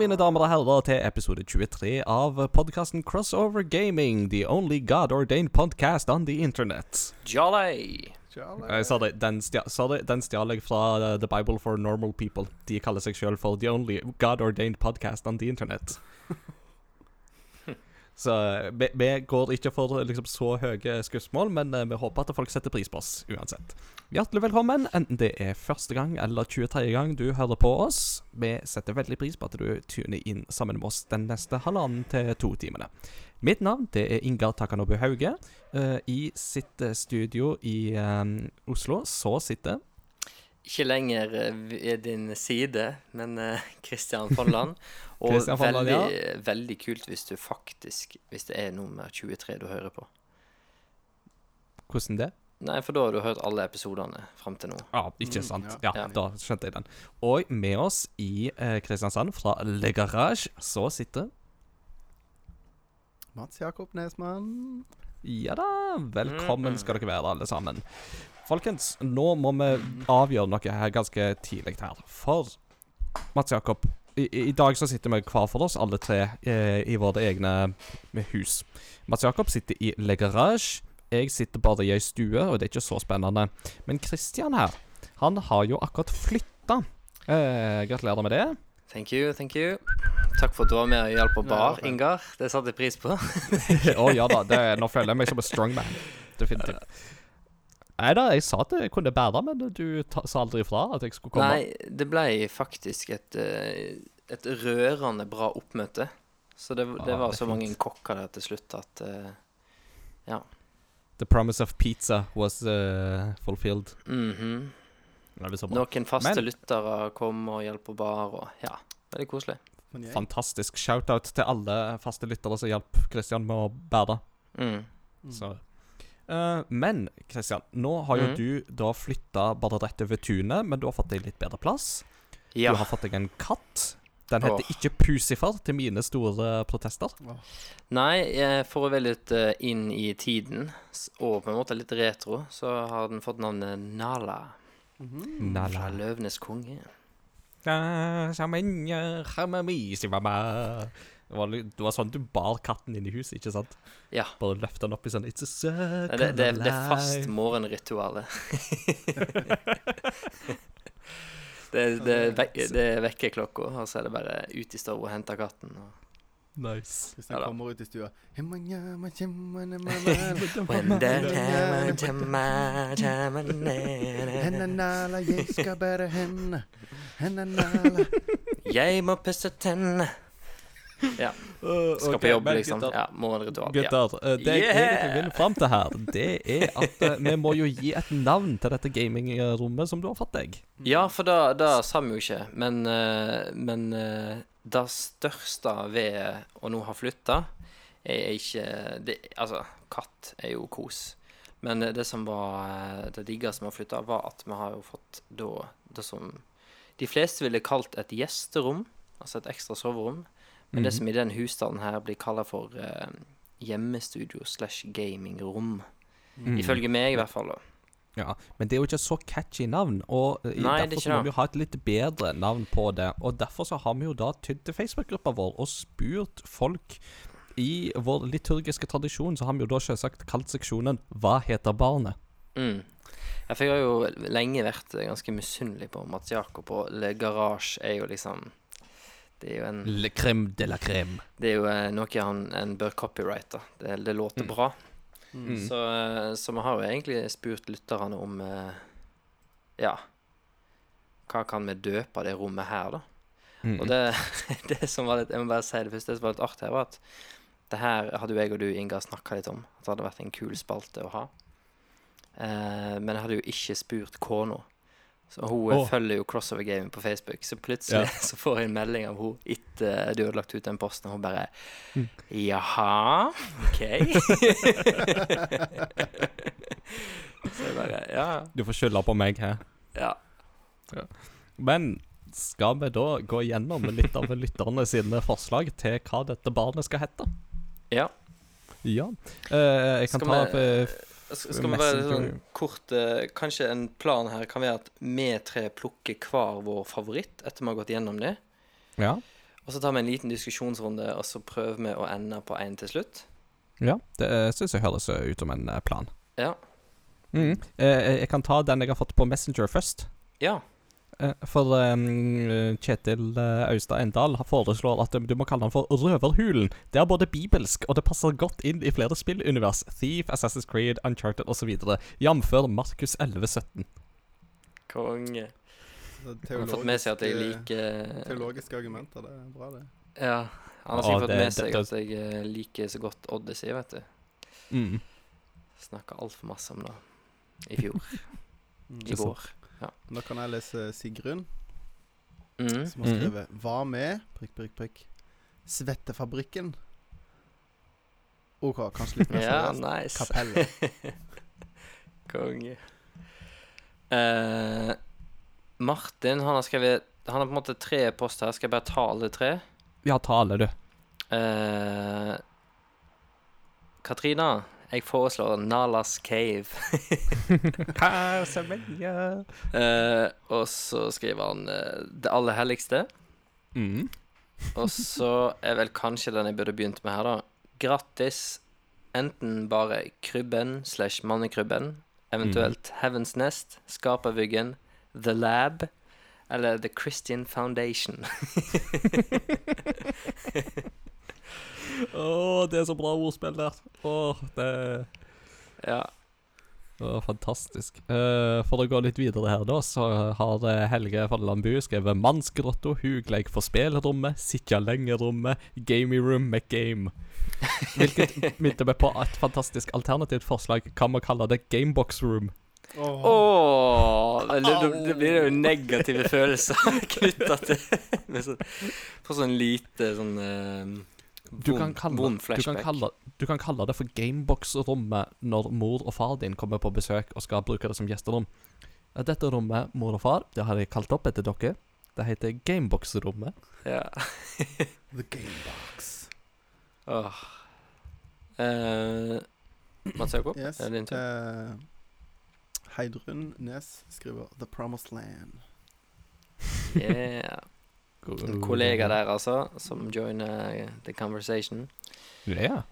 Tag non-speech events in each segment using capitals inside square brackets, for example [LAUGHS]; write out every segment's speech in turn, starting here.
Mine damer og herrer, til episode 23 av podkasten Crossover Gaming. The only God-ordained podcast on the internet. Jolly! Jeg sa det, den, stja, sorry, den stjal jeg fra uh, The Bible for Normal People. De kaller seg sjøl for The only God-ordained podcast on the internet. [LAUGHS] Så vi, vi går ikke for liksom, så høye skussmål, men uh, vi håper at folk setter pris på oss uansett. Hjertelig velkommen, enten det er første gang eller 23. gang du hører på oss. Vi setter veldig pris på at du tuner inn sammen med oss den neste halvannen til to timene. Mitt navn det er Ingar Takanobu Hauge. Uh, I sitt uh, studio i Oslo så sitter Ikke lenger eh, ved din side, men Kristian Christian Folland. [LAUGHS] Og veldig, veldig kult hvis du faktisk Hvis det er nummer 23 du hører på. Hvordan det? Nei, for da har du hørt alle episodene fram til nå. Ja, ikke sant. Ja, Ja. da skjønte jeg den. Og med oss i eh, Kristiansand, fra Le Garage, så sitter Mats Jakob Nesmann. Ja da, velkommen skal dere være, alle sammen. Folkens, nå må vi avgjøre noe her ganske tidlig her. For Mats Jakob, i, i dag så sitter vi hver for oss, alle tre, eh, i våre egne hus. Mats Jakob sitter i Le Garage. Jeg sitter bare i ei stue, og det er ikke så spennende. Men Christian her, han har jo akkurat flytta. Eh, gratulerer med det. Thank you, thank you. Takk for at du var med og hjalp på bar, Ja, Ingar. Det satte jeg pris på. [LAUGHS] Å ja da, det, nå føler jeg meg som en strongman. Definitivt. Nei da, jeg sa at jeg kunne bære, men du ta, sa aldri ifra at jeg skulle komme. Nei, det ble faktisk et, eh, et rørende bra oppmøte. Så det, det Ja, var det så fint. mange kokker der til slutt at uh, Ja. The promise of pizza was uh, fulfilled. Mm Ja, det så bra. Noen faste Men- lyttere kom og hjalp på bar, og ja, veldig koselig. Fantastisk shout-out til alle faste lyttere som hjalp Kristian med å bære. Mm. Så. Uh, men Kristian, nå har jo mm. du da flytta bare rett over tunet, men du har fått deg litt bedre plass. Ja. Du har fått deg en katt. Den heter oh. ikke Pusifar, til mine store protester. Nei, eh, for å være litt eh, inn i tiden, og på en måte litt retro, så har den fått navnet Nala. Mhm. Nala. Fra Løvenes konge. Det var, det var sånn du bar katten inn i huset, ikke sant? Ja. Bare løfte den opp i sånn It's a circle Det, det, det er fast morgenritualet. [LAUGHS] [LAUGHS] det, det, er det vekker klokka, og så er det bare ut i stua og hente katten. Og Nice. Hvis den Ja kommer ut i stua. Jeg må pusse tennene. Ja. [LAUGHS] Skal på jobb, liksom. Ja, morgenritual. ritual. Gutter, eh, det jeg egentlig vil fram til her, det er at eh, vi må jo gi et navn til dette gamingrommet som du har fått deg. ja, for da, det sa vi jo ikke, men, eh, men det største ved å nå ha flytta, er ikke det, Altså, katt er jo kos. Men det som var det diggeste med å flytte, var at vi har jo fått da det som de fleste ville kalt et gjesterom, altså et ekstra soverom. Men det som i den husstanden her blir kalla for eh, hjemmestudio slash gamingrom. Mm. Ifølge meg, i hvert fall. da. Ja, Men det er jo ikke så catchy navn, og eh, Nei, er derfor så må vi jo ha et litt bedre navn på det. Og derfor så har vi jo da tydd til Facebook-gruppa vår og spurt folk i vår liturgiske tradisjon, så har vi jo da selvsagt kalt seksjonen Hva heter barnet? Mm. Ja, for jeg har jo lenge vært ganske misunnelig på Mats Jakob, og Le Garage er jo liksom Det er jo en Le crème de la crème. Det er jo eh, noe han en bør copyrighte. Det, det låter bra. Mm. Så, eh, så vi har jo egentlig spurt lytterne om eh, Ja Hva kan vi døpe det rommet her, da? Mm. Og det, [LAUGHS] det som var litt Jeg må bare si det første som var litt artig her, var at det her hadde jo jeg og du, Inga, snakka litt om. At det hadde vært en kul spalte å ha. Eh, men jeg hadde jo ikke spurt kona. Så hun oh. Følger jo Crossover Gaming på Facebook. Så plutselig Ja. [LAUGHS] så får jeg en melding av hun etter du hadde lagt ut den posten, og hun bare Mm. Jaha, OK. [LAUGHS] så jeg bare Ja. Du får skylde på meg her. ja. Men skal vi da gå gjennom litt av lytterne sine forslag til hva dette barnet skal hete? ja. Ja. Uh, jeg kan Skal ta vi- eh, Skal, vi bare sånn kort eh, Kanskje en plan her kan være at vi tre plukker hver vår favoritt etter vi har gått gjennom det. Ja. Og så tar vi en liten diskusjonsrunde, og så prøver vi å ende på én til slutt. ja det syns jeg høres ut som en eh, plan. Ja. Mm. Eh, jeg kan ta den jeg har fått på Messenger først. Ja. Eh, For um, Kjetil eh, Austad Endal foreslår at du må kalle den for Røverhulen. Det er både bibelsk, og det passer godt inn i flere spillunivers. Thief, Assassin's Creed, Uncharted osv. Jf. Markus 1117. Konge. Han har fått med seg at jeg liker Teologiske argumenter, det er bra, det. Ja. Han har sikkert fått med seg det- at jeg liker så godt Odyssey, vet du. Mm. Snakka altfor masse om det i fjor. [LAUGHS] I går. Da kan jeg lese Sigrun, Mm. som har Mhm. skrevet Hva med prikk, prikk, prikk Svettefabrikken? OK, kanskje litt mer Ja, nice. Kapellet. [LAUGHS] Konge. Uh, Martin, han har skrevet Han har på en måte tre poster her. Skal jeg bare ta alle tre? Ja, ta alle, du. Uh, Katrina, jeg foreslår Nalas Cave. [LAUGHS] uh, og så skriver han uh, Det aller helligste. mm. Og så er vel kanskje den jeg burde begynt med her, da. Grattis. Enten bare Krybben slash Mannekrybben, eventuelt Heavens Nest, Skapervyggen, The Lab eller The Christian Foundation. [LAUGHS] [LAUGHS] Å, det er så bra ordspill der. Å, det ja. Åh, fantastisk. Eh, for å gå litt videre her, da, så har eh, Helge Falleland Bu skrevet 'Mannsgrotto, hugleik for spelrommet, sitja lenge-rommet, gamey room med game'. Hvilket [LAUGHS] minte meg på et fantastisk alternativt forslag. Kan man kalle det gamebox room? Åh. Åh, det, det, det blir jo negative følelser [LAUGHS] knytta til med sånn, For sånn lite sånn eh, Du kan, kalle, du, kan kalle, du kan kalle det for gamebox-rommet når mor og far din kommer på besøk og skal bruke det som gjesterom. Dette rommet, mor og far, det har jeg kalt opp etter dere. Det heter gamebox-rommet. Ja. [LAUGHS] The Gamebox. Åh. Eh, Mats Jakob, Yes. er det din tur? eh, Heidrun Nes skriver The Promised Land. Yeah. En kollega der, altså, som joiner eh, the conversation. Ja.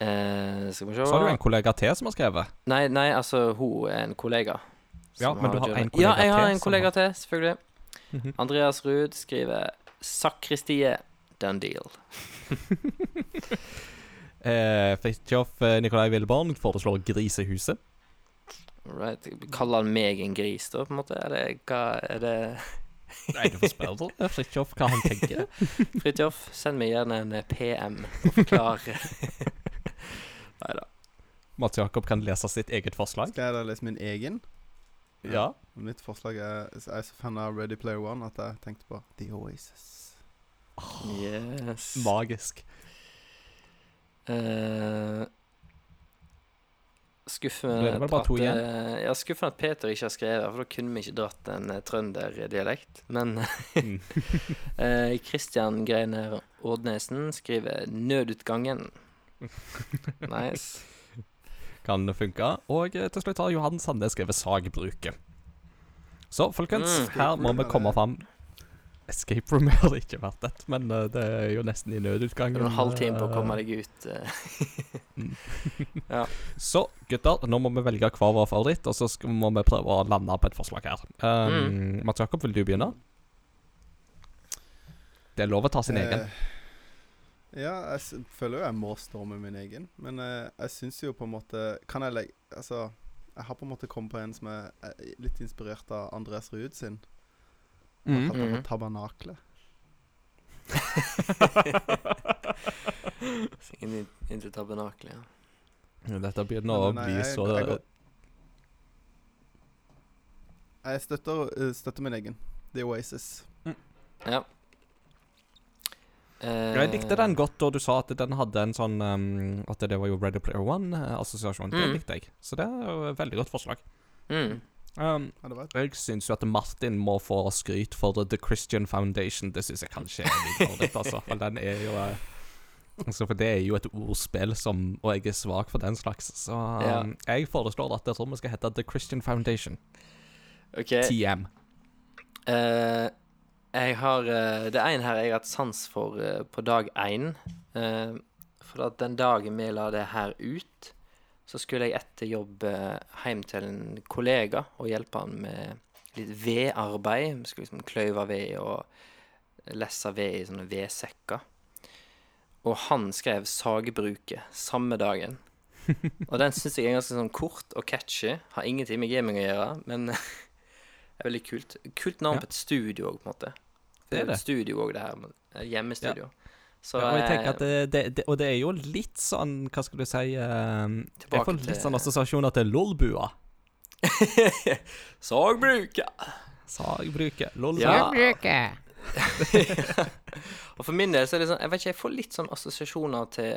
Eh, skal vi se Så har du en kollega til som har skrevet. Nei, nei, altså, hun er en kollega. Ja, men du har joinet. en kollega Ja, jeg har en kollega til, selvfølgelig. -hmm. Andreas Ruud skriver 'Sakristiet, done deal'. [LAUGHS] Eh, Fridtjof eh, Nikolai Willeborn foreslår Grisehuset. Right. Kaller han meg en gris, da, på en måte? Eller hva er det Nei, du får spørre eh, [LAUGHS] Fridtjof hva han tenker. [LAUGHS] Fridtjof, send meg gjerne en eh, PM og forklar. [LAUGHS] Nei da. Mats Jakob kan lese sitt eget forslag. Skal jeg da lese min egen? Ja. Mitt forslag er Jeg er så fan av Ready Player One at jeg tenkte på The Oasis. Yes. Magisk. Eh, Ble skuffende at, ja, skuffen at Peter ikke har skrevet, for da kunne vi ikke dratt en eh, trønderdialekt. Men Kristian [LAUGHS] [LAUGHS] eh, Greiner Ordnesen skriver 'Nødutgangen'. [LAUGHS] Nice. Kan funke. Og eh, til slutt har Johan Sandnes skrevet Sagbruket. Så folkens, Mm. her må vi komme fram Escape room har det ikke vært et, men uh, det er jo nesten i nødutgangen. er halv time på å eh, komme deg ut. [LAUGHS] ja. Så gutter, nå må vi velge hver vår favoritt, og så skal, må vi prøve å lande på et forslag her. Um, Mats Jakob, vil du begynne? Det er lov å ta sin egen. Eh, ja, jeg s føler jo jeg må stå med min egen, men uh, jeg syns jo på en måte Kan jeg legge Altså, jeg har på en måte kommet på en som er eh, litt inspirert av Andres Ruud sin. Mm. Akkurat Mhm. på Tabernaklet. Inn, inn til tabernaklet. Ja. Dette begynner å Nei, nei, bli jeg- så jeg går- Jeg støtter, eh, støtter min egen. The Oasis. ja. Eh, Jeg likte den godt, og du sa at den hadde en sånn um, At det var jo Ready Player One-assosiasjon. Det Mm. likte jeg. Så det er jo et veldig godt forslag. Mm. Um, Ja, jeg syns jo at Martin må få skryt for The Christian Foundation. Det syns jeg kanskje er litt dårlig, altså. For den er jo uh, Altså, for det er jo et ordspill som Og jeg er svak for den slags. Så um, jeg foreslår at det vi skal hete The Christian Foundation. OK. TM. Uh, Jeg har uh, Det er en her jeg har hatt sans for eh, på dag én. Eh, for at den dagen vi la det her ut, så skulle jeg etter jobb eh, hjem til en kollega og hjelpe han med litt vedarbeid. Vi skulle liksom kløyve ved og lesse ved i sånne vedsekker. Og han skrev 'Sagebruket' samme dagen. [LAUGHS] Og den syns jeg er ganske sånn kort og catchy. Har ingenting med gaming å gjøre, men [LAUGHS] det er veldig kult. Kult navn på et studio òg, på en måte. Det er det. et studio òg, det her. Hjemmestudio. Ja. Så Ja, og jeg tenker at eh, det, det, det, Og det er jo litt sånn, hva skal du si eh, Jeg får litt sånn assosiasjoner til LOL-bua. [LAUGHS] Sagbruket! Sagbruket. LOL. Ja. [LAUGHS] og for min del så er det sånn Jeg vet ikke, jeg får litt sånn assosiasjoner til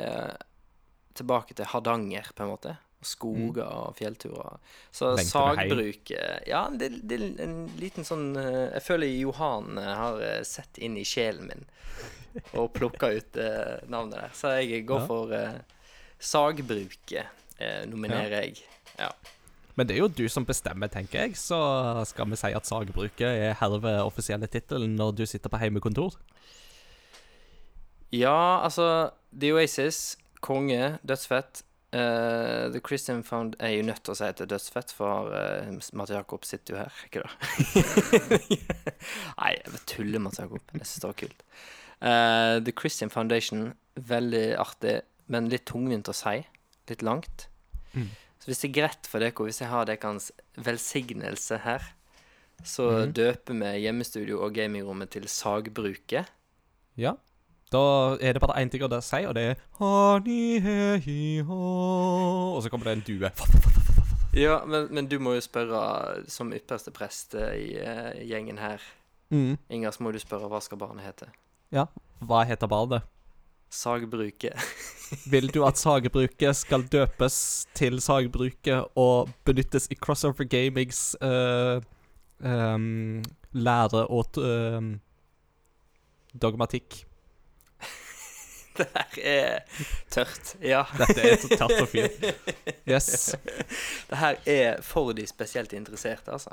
Tilbake til Hardanger, på en måte. Og skoger og fjellturer. Så Mm. Lengter sagbruk Ja, det, det er en liten sånn eh, Jeg føler Johan eh, har eh, sett inn i sjelen min og plukka ut eh, navnet der. Så jeg går Ja. for eh, Sagbruket, eh, nominerer jeg. Ja. Men det er jo du som bestemmer, tenker jeg. Så skal vi si at Sagbruket er herved offisielle tittelen når du sitter på heimekontor. Ja, altså The Oasis, konge, dødsfett. Eh, The Christian Found er jo nødt til å si at det er dødsfett, for uh, Mats Jakob sitter jo her, ikke det? [LAUGHS] Nei, jeg tuller, Mats Jakob. Jeg syns det var kult. Uh, The Christian Foundation, veldig artig, men litt tungvint å si. Litt langt. Mm. Så hvis det er greit for dere, hvis jeg har deres velsignelse her, så mm. døper vi hjemmestudio og gamingrommet til Sagbruket. Ja. Da er det bare én ting å si, og det er Og så kommer det en due. Ja, men, men du må jo spørre, som ypperste prest eh, i uh, gjengen her Mm. Inger, så må du spørre hva skal barnet hete? Ja. Hva heter barnet? Sagbruket. [LAUGHS] Vil du at sagbruket skal døpes til sagbruket og benyttes i Crossover Gamings uh, um, lære og uh, dogmatikk? Det her er tørt. Ja. Dette er så tørt og fint. Yes. Det her er for de spesielt interesserte, altså.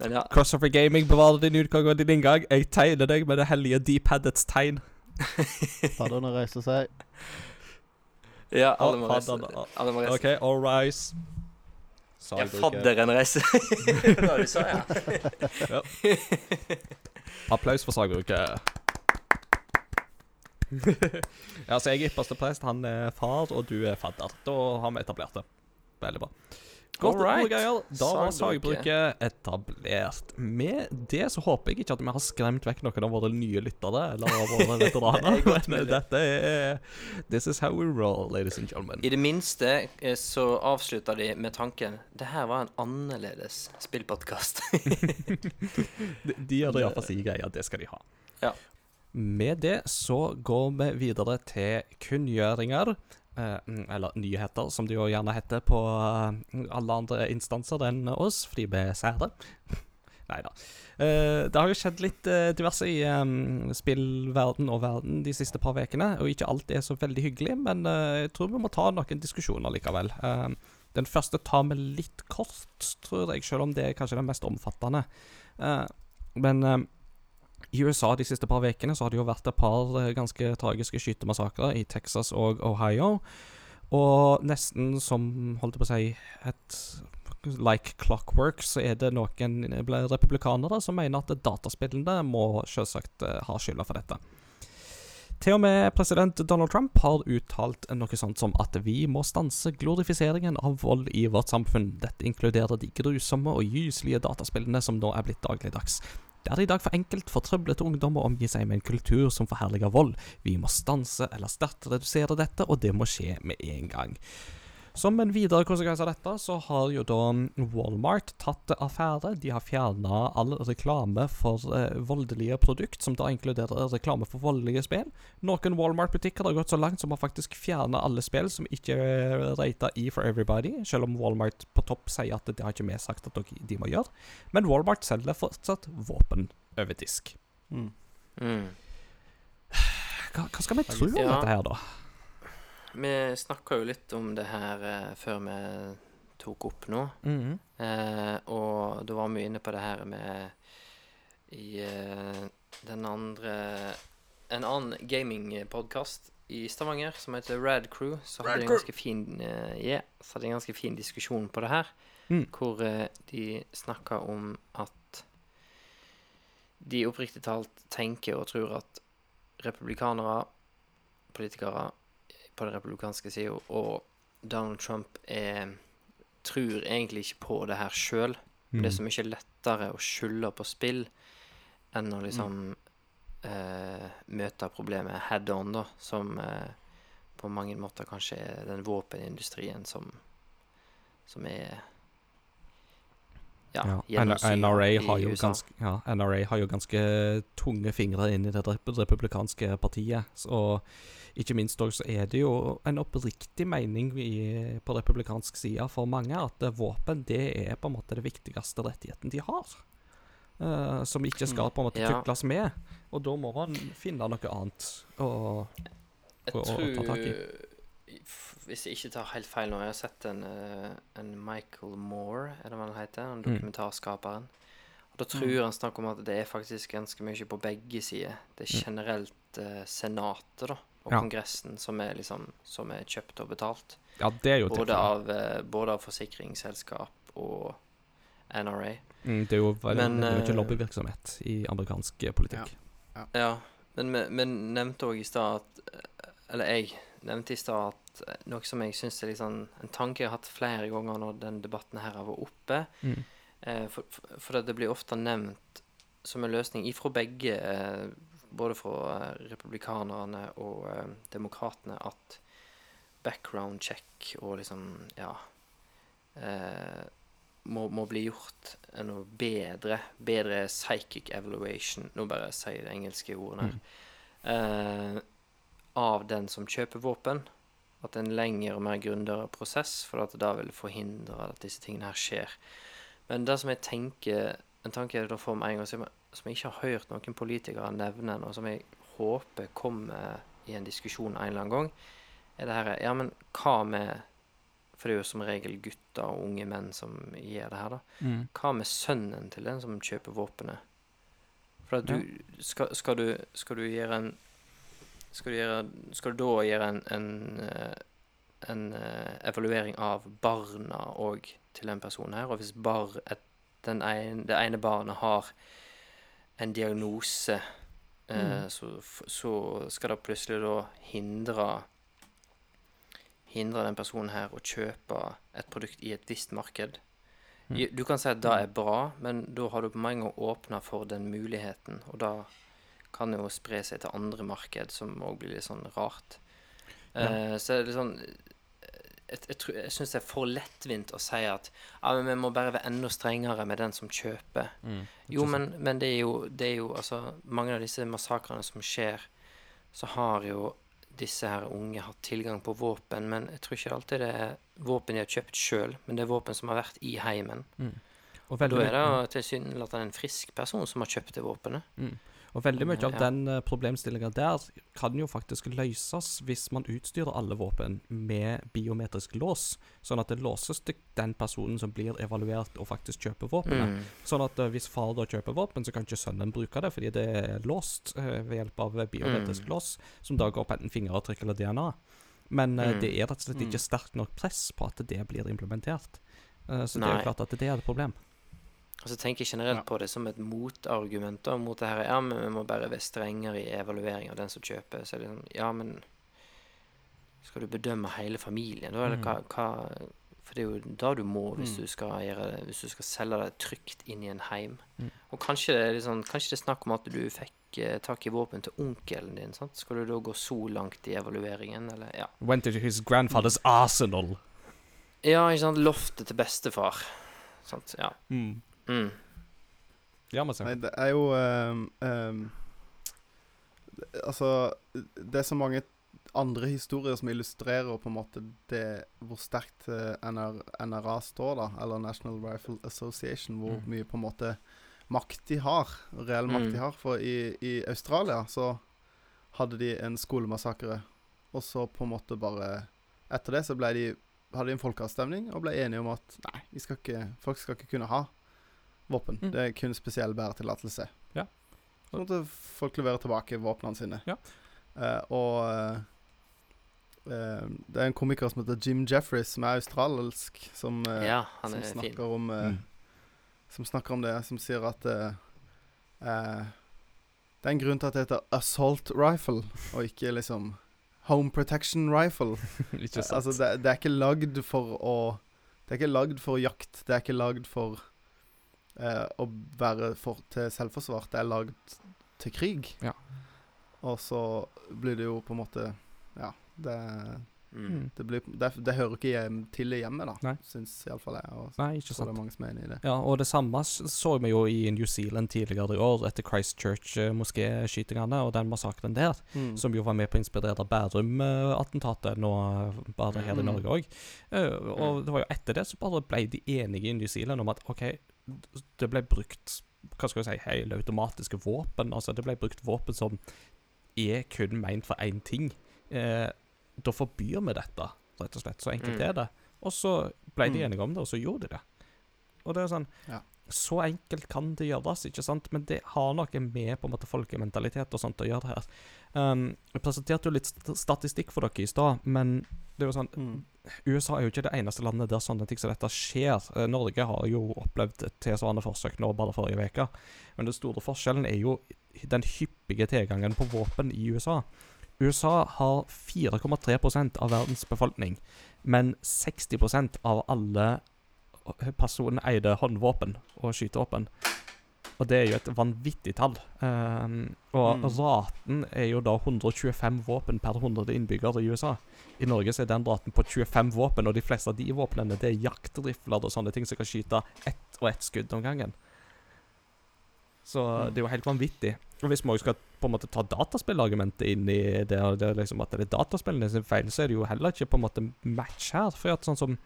Men ja. Crossover Gaming, bevarer din utgang og din inngang. Jeg tegner deg med det hellige deep-headets tegn. Fadderne reiser seg. ja alle må reise. Alle må reise. OK, all rise. Ja, Sagbruket. fadderen reiser. det var det du sa ja. Applaus for sagbruket. Ja, så jeg er ypperste prest, han er far, og du er fadder. Da har vi etablert det. Veldig bra. Godt right. greier. Da var Sagbruket. etablert. Med det så håper jeg ikke at vi har skremt vekk noen av våre nye lyttere, eller av våre [LAUGHS] veteraner. er Men dette er This is how we roll, ladies and gentlemen. I det minste eh, så avslutter de med tanken Det her var en annerledes spillpodkast. [LAUGHS] De, de gjør det iallfall [LAUGHS] si greia, det skal de ha. Ja. Med det så går vi videre til kunngjøringer. eh, eller nyheter, som det jo gjerne heter på eh, alle andre instanser enn oss, fordi vi er sære. [LAUGHS] Nei da. Eh, det har jo skjedd litt diverse i spillverden og verden de siste par ukene, og ikke alt er så veldig hyggelig, men jeg tror vi må ta noen diskusjoner likevel. Den første tar vi litt kort, tror jeg, selv om det er kanskje den mest omfattende. Men i USA de siste par ukene har det jo vært et par eh, ganske tragiske skytemassakrer i Texas og Ohio. Og nesten som, holdt på å si, et like clockwork, så er det noen republikanere som mener at dataspillene må selvsagt eh, ha skylda for dette. Til og med president Donald Trump har uttalt noe sånt som at vi må stanse glorifiseringen av vold i vårt samfunn. Dette inkluderer de grusomme og gyselige dataspillene som nå er blitt dagligdags. Det er i dag for enkelt for trøblete ungdom omgi seg med en kultur som forherliger vold. Vi må stanse eller sterkt redusere dette, og det må skje med en gang. Som en videre konsekvens av dette, så har jo da Walmart tatt affære. De har fjerna all reklame for eh, voldelige produkt, som da inkluderer reklame for voldelige spill. Noen Walmart-butikker har gått så langt som å faktisk fjerne alle spill som ikke er rata E for everybody, selv om Walmart på topp sier at det har ikke vi sagt at de må gjøre. Men Walmart selger fortsatt våpen over disk. Mm. Mm. Hva, hva skal vi tro om Ja. dette her, da? Vi snakka jo litt om det her eh, før vi tok opp nå. Mhm. Eh, og da var vi inne på det her med i, eh, den andre En annen gamingpodkast i Stavanger som heter Rad Crew. Så hadde de en ganske fin eh, yeah, så hadde de en ganske fin diskusjon på det her. Mm. Hvor eh, de snakka om at de oppriktig talt tenker og tror at republikanere, politikere på den republikanske sida, og Donald Trump er, tror egentlig ikke på det her sjøl. Mm. Det er så mye lettere å skylde på spill enn å liksom eh, møte problemet head on, da, som eh, på mange måter kanskje er den våpenindustrien som, som er ja, NRA har, jo ganske, ja, NRA har jo ganske tunge fingre inn i det republikanske partiet. Og ikke minst også så er det jo en oppriktig mening i, på republikansk side for mange at våpen det er på en måte det viktigste rettigheten de har. Uh, som ikke skal på en måte tukles med. Og da må man finne noe annet å å, å- å ta tak i. Hvis jeg ikke tar helt feil nå Jeg har sett en, eh, en Michael Moore, er det hva han heter? Han Mm. dokumentarskaperen. Og Da tror han snakker om at det er faktisk ganske mye på begge sider. Det er generelt eh, Senatet da og Ja. Kongressen som er liksom Som er kjøpt og betalt. Ja, det er jo Både av, eh, både av forsikringsselskap og NRA. Mm, det er jo veldig Men, mye eh, lobbyvirksomhet i amerikansk politikk. Ja, men vi vi nevnte òg i stad at Eller jeg nevnte i stad at eh, noe som jeg syns er sånn En tanke jeg har hatt flere ganger når den debatten her har vært oppe. Mm. Eh, for, for, det blir ofte nevnt som en løsning ifra begge, eh, både fra eh, republikanerne og eh, demokratene, at background check og liksom Ja. Eh, må, må bli gjort noe bedre. Bedre psychic evaluation. Nå bare sier jeg det engelske ordet her. Eh, av den som kjøper våpen. At det er en lengre og mer grundigere prosess, for at det da vil forhindre at disse tingene her skjer. Men det som jeg tenker En tanke jeg da får med en gang, som jeg, ikke har hørt noen politikere nevne og som jeg håper kommer i en diskusjon en eller annen gang, er det her Ja, men hva med For det er jo som regel gutter og unge menn som gjør det her, da. Mm. Hva med sønnen til den som kjøper våpenet? For at du skal, skal du Skal du gjøre en Skal du, gjøre, skal du da gjøre en en, eh, en eh, evaluering av barna òg til den personen her? Og hvis bar, et, den ene, det ene barnet har en diagnose, eh, så, f- så skal det plutselig da hindre hindre den personen her å kjøpe et produkt i et visst marked. I- Du kan si at det er bra, men da har du på mange ganger åpna for den muligheten, og da kan jo spre seg til andre marked, som òg blir litt sånn rart. Eh, så er litt sånn Jeg, jeg, tror- jeg syns det er for lettvint å si at ja, men vi må bare være enda strengere med den som kjøper. Mm. Jo, men, men det er jo, det er jo altså Mange av disse massakrene som skjer, så har jo disse her unge hatt tilgang på våpen, men jeg tror ikke alltid det er våpen de har kjøpt sjøl, men det er våpen som har vært i heimen. Og Da er det tilsynelatende en frisk person som har kjøpt det våpenet. Og veldig mye av den uh, problemstillinga der kan jo faktisk løses hvis man utstyrer alle våpen med biometrisk lås, sånn at det låses til den personen som blir evaluert og faktisk kjøper våpenet. Mm. Sånn at uh, hvis far da kjøper våpen, så kan ikke sønnen bruke det fordi det er låst uh, ved hjelp av biometrisk Mm. lås, som da går på enten fingeravtrykk eller DNA. Men Mm. det er rett og slett ikke sterkt nok press på at det blir implementert. Så så det er jo klart at det er et problem. Og så tenker jeg generelt Ja. på det som et motargument da, mot det her. Ja, men vi må bare være strengere i evaluering av den som kjøper. Så er det sånn, ja, men skal du bedømme hele familien, da? Eller Mm. hva, hva For det er jo da du må hvis Mm. du skal gjøre det, hvis du skal selge det trygt inn i en heim. Mm. Og kanskje det er sånn, kanskje det er snakk om at du fikk eh, tak i våpen til onkelen din. sant? Skal du da gå så langt i evalueringen, eller ja. Went to his grandfather's arsenal. Ja, ikke sant. Loftet til bestefar. Sant. Ja. Mm. Mm. Ja. Nei, det er jo um, um, Altså, det er så mange andre historier som illustrerer på en måte det hvor sterkt eh, NR, NRA står, da, eller National Rifle Association, hvor Mm. mye på en måte makt de har, reell makt Mm. de har. For i, i Australia så hadde de en skolemassakre, og så på en måte bare Etter det så ble de, hadde de en folkeavstemning og ble enige om at nei, vi skal ikke, folk skal ikke kunne ha våpen. Mm. Det er kun spesiell bæretillatelse. Så måtte folk levere tilbake våpnene sine. Ja. Uh, og eh, eh, det er en komiker som heter Jim Jeffries, som er australsk, som, uh, Ja, han som er fin. snakker om eh, Mm. Som snakker om det, som sier at Det er en grunn til at det heter assault rifle, og ikke liksom home protection rifle. [LAUGHS] Ikke sant? Altså, det, det er ikke lagd for å Det er ikke lagd for jakt. Det er ikke lagd for eh, å være for, til selvforsvar. Det er lagd til krig. Ja. Og så blir det jo på en måte Ja, det, Mm. det, blir, det, det hører ikke hjem, til hjemme, da. Nei. Syns iallfall jeg. Og Nei, ikke sant. det er mange som er enig i det. Ja, og det samme så vi jo i New Zealand tidligere i år, etter Christchurch-moskéskytingene og den massakren der, Mm. som jo var med på å inspirere Bærum-attentatet, nå eh, bare her i Mm. Norge òg. og det var jo etter det så bare ble de enige i New Zealand om at OK, det ble brukt hva skal jeg si, hele automatiske våpen. Altså, det ble brukt våpen som er kun ment for én ting. Eh, da forbyr vi dette, rett og slett. Så enkelt Mm. er det. Og så ble de Mm. enige om det, og så gjorde de det. Og det er sånn Ja. Så enkelt kan det gjøres, ikke sant? Men det har noe med på en måte folkementalitet og sånt å gjøre her. Um, jeg presenterte jo litt statistikk for dere i stad, men det er jo sånn Mm. USA er jo ikke det eneste landet der sånne ting som dette skjer. Eh, Norge har jo opplevd et tilsvarende forsøk nå bare forrige uke. Men den store forskjellen er jo den hyppige tilgangen på våpen i USA. USA har 4,3% av verdens befolkning, men 60% av alle personeide håndvåpen og skytevåpen. Og det er jo et vanvittig tall. Um, og Mm. raten er jo da 125 våpen per 100 innbyggere i USA. I Norge så er den raten på 25 våpen, og de fleste av de våpnene det er jaktrifler og sånne ting som kan skyte ett og ett skudd om gangen. Så Mm. det er jo helt vanvittig. Og hvis vi skal på en måte ta dataspillargumentet inn i det, det liksom at det er dataspillene sin feil, så er det jo heller ikke på en måte match her. For at sånn som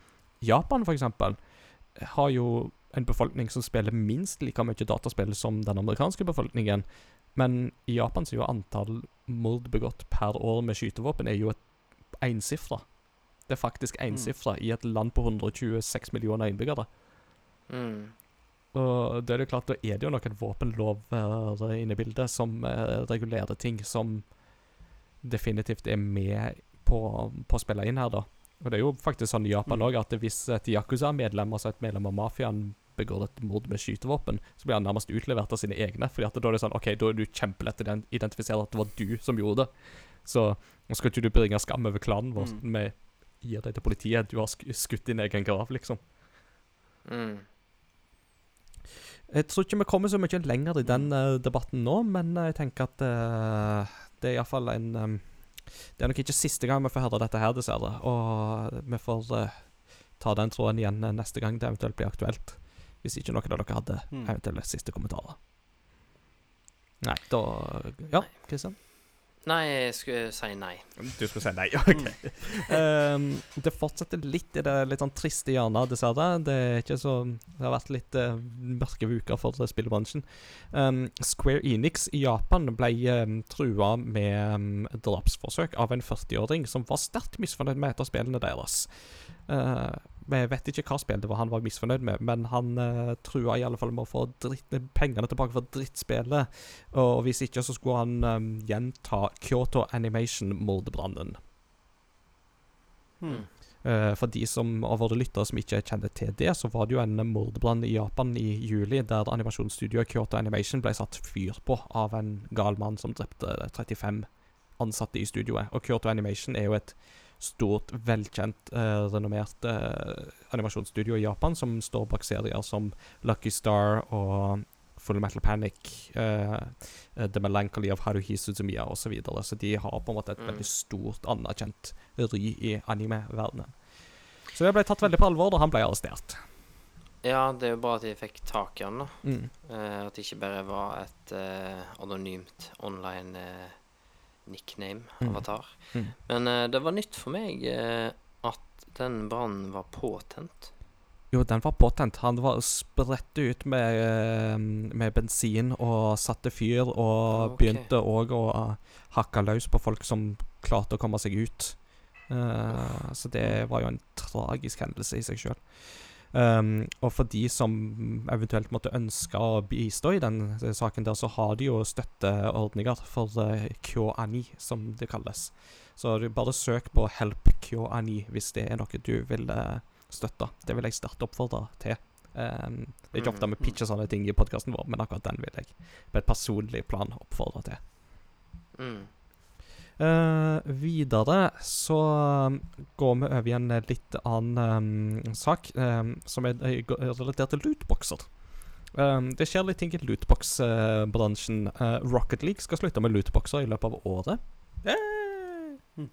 Japan, for eksempel, har jo en befolkning som spiller minst like mye dataspill som den amerikanske befolkningen. Men i Japan så er jo antall mord begått per år med skytevåpen er jo et ensifra. Det er faktisk ensifra i et land på 126 millioner innbyggere. Mm. Og det er jo klart, da er det jo noen våpenlover inne i bildet som eh, regulerer ting som definitivt er med på, på å spille inn her, da. Og det er jo faktisk sånn i Japan Mm. at hvis et Yakuza-medlem, altså et medlem av mafiaen, begår et mord med skytevåpen, så blir han nærmest utlevert av sine egne. fordi at da er det sånn OK, da er du kjempelett å ident- identifisere at det var du som gjorde det. Så nå skal ikke du bringe skam over klanen vår. Mm. Vi gir deg til politiet. Du har skutt din egen grav, liksom. Mm. Jeg tror ikke vi kommer så mye lenger i den uh, debatten nå, men jeg tenker at uh, det er iallfall en em, Det er nok ikke siste gang vi får høre dette her, dessverre. Og vi får uh, ta den tråden igjen eh, neste gang det eventuelt blir aktuelt. Hvis ikke noen av dere hadde Mm. eventuelle siste kommentarer. Nei, da Ja, Kristian? Nei, jeg skulle si nei. Du skulle si nei, [LAUGHS] OK. um, det fortsetter litt i det litt sånn triste hjørnet, dessverre. Det så Det har vært litt uh, mørke uker for uh, spillbransjen. Ehm, Square Enix i Japan ble um, trua med um, drapsforsøk av en 40-åring som var sterkt misfornøyd med et av spillene deres. Uh, vi vet ikke hva spill det var han var misfornøyd med, men han uh, trua i alle fall med å få dritt, pengene tilbake for drittspillet. Og hvis ikke, så skulle han um, gjenta Kyoto Animation-mordbrannen. Hmm. Eh, for de som av våre lyttere som ikke kjenner til det, så var det jo en mordbrann i Japan i juli der animasjonsstudioet Kyoto Animation ble satt fyr på av en gal mann som drepte 35 ansatte i studioet. Og Kyoto Animation er jo et stort, velkjent, eh, renommert eh, animasjonsstudio i Japan som står bak serier som Lucky Star og Full Metal Panic, eh, eh, The Melancholy of Haruhi Suzumiya osv. Så, videre. så de har på en måte et Mm. veldig stort, anerkjent ry i anime-verdenen. Så det ble tatt veldig på alvor da han ble arrestert. Ja, det er jo bra at de fikk tak i han, da. Mm. Eh, at det ikke bare var et eh, anonymt online eh, nickname, Mm. avatar. Mm. Men eh, det var nytt for meg eh, at den brannen var påtent. Jo, den var påtent. Han var spredte ut med, eh, med bensin og satte fyr, og okay. begynte òg å hakke løs på folk som klarte å komme seg ut. Uh, så det var jo en tragisk hendelse i seg sjøl. Um, og for de som eventuelt måtte ønske å bistå i den eh, saken der, så har de jo støtteordninger for uh, som det kalles. Så bare søk på Help QAni hvis det er noe du vil uh, støtte. Det vil jeg sterkt oppfordre til. Um, det er ikke ofte vi pitcher sånne ting i podkasten vår, men akkurat den vil jeg på et personlig plan oppfordre til. Mm. Uh, videre så um, går vi over i en litt annen um, sak, um, som er eh, relatert til lootboxer. Um, det skjer litt ting i lootbox-bransjen. Uh, Rocket League skal slutte med lootboxer i løpet av året. Yay! Mm.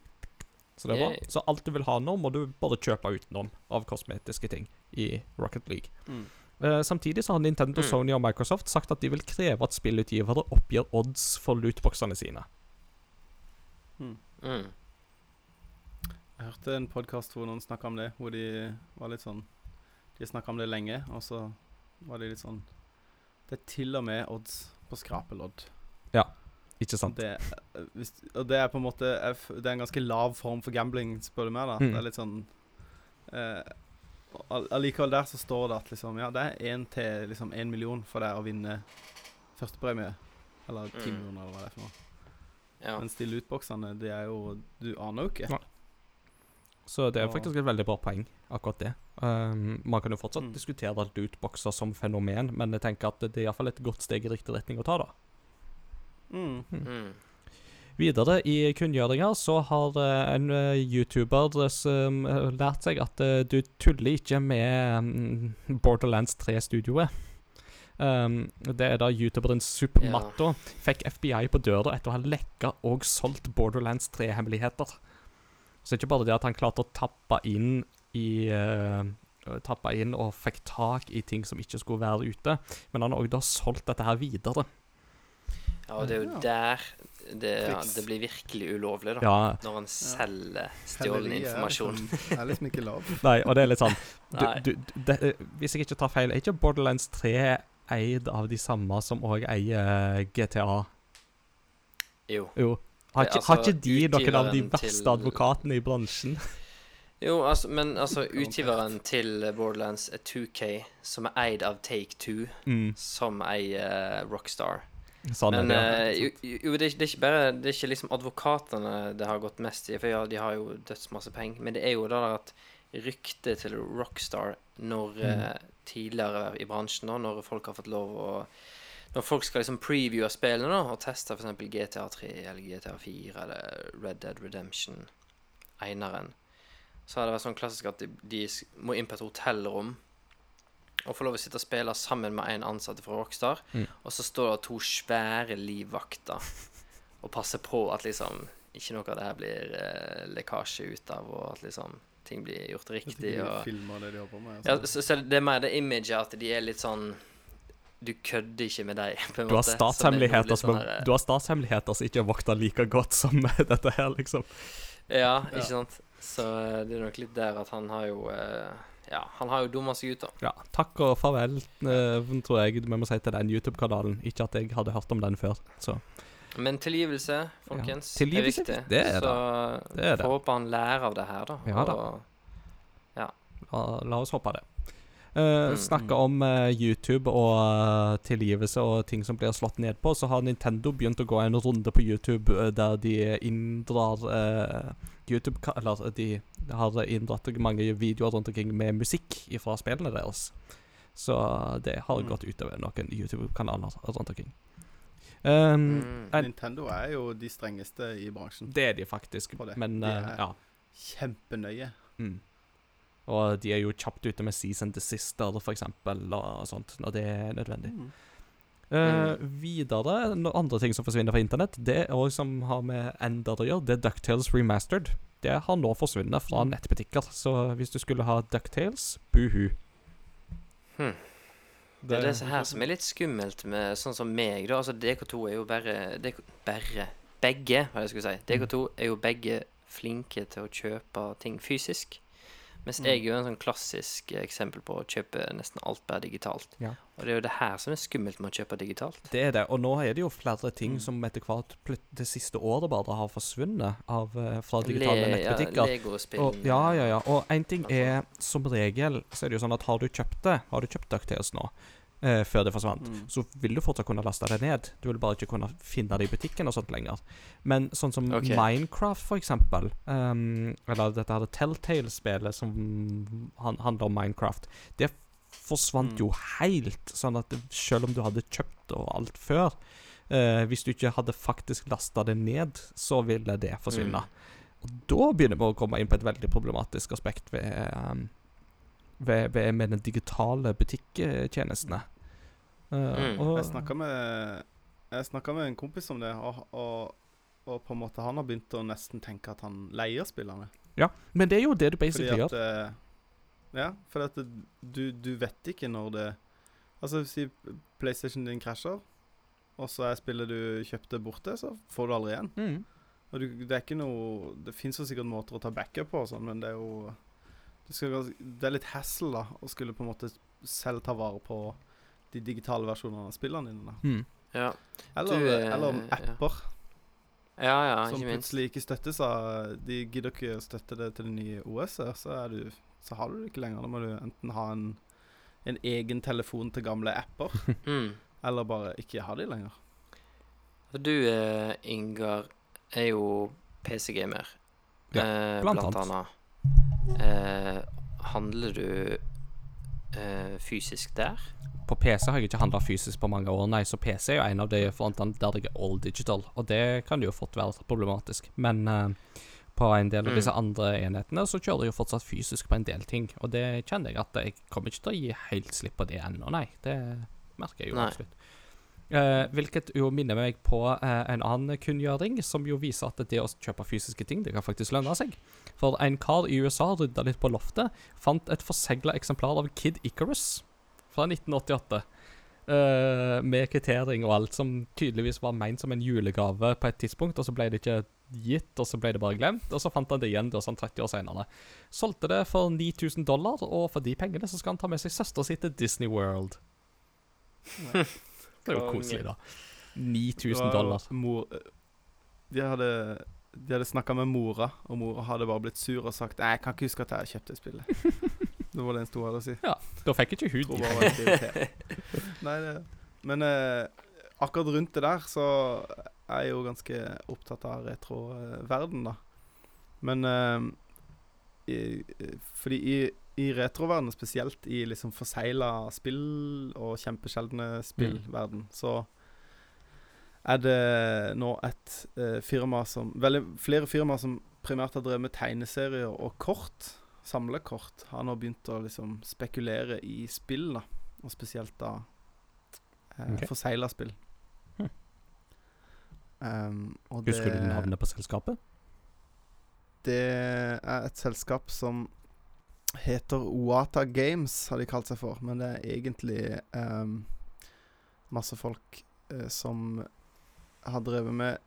Så det er bra. Så alt du vil ha nå, må du bare kjøpe utenom av kosmetiske ting i Rocket League. Mm. Uh, samtidig så har Nintendo, Mm. Sony og Microsoft sagt at de vil kreve at spillutgivere oppgir odds for lootboxene sine. Mm. Jeg hørte en podkast hvor noen snakka om det, hvor de var litt sånn De snakka om det lenge, og så var de litt sånn Det er til og med odds på skrapelodd. Ja, Ikke sant? Det, eh, hvis, og det er på en måte Det er en ganske lav form for gambling, spør du meg. da Mm. Det er litt sånn eh, Allikevel der så står det at liksom Ja, det er én til liksom én million for deg å vinne førstepremie. Eller ti Mm. millioner, eller hva det er for noe. Ja. Mens de lootboxene, det er jo Du aner jo ikke. Nei. Så det er Og- faktisk et veldig bra poeng, akkurat det. Um, man kan jo fortsatt Mm. diskutere lootboxer som fenomen, men jeg tenker at det er iallfall et godt steg i riktig retning å ta, da. Mm. Mm. Videre i kunngjøringa så har eh, en eh, YouTuber eh, lært seg at du tuller ikke med mm, Borderlands 3-studioet. Um, det er da youtuberen Supermatto fikk FBI på døra etter å ha lekka og solgt Borderlands 3-hemmeligheter. Så det er ikke bare det at han klarte å tappe inn i uh, Tappe inn og fikk tak i ting som ikke skulle være ute, men han har òg da solgt dette her videre. ja, og det er jo der det, ja, det blir virkelig ulovlig, da. Ja, Når han selger stjålen informasjon. Det er liksom ikke lov. [LAUGHS] Nei, og det er litt sånn du, du, det, eh, Hvis jeg ikke tar feil, er ikke Borderlands 3 eid av de samme som òg eier eh, GTA? Jo. Jo. Har ikke, ikke, har altså, ikke de noen av de verste til- advokatene i bransjen? [LAUGHS] Jo, altså, men altså, utgiveren til Borderlands er 2K, som er eid av Take Two, Mm, som eier Rockstar. sånn Men det. ja. jo, jo, det, er, det er ikke bare Det er ikke liksom advokatene det har gått mest i, for ja, de har jo dødsmasse penger, men det er jo det der at ryktet til Rockstar når Mm. eh, tidligere i bransjen, da, når folk har fått lov å Når folk skal liksom previewe spillene da, og teste f.eks. GTA 3 eller GTA 4 eller Red Dead Redemption, eineren, så har det vært sånn klassisk at de, de må inn på et hotellrom og få lov å sitte og spille sammen med en ansatt fra Rockstar. Mm. Og så står det to svære livvakter og passer på at liksom ikke noe av det her blir eh, lekkasje ut av, og at liksom ting blir gjort riktig. de Og, det de på med. ja, og så, så det er mer det imaget at de er litt sånn Du kødder ikke med deg, på en Du har måte. Er statshemmeligheter som, sånn her, du har statshemmeligheter som ikke er vokta like godt som [LAUGHS] dette her, liksom. Ja, ikke Ja. sant? Så eh, det er nok litt der at han har jo eh, Ja, han har jo dumma seg ut, da. Ja, takk og farvel, eh, tror jeg vi må si til den YouTube-kanalen. Ikke at jeg hadde hørt om den før, så Men tilgivelse, folkens, Tilgivelse, er viktig. det er så Det det. får håpe han lærer av det her, da. Ja da. Og, la, la oss håpe det. Uh, Mm. Snakke om uh, YouTube og uh, tilgivelse og ting som blir slått ned på, så har Nintendo begynt å gå en runde på YouTube uh, der de inndrar YouTube Eller de har inndratt mange videoer rundt omkring med musikk fra spillene deres. Så det har Mm. gått utover noen YouTube-kanaler rundt omkring. Um, mm. en- Nintendo er jo de strengeste i bransjen. Det er de faktisk, det. men De eh, er- ja. Kjempenøye. Mm. Og de er jo kjapt ute med season desister, for eksempel, og sånt, når det er nødvendig. Mm. Uh, videre, no andre ting som forsvinner fra internett, det er som har med Ender å gjøre, det er Ducktales Remastered. Det har nå forsvunnet fra Mm. nettbutikker, så hvis du skulle ha Ducktales, buhu. Hm. Det er det her som er litt skummelt med sånn som meg, da. Altså, DK2 er jo bare DK, Bare Begge, hva jeg skulle si. DK2 er jo begge flinke til å kjøpe ting fysisk. Mens Mm. jeg er jo en sånn klassisk eksempel på å kjøpe nesten alt bare digitalt. Ja. Og det er jo det her som er skummelt med å kjøpe digitalt. Det er det. Og nå er det jo flere ting Mm. som etter hvert det siste året bare har forsvunnet av, eh, fra digitale Le- nettbutikker. Ja, Lego-spill. Ja, ja, ja. Og én ting Altså. er som regel så er det jo sånn at har du kjøpt det, har du kjøpt DuckTales nå, eh, før det forsvant, Mm. så vil du fortsatt kunne laste det ned. Du vil bare ikke kunne finne det i butikken og sånt lenger. Men sånn som okay. Minecraft, for eksempel, um, eller dette her Telltale-spelet som han, handler om Minecraft, det forsvant Mm. jo helt. Sånn at selv om du hadde kjøpt og alt før, eh, hvis du ikke hadde faktisk lasta det ned, så ville det forsvinne. Mm. Og da begynner vi å komme inn på et veldig problematisk aspekt ved, ehm, ved, ved med den digitale butikktjenestene. Uh, Mm. Jeg snakka med med en kompis om det, og, og, og på en måte han har begynt å nesten tenke at han leier spillene. ja, men det er jo det du Fordi basically at gjør. eh, Ja, for at det, du, du vet ikke når det Altså, si PlayStation din krasjer, og så er spillet du kjøpte, borte, så får du aldri igjen. Mm. Og du, det er ikke noe Det fins jo sikkert måter å ta backup på, og sånn, men det er jo det, er litt hassle da å skulle på en måte selv ta vare på de digitale versjonene av spillene dine. da Mm. Ja. Eller, Du, eh, eller om apper ja, ja, som ikke minst. plutselig ikke støttes av De gidder ikke støtte det til det nye OS-et, så, er så har du det ikke lenger. Da må du enten ha en, en egen telefon til gamle apper, [LAUGHS] Mm. eller bare ikke ha de lenger. Du, eh, Ingar, er jo PC-gamer. Ja, eh, blant blant, annet. annet. Eh, handler du eh, fysisk der? På PC har jeg ikke handla fysisk på mange år, nei, så PC er jo en av de frontene der det er all digital, og det kan jo fort være problematisk. Men eh, på en del av Mm. disse andre enhetene så kjører jeg jo fortsatt fysisk på en del ting, og det kjenner jeg at jeg kommer ikke til å gi helt slipp på det ennå, nei. Det merker jeg jo Nei. absolutt. Eh, hvilket jo minner meg på eh, en annen kunngjøring, som jo viser at det å kjøpe fysiske ting, det kan faktisk lønne seg. For en kar i USA rydda litt på loftet, fant et forsegla eksemplar av Kid Icarus fra 1988. eh, med kvittering og alt, som tydeligvis var ment som en julegave på et tidspunkt, og så ble det ikke gitt, og så ble det bare glemt, og så fant han det igjen da, sånn 30 år senere. Solgte det for 9000 dollar, og for de pengene så skal han ta med seg søstera si til Disney World. Det er jo koselig, da. 9000 dollar. Mor, de hadde, de hadde snakka med mora, og mora hadde bare blitt sur og sagt jeg kan ikke huske at jeg kjøpte spillet. [LAUGHS] det var det en sto her å si. Ja, Da fikk ikke hun Tror de bare var litt irritert. [LAUGHS] Nei, det Men eh, akkurat rundt det der så er jeg jo ganske opptatt av retroverden, da. Men eh, i, Fordi i, i retroverdenen, spesielt i liksom forsegla spill og kjempesjeldne spillverden, så er det nå et eh, firma som Veldig flere firmaer som primært har drevet med tegneserier og kort, samlekort, har nå begynt å liksom spekulere i spill, da. Og spesielt da eh, okay. forsegla spill. Hm. Um, Husker du navnet på selskapet? det er et selskap som heter Wata Games, har de kalt seg for. Men det er egentlig ehm, masse folk eh, som har drevet med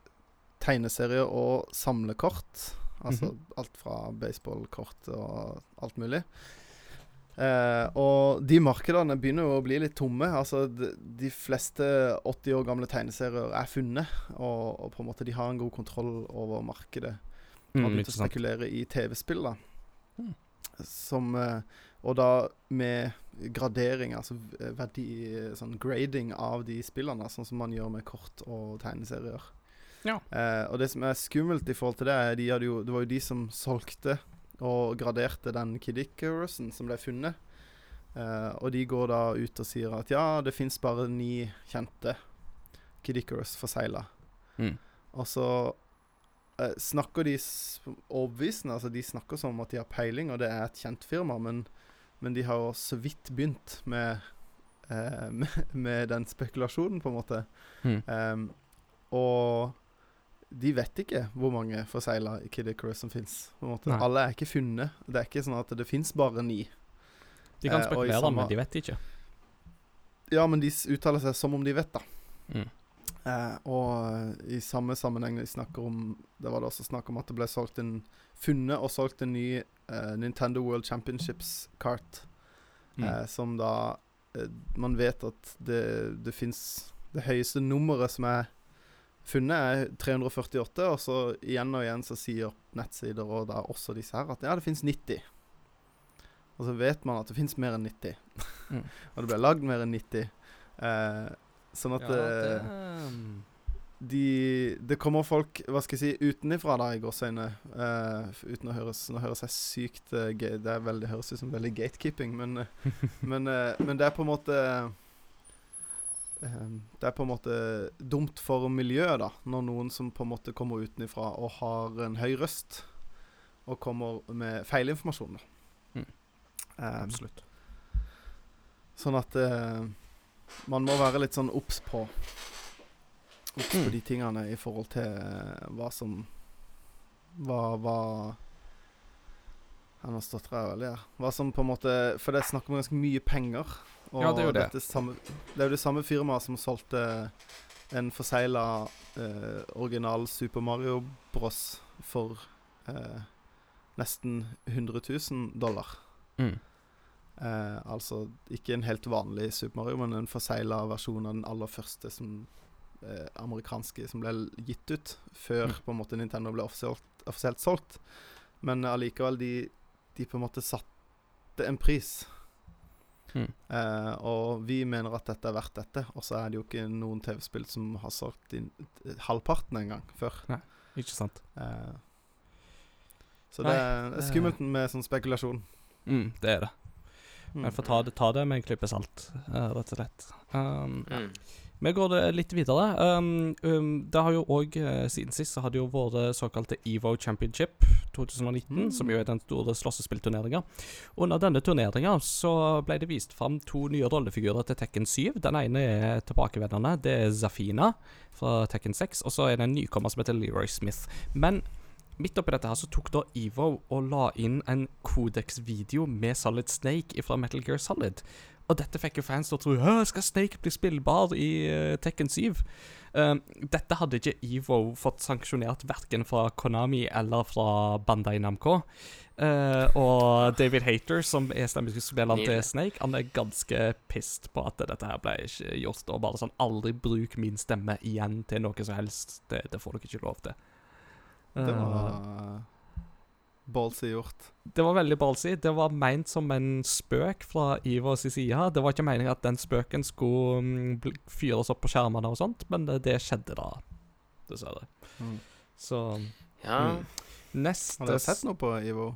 tegneserier og samlekort. Altså Mhm. alt fra baseballkort og alt mulig. Eh, og de markedene begynner jo å bli litt tomme. Altså de, de fleste 80 år gamle tegneserier er funnet, og, og på en måte de har en god kontroll over markedet har Mm, begynt å spekulere i TV-spill, da. Mm. Som eh, Og da med gradering, altså verdi Sånn grading av de spillene, sånn som man gjør med kort og tegneserier. Ja. Eh, og det som er skummelt i forhold til det, er de hadde jo, det var jo de som solgte og graderte den Kid Icarusen som ble funnet. Eh, og de går da ut og sier at ja, det fins bare ni kjente Kid Icarus forsegla. Mm. Og så eh, snakker de overbevisende. Altså de snakker som om at de har peiling, og det er et kjent firma, men, men de har jo så vidt begynt med, eh, [LAUGHS] med, med den spekulasjonen, på en måte. Mm. Um, og de vet ikke hvor mange forsegla Kid Icarus som fins. Alle er ikke funnet. Det er ikke sånn at det fins bare ni. De kan Eh, spekulere, samme- men de vet ikke. Ja, men de uttaler seg som om de vet, da. Mm. Eh, og i samme sammenheng vi snakker om Det var det også snakk om at det ble solgt en funnet og solgt en ny eh, Nintendo World Championships-kart. Mm. Eh, som da eh, Man vet at det, det fins Det høyeste nummeret som er funnet, er 348. Og så igjen og igjen så sier nettsider og da også disse her at ja, det fins 90. Og så vet man at det fins mer enn 90. Mm. [LAUGHS] og det ble lagd mer enn 90. Eh, sånn at Ja, det, eh, de, det kommer folk hva skal jeg si, utenifra da, i gåseøyne. Uh, uten å høres Nå høres jeg sykt uh, ga- Det veldig, høres ut som veldig gatekeeping, men, eh, men, uh, men det er på en måte eh, Det er på en måte dumt for miljøet, da, når noen som på en måte kommer utenifra og har en høy røst, og kommer med feilinformasjon. da. Mm. Eh, absolutt. Sånn at eh, man må være litt sånn obs på Obs på Mm. de tingene i forhold til eh, hva som Hva, hva Han har stått jeg veldig ja. Hva som på en måte For det er snakk om ganske mye penger. Og Ja, det er jo det. samme, det er jo det samme firmaet som solgte en forsegla eh, original Super Mario Bros. for eh, nesten 100 000 dollar. Mm. Eh, altså ikke en helt vanlig Super Mario, men en forsegla versjon av den aller første som, eh, amerikanske som ble gitt ut før Mm. på en måte Nintendo ble offisielt, offisielt solgt. Men allikevel, de, de på en måte satte en pris. Mm. Eh, og vi mener at dette er verdt dette, og så er det jo ikke noen TV-spill som har solgt inn eh, halvparten engang før. Ikke sant? Eh, så Nei, det er skummelt med sånn spekulasjon. Mm, det er det. Men får ta det, ta det med en klype salt, eh, rett og slett. Um, Mm. Vi går det litt videre. Um, um, det har jo òg, siden sist, så har det jo vært såkalte EVO Championship 2019, Mm. som jo er den store slåssespillturneringa. Under denne turneringa så ble det vist fram to nye rollefigurer til Tekken 7. Den ene er tilbakevendende. Det er Zafina fra Tekken 6, og så er det en nykommer som heter Leroy Smith. Men midt oppi dette her så tok da EVO og la inn en Codex-video med Solid Snake fra Metal Gear Solid. Og dette fikk jo fans til å tro Hæ, skal Snake bli spillbar i uh, Tekken 7? Uh, dette hadde ikke EVO fått sanksjonert verken fra Konami eller fra Bandai Namco. Uh, og David Hater, som er stemmeskuespilleren til Snake, han er ganske pissed på at dette her ble ikke gjort. Og bare sånn Aldri bruk min stemme igjen til noe som helst. Det, det får dere ikke lov til. Det Eh, var ballsy gjort. det var veldig ballsy. Det var meint som en spøk fra Ivers side. Det var ikke meningen at den spøken skulle mm, fyres opp på skjermene og sånt, men det, det skjedde da, dessverre. Mm. Så Ja. mm. neste Har dere sett noe på Ivo?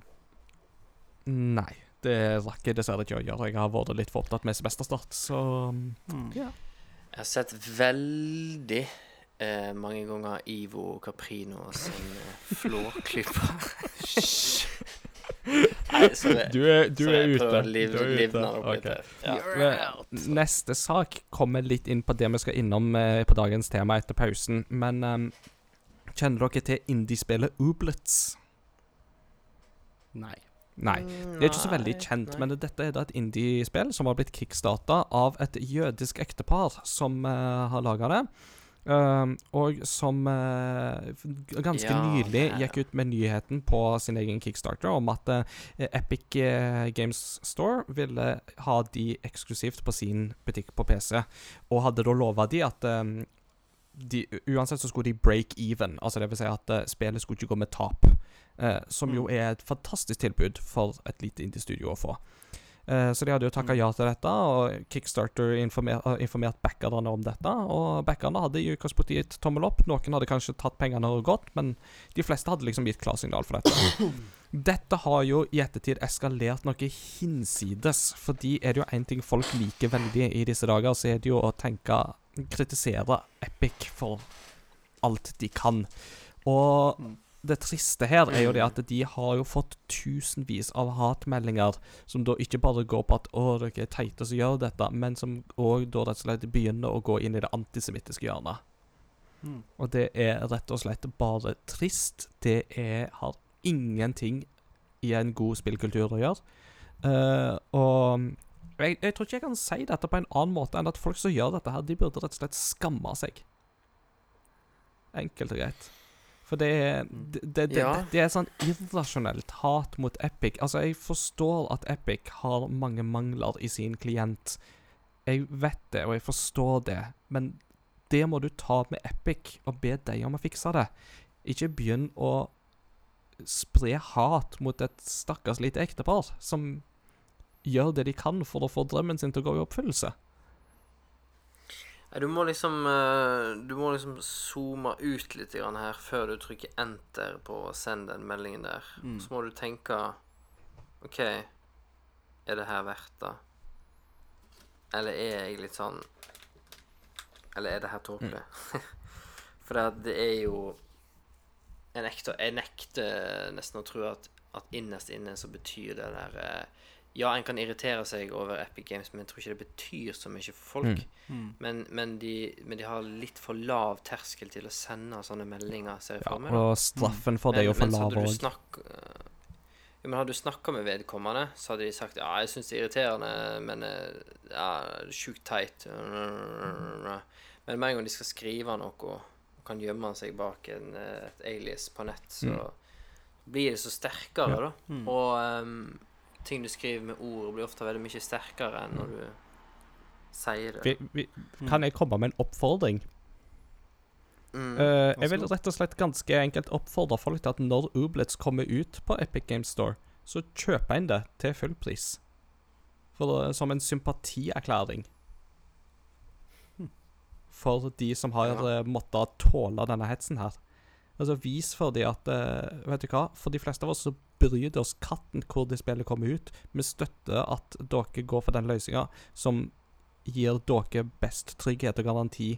Nei. Det rakk jeg dessverre ikke å gjøre. Jeg har vært litt for opptatt med semesterstart, så Mm. ja. Jeg har sett veldig eh, mange ganger Ivo Caprino sin eh, flårklyper. [LAUGHS] Nei, sorry. Du er, du Så er ute. å liv, Du er. Ja. Neste sak kommer litt inn på det vi skal innom eh, på dagens tema etter pausen. Men ehm, kjenner dere til indiespillet Ooblets? Nei. Nei. Det er ikke så veldig kjent, men dette er da et indiespill som har blitt kickstarta av et jødisk ektepar som uh, har laga det. Um, og som uh, ganske Ja, nylig gikk ut med nyheten på sin egen kickstarter om at uh, Epic eh, Games Store ville ha de eksklusivt på sin butikk på PC, og hadde da lova de at um, de, uansett så skulle de break even, altså det vil si at uh, spillet skulle ikke gå med tap. Som jo Mm. er et fantastisk tilbud for et lite indie-studio å få. Eh, så de hadde jo takka Mm. ja til dette, og Kickstarter informer, informert backerne om dette. Og backerne hadde i utgangspunktet gitt tommel opp. Noen hadde kanskje tatt pengene og gått, men de fleste hadde liksom gitt klarsignal for dette. [COUGHS] Dette har jo i ettertid eskalert noe hinsides, fordi er det jo én ting folk liker veldig i disse dager, så er det jo å tenke Kritisere Epic for alt de kan. Og Mm. Det triste her er jo det at de har jo fått tusenvis av hatmeldinger som da ikke bare går på at 'Å, dere er teite som gjør dette', men som òg da rett og slett begynner å gå inn i det antisemittiske hjørnet. Mm. Og det er rett og slett bare trist. Det er, har ingenting i en god spillkultur å gjøre. Uh, og jeg, jeg tror ikke jeg kan si dette på en annen måte enn at folk som gjør dette her, de burde rett og slett skamme seg. Enkelt og greit. For det er det, det, det, det er sånn irrasjonelt hat mot Epic. Altså, jeg forstår at Epic har mange mangler i sin klient. Jeg vet det, og jeg forstår det, men det må du ta med Epic og be dem om å fikse det. Ikke begynn å spre hat mot et stakkars lite ektepar som gjør det de kan for å få drømmen sin til å gå i oppfyllelse. Du må liksom eh, Du må liksom zoome ut litt her før du trykker enter på å sende den meldingen der. Mm. Så må du tenke OK, er det her verdt det? Eller er jeg litt sånn Eller er det her tåpelig? [LAUGHS] For det, det er jo Jeg nekter, jeg nekter nesten å tro at, at innerst inne så betyr det der eh, Ja, en kan irritere seg over Epic Games, men jeg tror ikke det betyr så mye for folk. Mm. Men, men, de, men de har litt for lav terskel til å sende sånne meldinger, ser jeg Ja, for meg. da. og straffen for det er jo for lav òg. eh, ja, men hadde du snakka med vedkommende, så hadde de sagt ja, jeg syns det er irriterende, men eh, ja, det er sjukt teit. Men med en gang de skal skrive noe og kan gjemme seg bak en, eh, et alias på nett, så blir det så sterkere, da. Mm. Og ehm, ting du skriver med ord, blir ofte veldig mye sterkere enn når du sier det. Vi, vi, kan jeg komme med en oppfordring? Mm. uh, jeg vil rett og slett ganske enkelt oppfordre folk til at når Ooblets kommer ut på Epic Games Store, så kjøper en det til full pris. For, eh, som en sympatierklæring. For de som har Ja. eh, måttet tåle denne hetsen her. Altså Vis for de at Vet du hva? For de fleste av oss så bryr oss katten hvor det spillet kommer ut. Vi støtter at dere går for den løsninga som gir dere best trygghet og garanti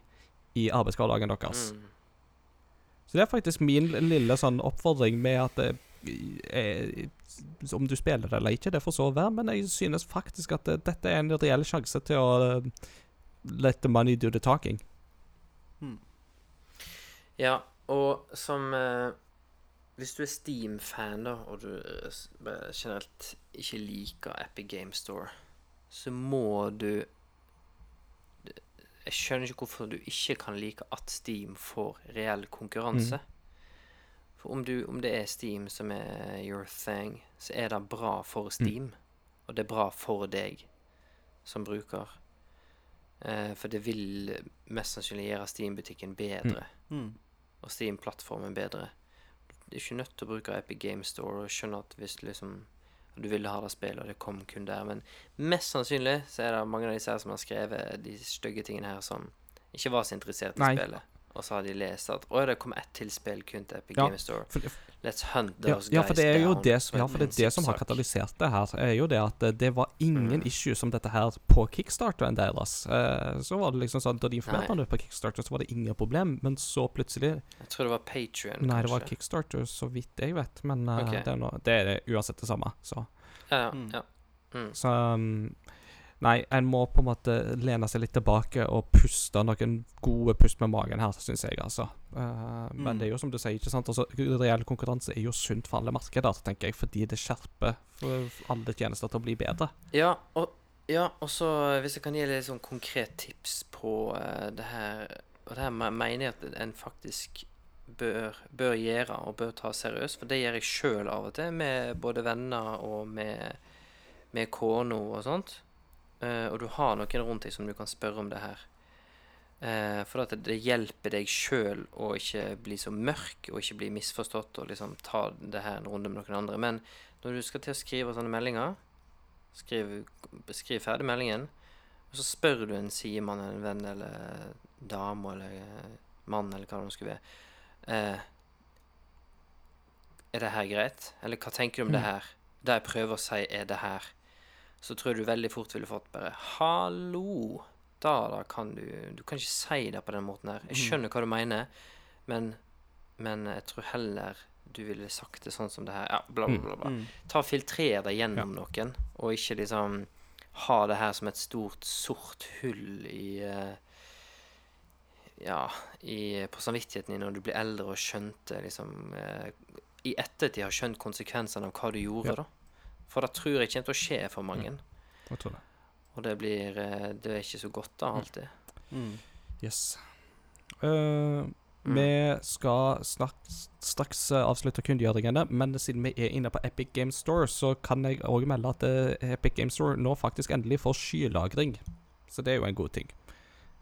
i arbeidshverdagen deres. Mm. Så det er faktisk min lille sånn oppfordring med at det, eh, Om du spiller det eller ikke, det får så være, men jeg synes faktisk at det, dette er en reell sjanse til å eh, let the money do the talking. Ja, og som eh, Hvis du er Steam-fan, da, og du eh, bare generelt ikke liker Epic Game Store, så må du Jeg skjønner ikke hvorfor du ikke kan like at Steam får reell konkurranse. For om, du, om det er Steam som er your thing, så er det bra for Steam. Og det er bra for deg som bruker. Eh, for det vil mest sannsynlig gjøre Steam-butikken bedre Mm. og Steam-plattformen bedre. Du er ikke nødt til å bruke Epic Game Store og skjønne at hvis liksom du ville ha det spillet, og det kom kun der. Men mest sannsynlig så er det mange av disse her som har skrevet de stygge tingene her, som ikke var så interessert i Nei. spillet. Og så har de lest at å, det kom ett til spill kun til Epic Ja, Game Store. For, Let's hunt those ja, guys for det er jo down. det, som ja, for det, er det som har katalysert det her, er jo det at eh, det var ingen Mm. issue som dette her på kickstarteren deres. Uh, så var det liksom sånn, Da de informerte om det på kickstarter, så var det ingen problem, men så plutselig Jeg tror det var Patrion, Nei, det var kickstarter, så vidt jeg vet, men uh, okay. det, er noe, det er uansett det samme, så Ja, ja. Mm. ja. Mm. Så um, Nei, en må på en måte lene seg litt tilbake og puste noen gode pust med magen her, syns jeg, altså. Eh, Men Mm. det er jo som du sier, ikke sant. Altså, reell konkurranse er jo sunt for alle markeder, tenker jeg, fordi det skjerper alle tjenester til å bli bedre. Ja, og, ja, så hvis jeg kan gi litt sånn konkret tips på uh, det her Og det her mener jeg at en faktisk bør, bør gjøre og bør ta seriøst, for det gjør jeg sjøl av og til, med både venner og med, med kona og sånt. Eh, og du har noen rundt deg som du kan spørre om det her. Eh, for at det, det hjelper deg sjøl å ikke bli så mørk og ikke bli misforstått og liksom ta det her en runde med noen andre. Men når du skal til å skrive sånne meldinger, skriv, skriv ferdig meldingen, og så spør du en sidemann, en venn eller dame eller mann eller hva det nå skulle være eh, Er det her greit? Eller hva tenker du om det Mm. her? Det jeg prøver å si, er det her. Så tror jeg du veldig fort ville fått bare Hallo! Da, da kan du Du kan ikke si det på den måten her. Jeg skjønner hva du mener, men, men jeg tror heller du ville sagt det sånn som det her. Ja, bla, bla, bla. bla Mm. ta filtrer deg gjennom noen, og ikke liksom ha det her som et stort, sort hull i eh, Ja, i, på samvittigheten din når du blir eldre og skjønte liksom eh, I ettertid har skjønt konsekvensene av hva du gjorde, Ja. da. For det tror jeg kommer til å skje for mange. Jeg tror det. Og det blir eh, Det er ikke så godt, da, alltid. Mm. Yes. Uh, Mm. Vi skal snart, straks eh, avslutte kunngjøringene, men siden vi er inne på Epic Game Store, så kan jeg òg melde at Epic Game Store nå faktisk endelig får skylagring. Så det er jo en god ting.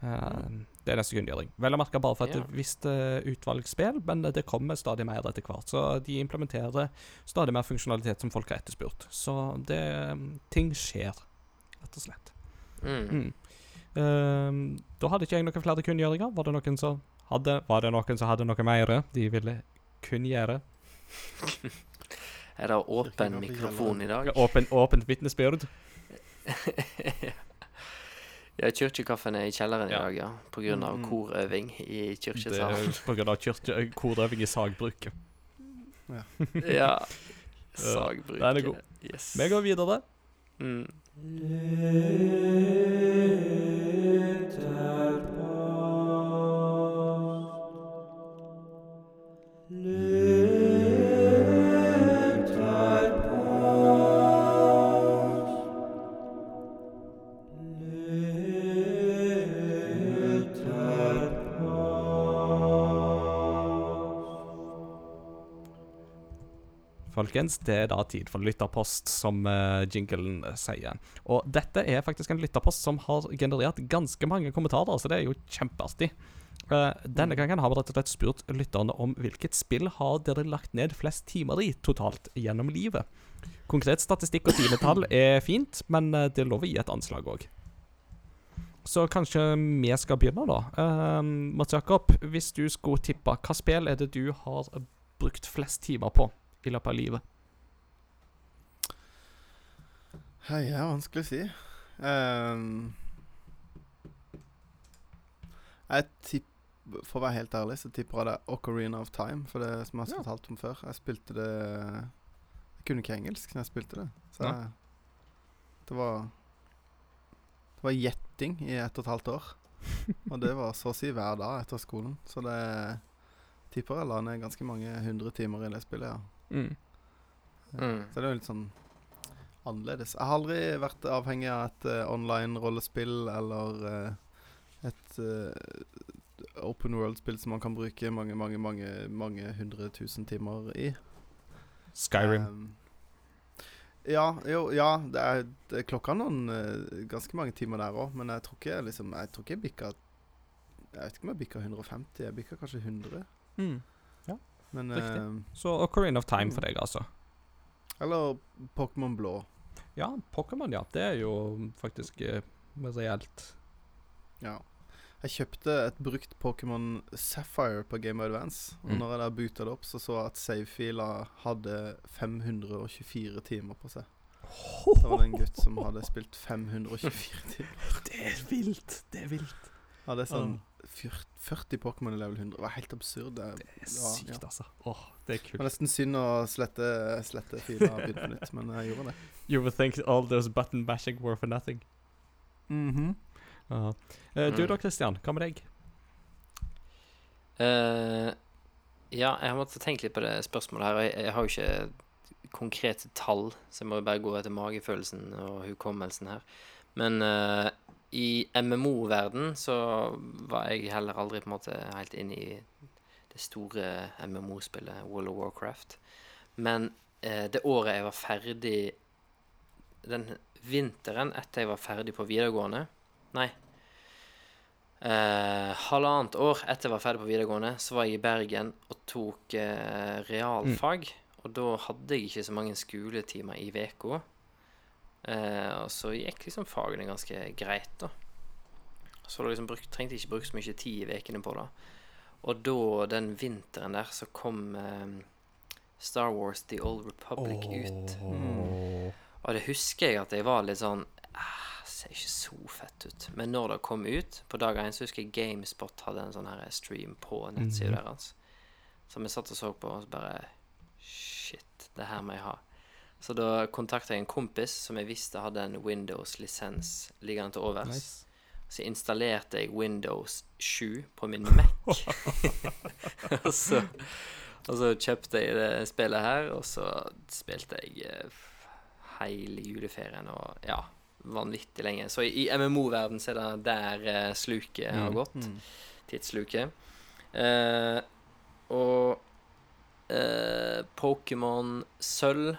Eh, det er neste kunngjøring. Vel å merke bare for et Ja. visst uh, utvalgsspill, men det kommer stadig mer etter hvert. Så de implementerer stadig mer funksjonalitet som folk har etterspurt. Så det Ting skjer, rett og slett. Mm. Mm. Ehm, da hadde ikke jeg noen flere kunngjøringer. Var det noen som hadde Var det noen som hadde noe mer de ville kunngjøre? [LAUGHS] Er det åpen mikrofon i dag? Åpen, åpent vitnesbyrd? [LAUGHS] ja, kirkekaffen er i kjelleren Ja. i dag, ja. På grunn av Mm, mm. korøving i Det kirkesalen. på grunn av korøving i sagbruket. [LAUGHS] ja. Sagbruket. Den er god. Yes. Vi går videre. Mm. Folkens, det er da tid for lytterpost, som uh, jinglen eh, sier. Og dette er faktisk en lytterpost som har generert ganske mange kommentarer, så det er jo kjempeartig. Uh, denne gangen har vi rett og slett spurt lytterne om hvilket spill har dere lagt ned flest timer i totalt gjennom livet. Konkret statistikk og timetall er fint, men det er lov å gi et anslag òg. Så kanskje vi skal begynne, da. Uh, Mats Jakob, hvis du skulle tippe, hva spill er det du har brukt flest timer på i løpet av livet? Hei, det er vanskelig å si. Um, jeg tipper For å være helt ærlig, så tipper jeg det er Ocarina of Time. For det som jeg har fortalt om før. Jeg spilte det Jeg kunne ikke engelsk da jeg spilte det. Så jeg, det var Det var gjetting i ett og et halvt år. [LAUGHS] Og det var så å si hver dag etter skolen. Så det tipper jeg la ned ganske mange hundre timer i det spillet, ja. Mm. Mm. Så det er jo litt sånn annerledes. Jeg har aldri vært avhengig av et uh, online rollespill eller uh, et uh, open world-spill som man kan bruke mange, mange, mange, mange hundre tusen timer i. Skyrim. Um, ja, jo, ja, det er, det klokka noen ganske mange timer der òg, men jeg tror ikke liksom Jeg tror ikke jeg bikka Jeg vet ikke om jeg bikka 150, jeg bikka kanskje 100. Mm. Men eh, Så Ocarina of Time for deg, altså. Eller Pokémon Blå. Ja, Pokémon, ja. Det er jo faktisk uh, reelt. Ja. Jeg kjøpte et brukt Pokémon Sapphire på Game of Advance. Og Mm. når jeg da boota det opp, så så jeg at save-fila hadde 524 timer på seg. Det var det en gutt som hadde spilt 524 timer. Det er vilt. Det er vilt. Ja, det er sånn 40 Pokémon i level 100. Det var helt absurd. Det, Det er sykt, ja. altså. Åh, det er det kult. var nesten synd å slette, slette fila og begynne på nytt, men jeg gjorde det. You would think all those button bashing were for nothing. Ja. Eh, du Mm. da, Christian. Hva med deg? Uh, ja, jeg har måttet tenke litt på det spørsmålet her. Jeg, jeg har jo ikke konkrete tall, så jeg må jo bare gå etter magefølelsen og hukommelsen her. Men eh, i MMO-verden så var jeg heller aldri på en måte helt inne i det store MMO-spillet World of Warcraft. Men eh, det året jeg var ferdig Den vinteren etter jeg var ferdig på videregående Nei, Eh, halvannet år etter jeg var ferdig på videregående, så var jeg i Bergen og tok eh, realfag. Og da hadde jeg ikke så mange skoletimer i uka. Eh, og så gikk liksom fagene ganske greit, da. Så da liksom bruk, trengte jeg ikke bruke så mye tid i ukene på det. Og da, den vinteren der, så kom eh, Star Wars The Old Republic ut. Mm. Og det husker jeg at jeg var litt sånn ah, Ser ikke så fett ut. Men når det kom ut, på dag én, så husker jeg GameSpot hadde en sånn her stream på nettsida Mhm. deres. Så vi satt og så på, og så bare Shit, det her må jeg ha. Så da kontakta jeg en kompis som jeg visste hadde en Windows-lisens liggende til overs. Nice. Så installerte jeg Windows 7 på min Mac. [LAUGHS] og, så, og så kjøpte jeg det spillet her, og så spilte jeg eh, hele juleferien og ja, vanvittig lenge. Så i, i MMO-verden så er det der eh, sluket har Mm. gått. Mm. Tidssluket. Uh, og uh, Pokémon Sølv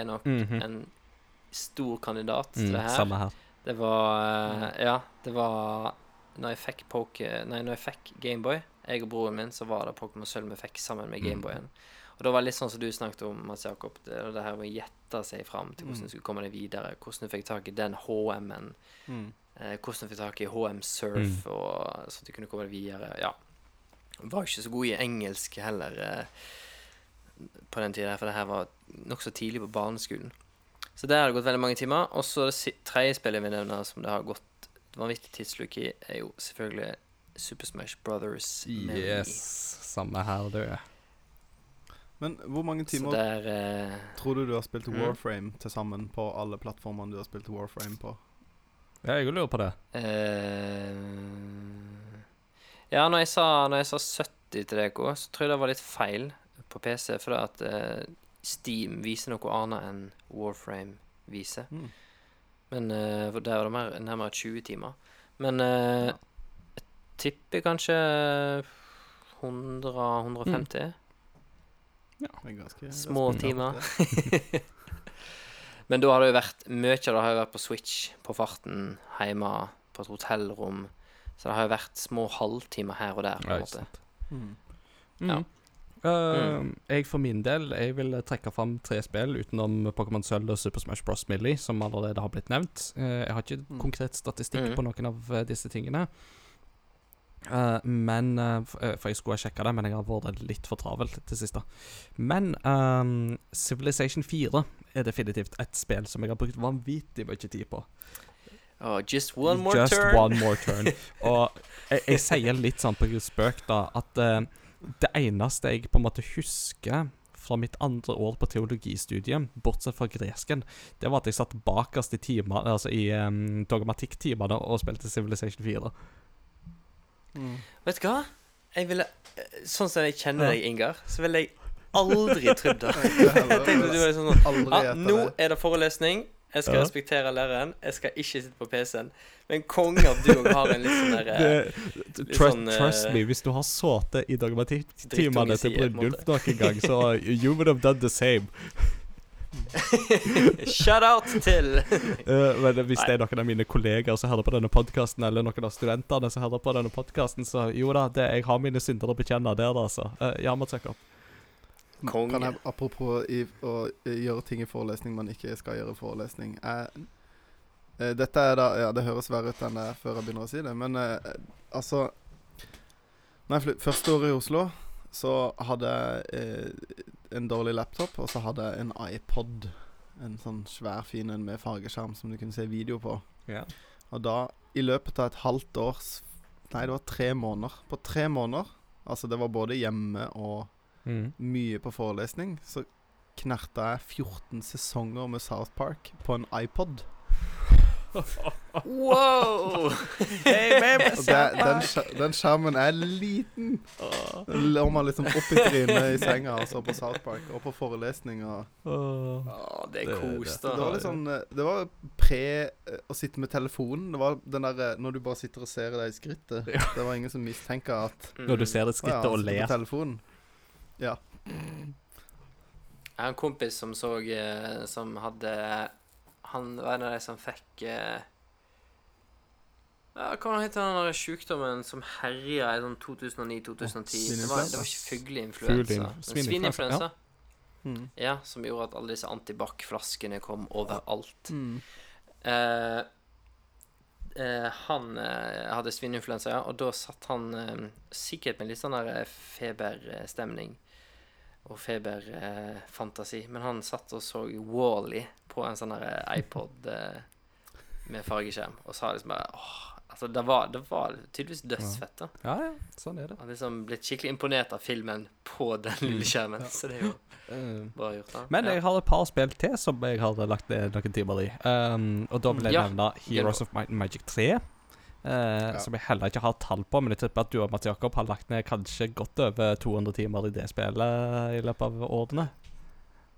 er nok Mhm. en stor kandidat Mm, til det her. samme her. Det var eh, Ja, det var Når jeg fikk Poke... Nei, når jeg fikk Gameboy, jeg og broren min, så var det Pokémon Sølv vi fikk sammen med Mm. Gameboyen. Og da var det litt sånn som du snakket om, Mats Jakob. Det, det her med å gjette seg fram til hvordan Mm. du skulle komme deg videre. Hvordan du fikk tak i den HM-en. Mm. Eh, hvordan du fikk tak i HM Surf, og, så du kunne komme deg videre. Ja. Var ikke så god i engelsk heller eh, på den tida, for det her var nokså tidlig på barneskolen. Så der har det gått veldig mange timer. Og så det tredje spillet vi nevner som det har gått et vanvittig tidsluk i, er jo selvfølgelig Super Smash Brothers. Yes. Samme her, du. Men hvor mange timer der uh, tror du du har spilt Mm. Warframe til sammen på alle plattformene du har spilt Warframe på? Ja, jeg lurer på det. Uh, Ja, når jeg, sa, når jeg sa 70 til dere, så tror jeg det var litt feil på PC, for at uh, Steam viser noe annet enn Warframe viser. Mm. Men uh, der var det mer, nærmere 20 timer. Men uh, Ja. jeg tipper kanskje 100-150 Ja Det er ganske små timer. [LAUGHS] Men da har det jo vært Mye av det har jo vært på Switch, på farten, hjemme, på et hotellrom. Så det har jo vært små halvtimer her og der. på en måte Mm. Mm. Ja. Mm. Uh, Jeg for min del Jeg vil trekke fram tre spill utenom Pokémon Sølv og Super Smash Bros. Millie, som allerede har blitt nevnt. Uh, jeg har ikke Mm. konkret statistikk Mm. på noen av uh, disse tingene. Uh, men For jeg skulle ha sjekka det, men jeg har vært litt for travel til siste. Men um, Civilization 4 er definitivt et spill som jeg har brukt vanvittig mye tid på. Oh, just one more Just turn. one more turn. [LAUGHS] Og jeg, jeg sier litt sånn på spøk, da, at eh, det eneste jeg på en måte husker fra mitt andre år på teologistudiet, bortsett fra gresken, det var at jeg satt bakerst i timene, altså i um, dogmatikktimene og spilte Civilization 4. Mm. Vet du hva? Jeg ville eh, Sånn som jeg kjenner deg, Ingar, så ville jeg aldri trodd det. [LAUGHS] Jeg tenkte du var sånn Aldri Ja, nå er det forelesning. Jeg skal Ja. respektere læreren. Jeg skal ikke sitte på PC-en. Men konge at du òg har en litt sånn der eh, trust, sånn, eh, trust me, hvis du har sittet i dogmatiktimene til Brynjulf noen gang, så you would have done the same. [LAUGHS] Shout-out til uh, [LAUGHS] men hvis Nei. det er noen av mine kolleger som hører på denne podkasten, eller noen av studentene som hører på denne podkasten, så jo da, det, jeg har mine synder å bekjenne der, altså. Uh, ja, Mats Jakob. Konge. Kan jeg, apropos i, å eh, gjøre ting i forelesning man ikke skal gjøre i forelesning jeg, eh, Dette er da Ja, det høres verre ut enn det er før jeg begynner å si det, men eh, altså Når jeg Første året i Oslo så hadde jeg eh, en dårlig laptop, og så hadde jeg en iPod. En sånn svær, fin en med fargeskjerm som du kunne se video på. Ja. Og da, i løpet av et halvt års Nei, det var tre måneder. På tre måneder, altså det var både hjemme og Mm. mye på forelesning, så knerta jeg 14 sesonger med South Park på en iPod. [LAUGHS] Wow! Hey, baby, det, den, den skjermen er liten. Den lå meg liksom opp i trynet i senga og så på South Park, og på forelesning. Og Åh. Det er Det- var litt sånn eh, Det var pre eh, å sitte med telefonen. Det var den der eh, når du bare sitter og ser deg i skrittet. Det var ingen som mistenker at Når du ser det skrittet og ler. Ja. Jeg har en kompis som så eh, Som hadde Han var en av de som fikk eh, ja, Hva heter den der sjukdommen som herja i sånn 2009-2010? Det, var- det var ikke fugleinfluensa. Svineinfluensa, Ja. Mm. Ja, som gjorde at alle disse antibac-flaskene kom overalt. Mm. Eh, eh, han eh, hadde svineinfluensa, ja, og da satt han eh, sikkert med litt sånn der feberstemning og feberfantasi, men han satt og så Wall-E på en sånn eh, iPod eh, med fargeskjerm, og sa liksom bare åh, Altså, det var, det var tydeligvis dødsfett, da. Ja, ja, sånn er det. Han liksom blitt skikkelig imponert av filmen på den lille skjermen, så det er jo Eh, bra gjort, da. Men ja. jeg har et par spill til som jeg har lagt ned noen timer i. Um, og da vil jeg Ja. nevne Heroes of Might and Magic 3. eh, Som jeg heller ikke har tall på, men jeg tipper at du og Mats Jakob har lagt ned kanskje godt over 200 timer i det spillet i løpet av årene.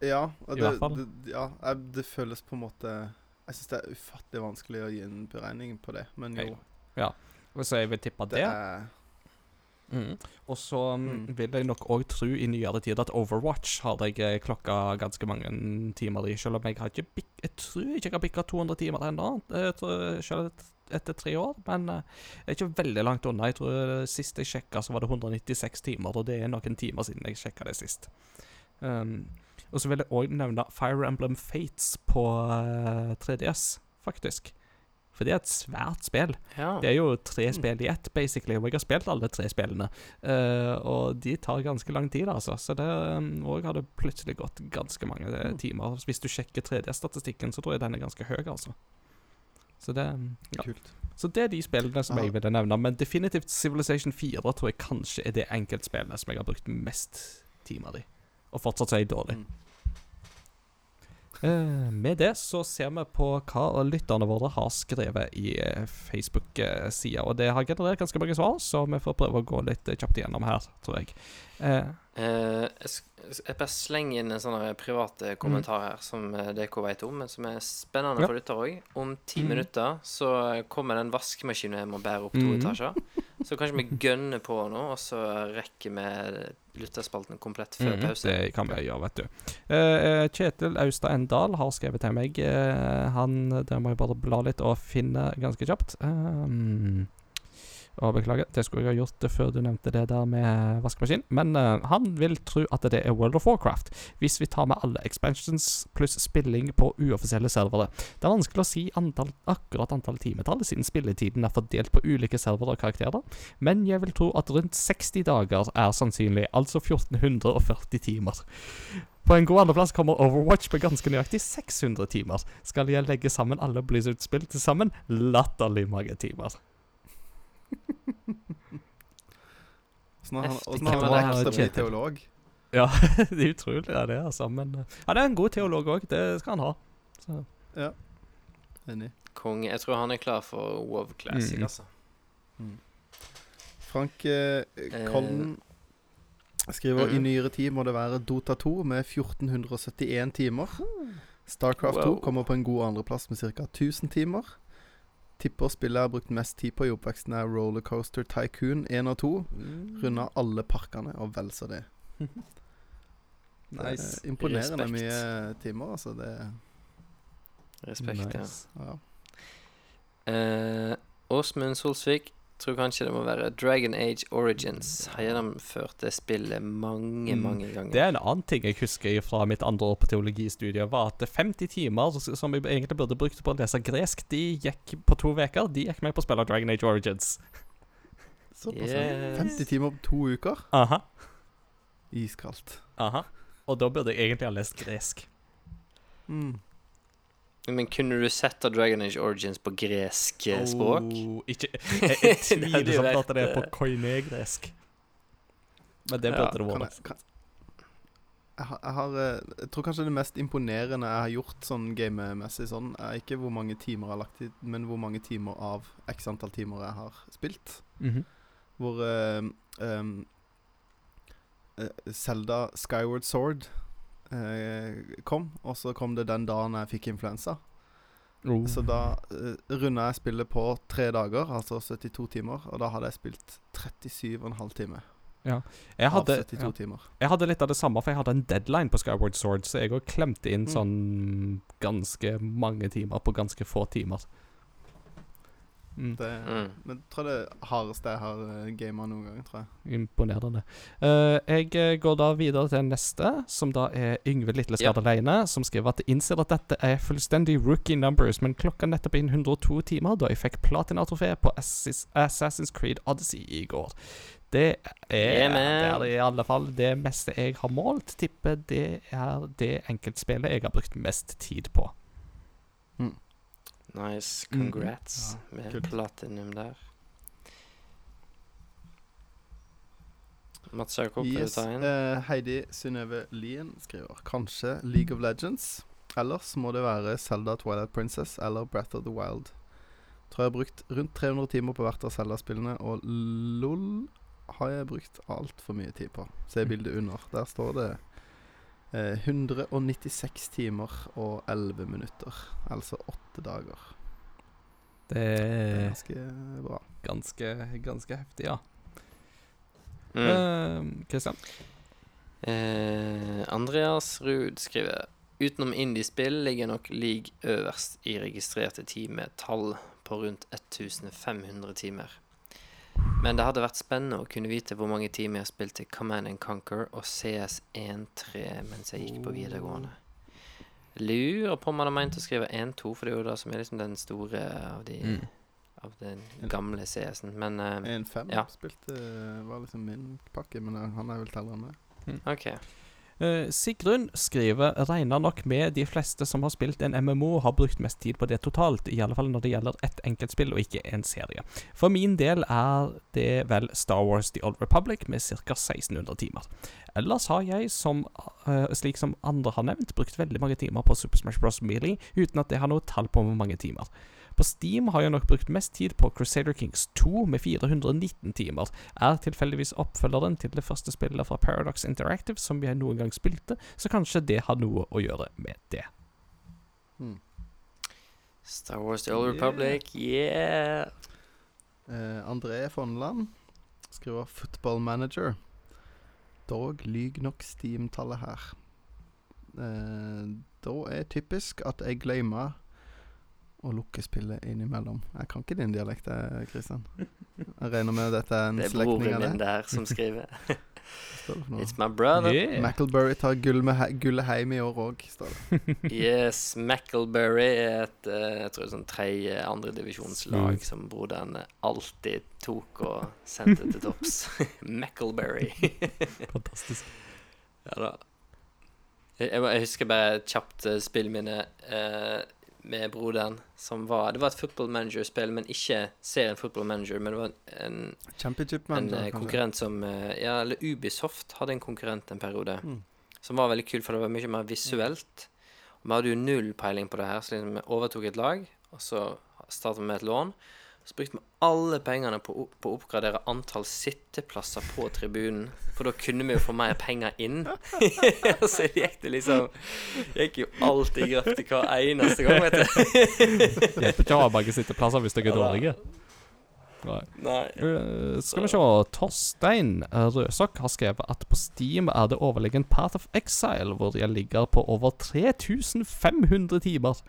Ja, og det. Det, ja, det føles på en måte Jeg syns det er ufattelig vanskelig å gi en beregning på det, men jo. Ja. Så jeg vil tippe Det det. er Mm. Og så mm, Mm. vil jeg nok òg tro i nyere tid at Overwatch har jeg eh, klokka ganske mange timer i, selv om jeg har ikke bik Jeg tror ikke jeg har bikka 200 timer ennå, eh, selv etter tre år. Men eh, er ikke veldig langt unna. Jeg tror eh, Sist jeg sjekka, så var det 196 timer, og det er noen timer siden jeg sjekka det sist. Um, og så vil jeg òg nevne Fire Emblem Fates på eh, 3DS, faktisk. For det er et svært spill. Ja. Det er jo tre spill i ett, basically. Og jeg har spilt alle tre spillene. Uh, og de tar ganske lang tid, altså. Så det òg har det plutselig gått ganske mange eh, Mm. timer. Hvis du sjekker 3D-statistikken, så tror jeg den er ganske høy, altså. Så det ja. Kult. Så det er de spillene som jeg ville nevne. Men definitivt Civilization 4 tror jeg kanskje er det enkeltspillet som jeg har brukt mest timer i. Og fortsatt så er jeg dårlig. Mm. Uh, med det så ser vi på hva lytterne våre har skrevet i eh, Facebook-sida. Og det har generert ganske mange svar, så vi får prøve å gå litt eh, kjapt igjennom her, tror jeg. Eh, Eh, jeg, bare slenger inn en sånn privat Mm. eh, kommentar her som dere DK vet om, men som er spennende Ja. for lytter òg. Om ti Mm. minutter så kommer den vaskemaskinen jeg må bære opp to Mm. etasjer. Så kanskje vi gønner på nå, og så rekker vi lytterspalten komplett før mm. pause. Det kan vi gjøre, vet du. Eh, eh, Kjetil Austad Endal har skrevet til meg. Uh, han Der må jeg bare bla litt og finne ganske kjapt. Um, og Beklager, det skulle jeg ha gjort det før du nevnte det der med vaskemaskin. Men uh, han vil tro at det er World of Warcraft, hvis vi tar med alle expansions pluss spilling på uoffisielle servere. Det er vanskelig å si antall, akkurat antall timetall, siden spilletiden er fordelt på ulike servere og karakterer, men jeg vil tro at rundt 60 dager er sannsynlig, altså 1440 timer. På en god andreplass kommer Overwatch på ganske nøyaktig 600 timer. Skal jeg legge sammen alle Blizzard-spill til sammen, latterlig mange timer. Sånn har han, hvordan har han rekt å bli teolog? Ja, [LAUGHS] det er utrolig, ja, det, altså. Men eh, han er en god teolog òg, det skal han ha. Så. Ja. Enig. Konge. Jeg tror han er klar for WoW Classic, Mm. altså. Frank eh, Kollen skriver Mhm. i nyere tid må det være Dota 2 med 1471 timer. Starcraft 2 kommer på en god andreplass med ca. 1000 timer. Tipper spillet jeg har brukt mest tid på i oppveksten er Rollercoaster Tycoon 1 og 2. Runda alle parkene, og vel så det. [LAUGHS] Nice. Det er imponerende Respekt. mye timer, altså. Det Respekt, ja. Nice. ja. Eh, Åsmund Solsvik tror kanskje det må være Dragon Age Origins. Har gjennomført det spillet mange, Mm. mange ganger. Det er en annen ting jeg husker fra mitt andre år på teologistudiet, var at 50 timer som jeg egentlig burde brukt på å lese gresk, de gikk på to uker. De gikk med på å spille Dragon Age Origins. Såpass. Yes. 50 timer på to uker. Aha, Iskaldt. aha. Og da burde jeg egentlig ha lest gresk. Mm. Men kunne du sette Dragon Age Origins på gresk eh, språk? Oh, ikke, [LAUGHS] jeg, jeg tviler på at det er på eh, koinegresk. Men det Ja, burde det vært. jeg, kan, jeg, har, jeg, har, eh, jeg tror kanskje det mest imponerende jeg har gjort sånn gamemessig sånn, er ikke hvor mange timer jeg har lagt i, men hvor mange timer av x antall timer jeg har spilt. Mhm. Hvor uh, um, Zelda Skyward Sword eh, kom, og så kom det den dagen jeg fikk influensa. Oh. Så da uh, runda jeg spillet på tre dager, altså 72 timer, og da hadde jeg spilt 37,5 timer. jeg, hadde, ja, jeg hadde litt av det samme, for jeg hadde en deadline på Skyward Sword, så jeg òg klemte inn Mm. sånn ganske mange timer på ganske få timer. Mm. Det, Mm. Men jeg tror det hardeste jeg har uh, gama noen gang, tror jeg. Imponerende. Uh, jeg eh, går da videre til neste, som da er Yngve Litleskade Leine, som skriver at innser at dette er fullstendig rookie numbers, men klokka nettopp inn 102 timer da jeg fikk platinatrofé på Assassin's Creed Odyssey i går. Det er, Yeah, det er i alle fall det meste jeg har målt. Tipper det er det enkeltspillet jeg har brukt mest tid på. Nice. Mm. Congrats med kult. platinum der. Mats Jakob, Yes, ta inn? Uh, Heidi Synnøve Lien skriver kanskje League of Legends. Ellers må det være Zelda Twilight Princess eller Breath of the Wild. Tror jeg har brukt rundt 300 timer på hvert av Zelda-spillene, og LOL har jeg brukt altfor mye tid på. Se bildet under. Der står det eh, 196 timer og 11 minutter. Altså åtte dager. Det Det er ganske bra. ganske, ganske heftig, ja. Mm. Eh, Christian? Eh, Andreas Ruud skriver Utenom indiespill ligger nok League øverst i registrerte timetall på rundt 1500 timer. Men det hadde vært spennende å kunne vite hvor mange timer jeg spilte Command and Conquer og CS1-3 mens jeg gikk på videregående. Lurer på om han har meint å skrive 1-2, for det er jo det som er liksom den store av de Mm. Av den gamle CS-en. Men uh, 1-5 Ja. spilte var liksom min pakke, men han er vel teller enn Mm. OK. Eh, Sigrun skriver regner nok med de fleste som har spilt en MMO, har brukt mest tid på det totalt, i alle fall når det gjelder ett enkeltspill og ikke en serie. For min del er det vel Star Wars The Old Republic med ca. 1600 timer. Ellers har jeg, som, eh, slik som andre har nevnt, brukt veldig mange timer på Super Smash Bros. Melee, uten at jeg har noe tall på hvor mange timer. På Steam har jeg nok brukt mest tid på Crusader Kings 2 med 419 timer. Er tilfeldigvis oppfølgeren til det første spillet fra Paradox Interactive som jeg noen gang spilte, så kanskje det har noe å gjøre med det. Hmm. Star Wars The Old Republic, yeah! Eh, André Fonland skriver 'Football Manager'. Dog lyg nok Steam-tallet her. Uh, da er typisk at jeg glemmer å lukke spillet innimellom. Jeg kan ikke din dialekt, Kristian. Jeg regner med dette er en Det er broren min der som skriver. [LAUGHS] It's my brother. Yeah. Mackelbury tar gull med gullet hjem i år òg, står det. [LAUGHS] Yes, Mackleberry er et eh, jeg tror det er sånn tredje andredivisjonslag Smooth. som broderen alltid tok og sendte til topps. [LAUGHS] Mackleberry. Fantastisk. ja da. Jeg, jeg, husker bare kjapt uh, spillminne eh, med broderen som var Det var et Football Manager-spill, men ikke serien Football Manager, men det var en, en eh, konkurrent som eh, Ja, eller Ubisoft hadde en konkurrent en periode. Mm. Som var veldig kul, for det var mye mer visuelt. Og Vi hadde jo null peiling på det her, så liksom vi overtok et lag, og så startet vi med et lån. Så brukte vi alle pengene på, å- på å oppgradere antall sitteplasser på tribunen. For da kunne vi jo få mer penger inn. Og [LAUGHS] så gikk det liksom Gikk jo alltid i til hver eneste gang, vet du. Hjelper ikke å ha mange sitteplasser hvis dere er dårlige. Nei. Nei. Uh, skal vi se Torstein Røsok har skrevet at på Steam er det overlegen Path of Exile, hvor jeg ligger på over 3500 timer.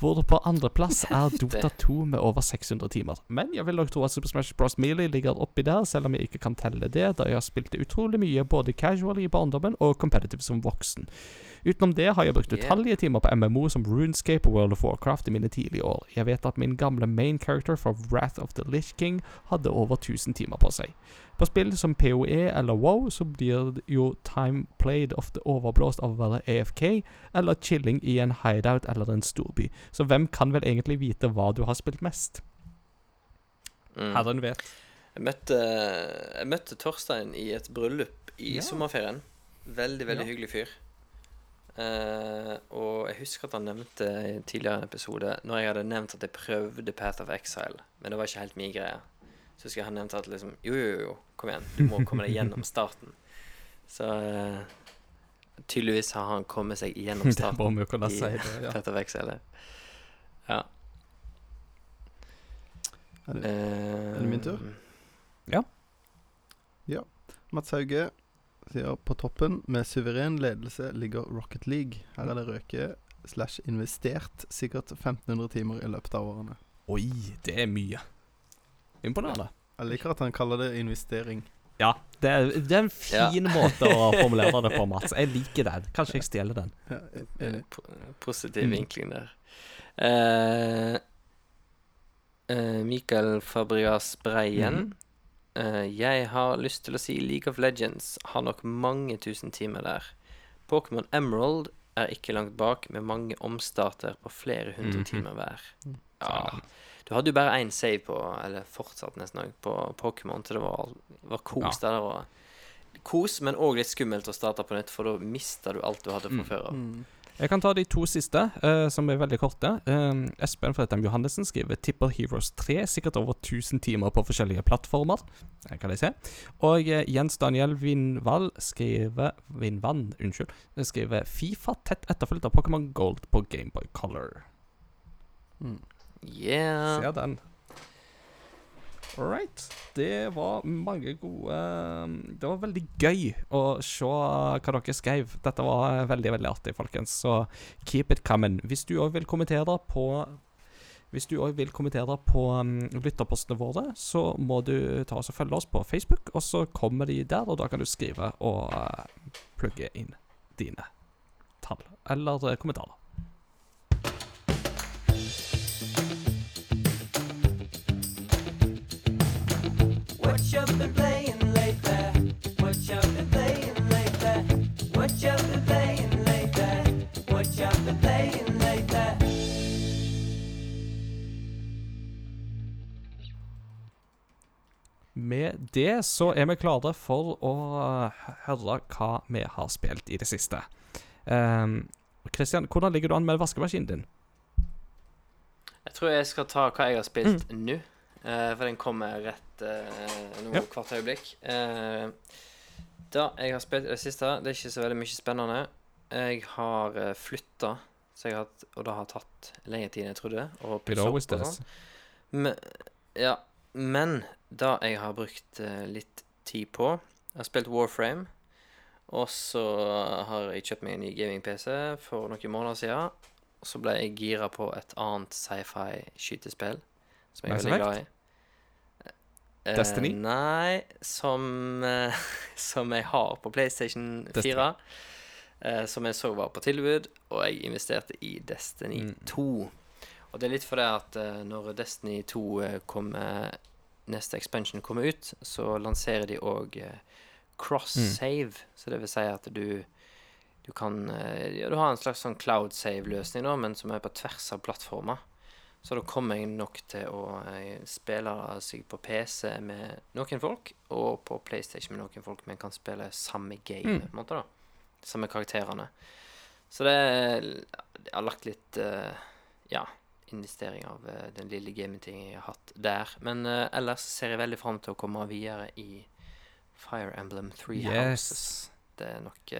Hvor på andreplass [LAUGHS] er Dota 2 med over 600 timer. Men jeg vil nok tro at Super Smash Bros. Melee ligger oppi der, selv om jeg ikke kan telle det, da jeg har spilt utrolig mye både casual i barndommen og competitive som voksen. Utenom det har jeg brukt utallige timer på MMO som RuneScape og World of Warcraft i mine tidlige år. Jeg vet at min gamle main character fra Wrath of the Lich King hadde over 1000 timer på seg. På spill som POE eller WoW så blir jo time played ofte overblåst av å være AFK eller chilling i en hideout eller en storby. Så hvem kan vel egentlig vite hva du har spilt mest? Mm. Herren vet. Jeg møtte, jeg møtte Torstein i et bryllup i Ja. sommerferien. Veldig, veldig Ja. hyggelig fyr. Eh, og jeg husker at han nevnte i en tidligere episode Når jeg hadde nevnt at jeg prøvde Path of Exile, men det var ikke helt min greie. Så husker jeg han nevnte at liksom Jo, jo, jo, kom igjen. Du må komme deg gjennom [LAUGHS] starten. Så uh, tydeligvis har han kommet seg gjennom [LAUGHS] Det starten. må jo kunne i si. Det, ja. Path of Exile. Ja. Er det- er det min tur? Mats Hauge sier på toppen med suveren ledelse ligger Rocket League. Her er det røke slash investert sikkert 1500 timer i løpet av årene. Oi, det er mye. Imponerende. Jeg liker at han kaller det investering. Ja, det er, det er en fin [LAUGHS] måte å formulere det på, Mats. Jeg liker den. Kanskje jeg stjeler den. Ja, enig. Positiv Mm. vinkling der. Uh, uh, Mikael Fabrias Breien. Mhm. Eh, jeg har lyst til å si League of Legends har nok mange tusen timer der. Pokémon Emerald er ikke langt bak, med mange omstarter på flere hundre Mhm. timer hver. Mm. Ja. Du hadde jo bare én save på, eller fortsatt nesten òg, på Pokémon, så det var, var kos der. Det var kos, men òg litt skummelt å starte på nytt, for da mister du alt du hadde fra Mm. før av. Mm. Jeg kan ta de to siste, uh, som er veldig korte. Uh, Espen Fretheim Johannessen skriver Tipper Heroes 3, sikkert over 1000 timer på forskjellige plattformer. Det kan jeg se. Og uh, Jens Daniel Vindvall skriver Vindvann, unnskyld. Skriver Fifa tett etterfulgt av Pokémon Gold på Gameboy Color. Mm. Yeah. Ser den. All right. Det var mange gode um, Det var veldig gøy å se hva dere skrev. Dette var veldig veldig artig, folkens. Så keep it coming. Hvis du òg vil kommentere på hvis du òg vil kommentere på um, lytterpostene våre, så må du ta oss og følge oss på Facebook, og så kommer de der, og da kan du skrive og uh, plugge inn dine tall eller uh, kommentarer. Med det så er vi klare for å høre hva vi har spilt i det siste. Um, Christian, hvordan ligger du an med vaskemaskinen din? Jeg tror jeg skal ta hva jeg har spilt nå. Eh, for den kommer rett eh, nå Ja. hvert øyeblikk. Eh, da jeg har spilt i det siste, det er ikke så veldig mye spennende. Jeg har uh, flytta, og det har tatt lengre tid enn jeg trodde. Og It opp og sånn. Men, ja, men da jeg har brukt litt tid på Jeg har spilt Warframe. Og så har jeg kjøpt meg en ny gaming-PC for noen måneder siden. Og så ble jeg gira på et annet sci-fi-skytespill som jeg er veldig glad i. Eh, Destiny? Nei, som, eh, [LAUGHS] som jeg har på PlayStation 4. Destiny. eh, som jeg så var på tilbud, og jeg investerte i Destiny Mm. 2. Og det er litt fordi at eh, når Destiny 2 eh, kommer Neste expansion kommer ut, så lanserer de òg cross-save. Så det vil si at du du kan Ja, du har en slags sånn cloud save-løsning, da, men som er på tvers av plattformer. Så da kommer jeg nok til å eh, spille seg på PC med noen folk, og på PlayStation med noen folk, men kan spille samme game, Mm. på en måte, da. Samme karakterene. Så det Jeg har lagt litt eh, Ja, investering av eh, den lille gamingtingen jeg har hatt der. Men ellers ser jeg veldig fram til å komme videre i Fire Emblem Three Yes. Houses. Det er nok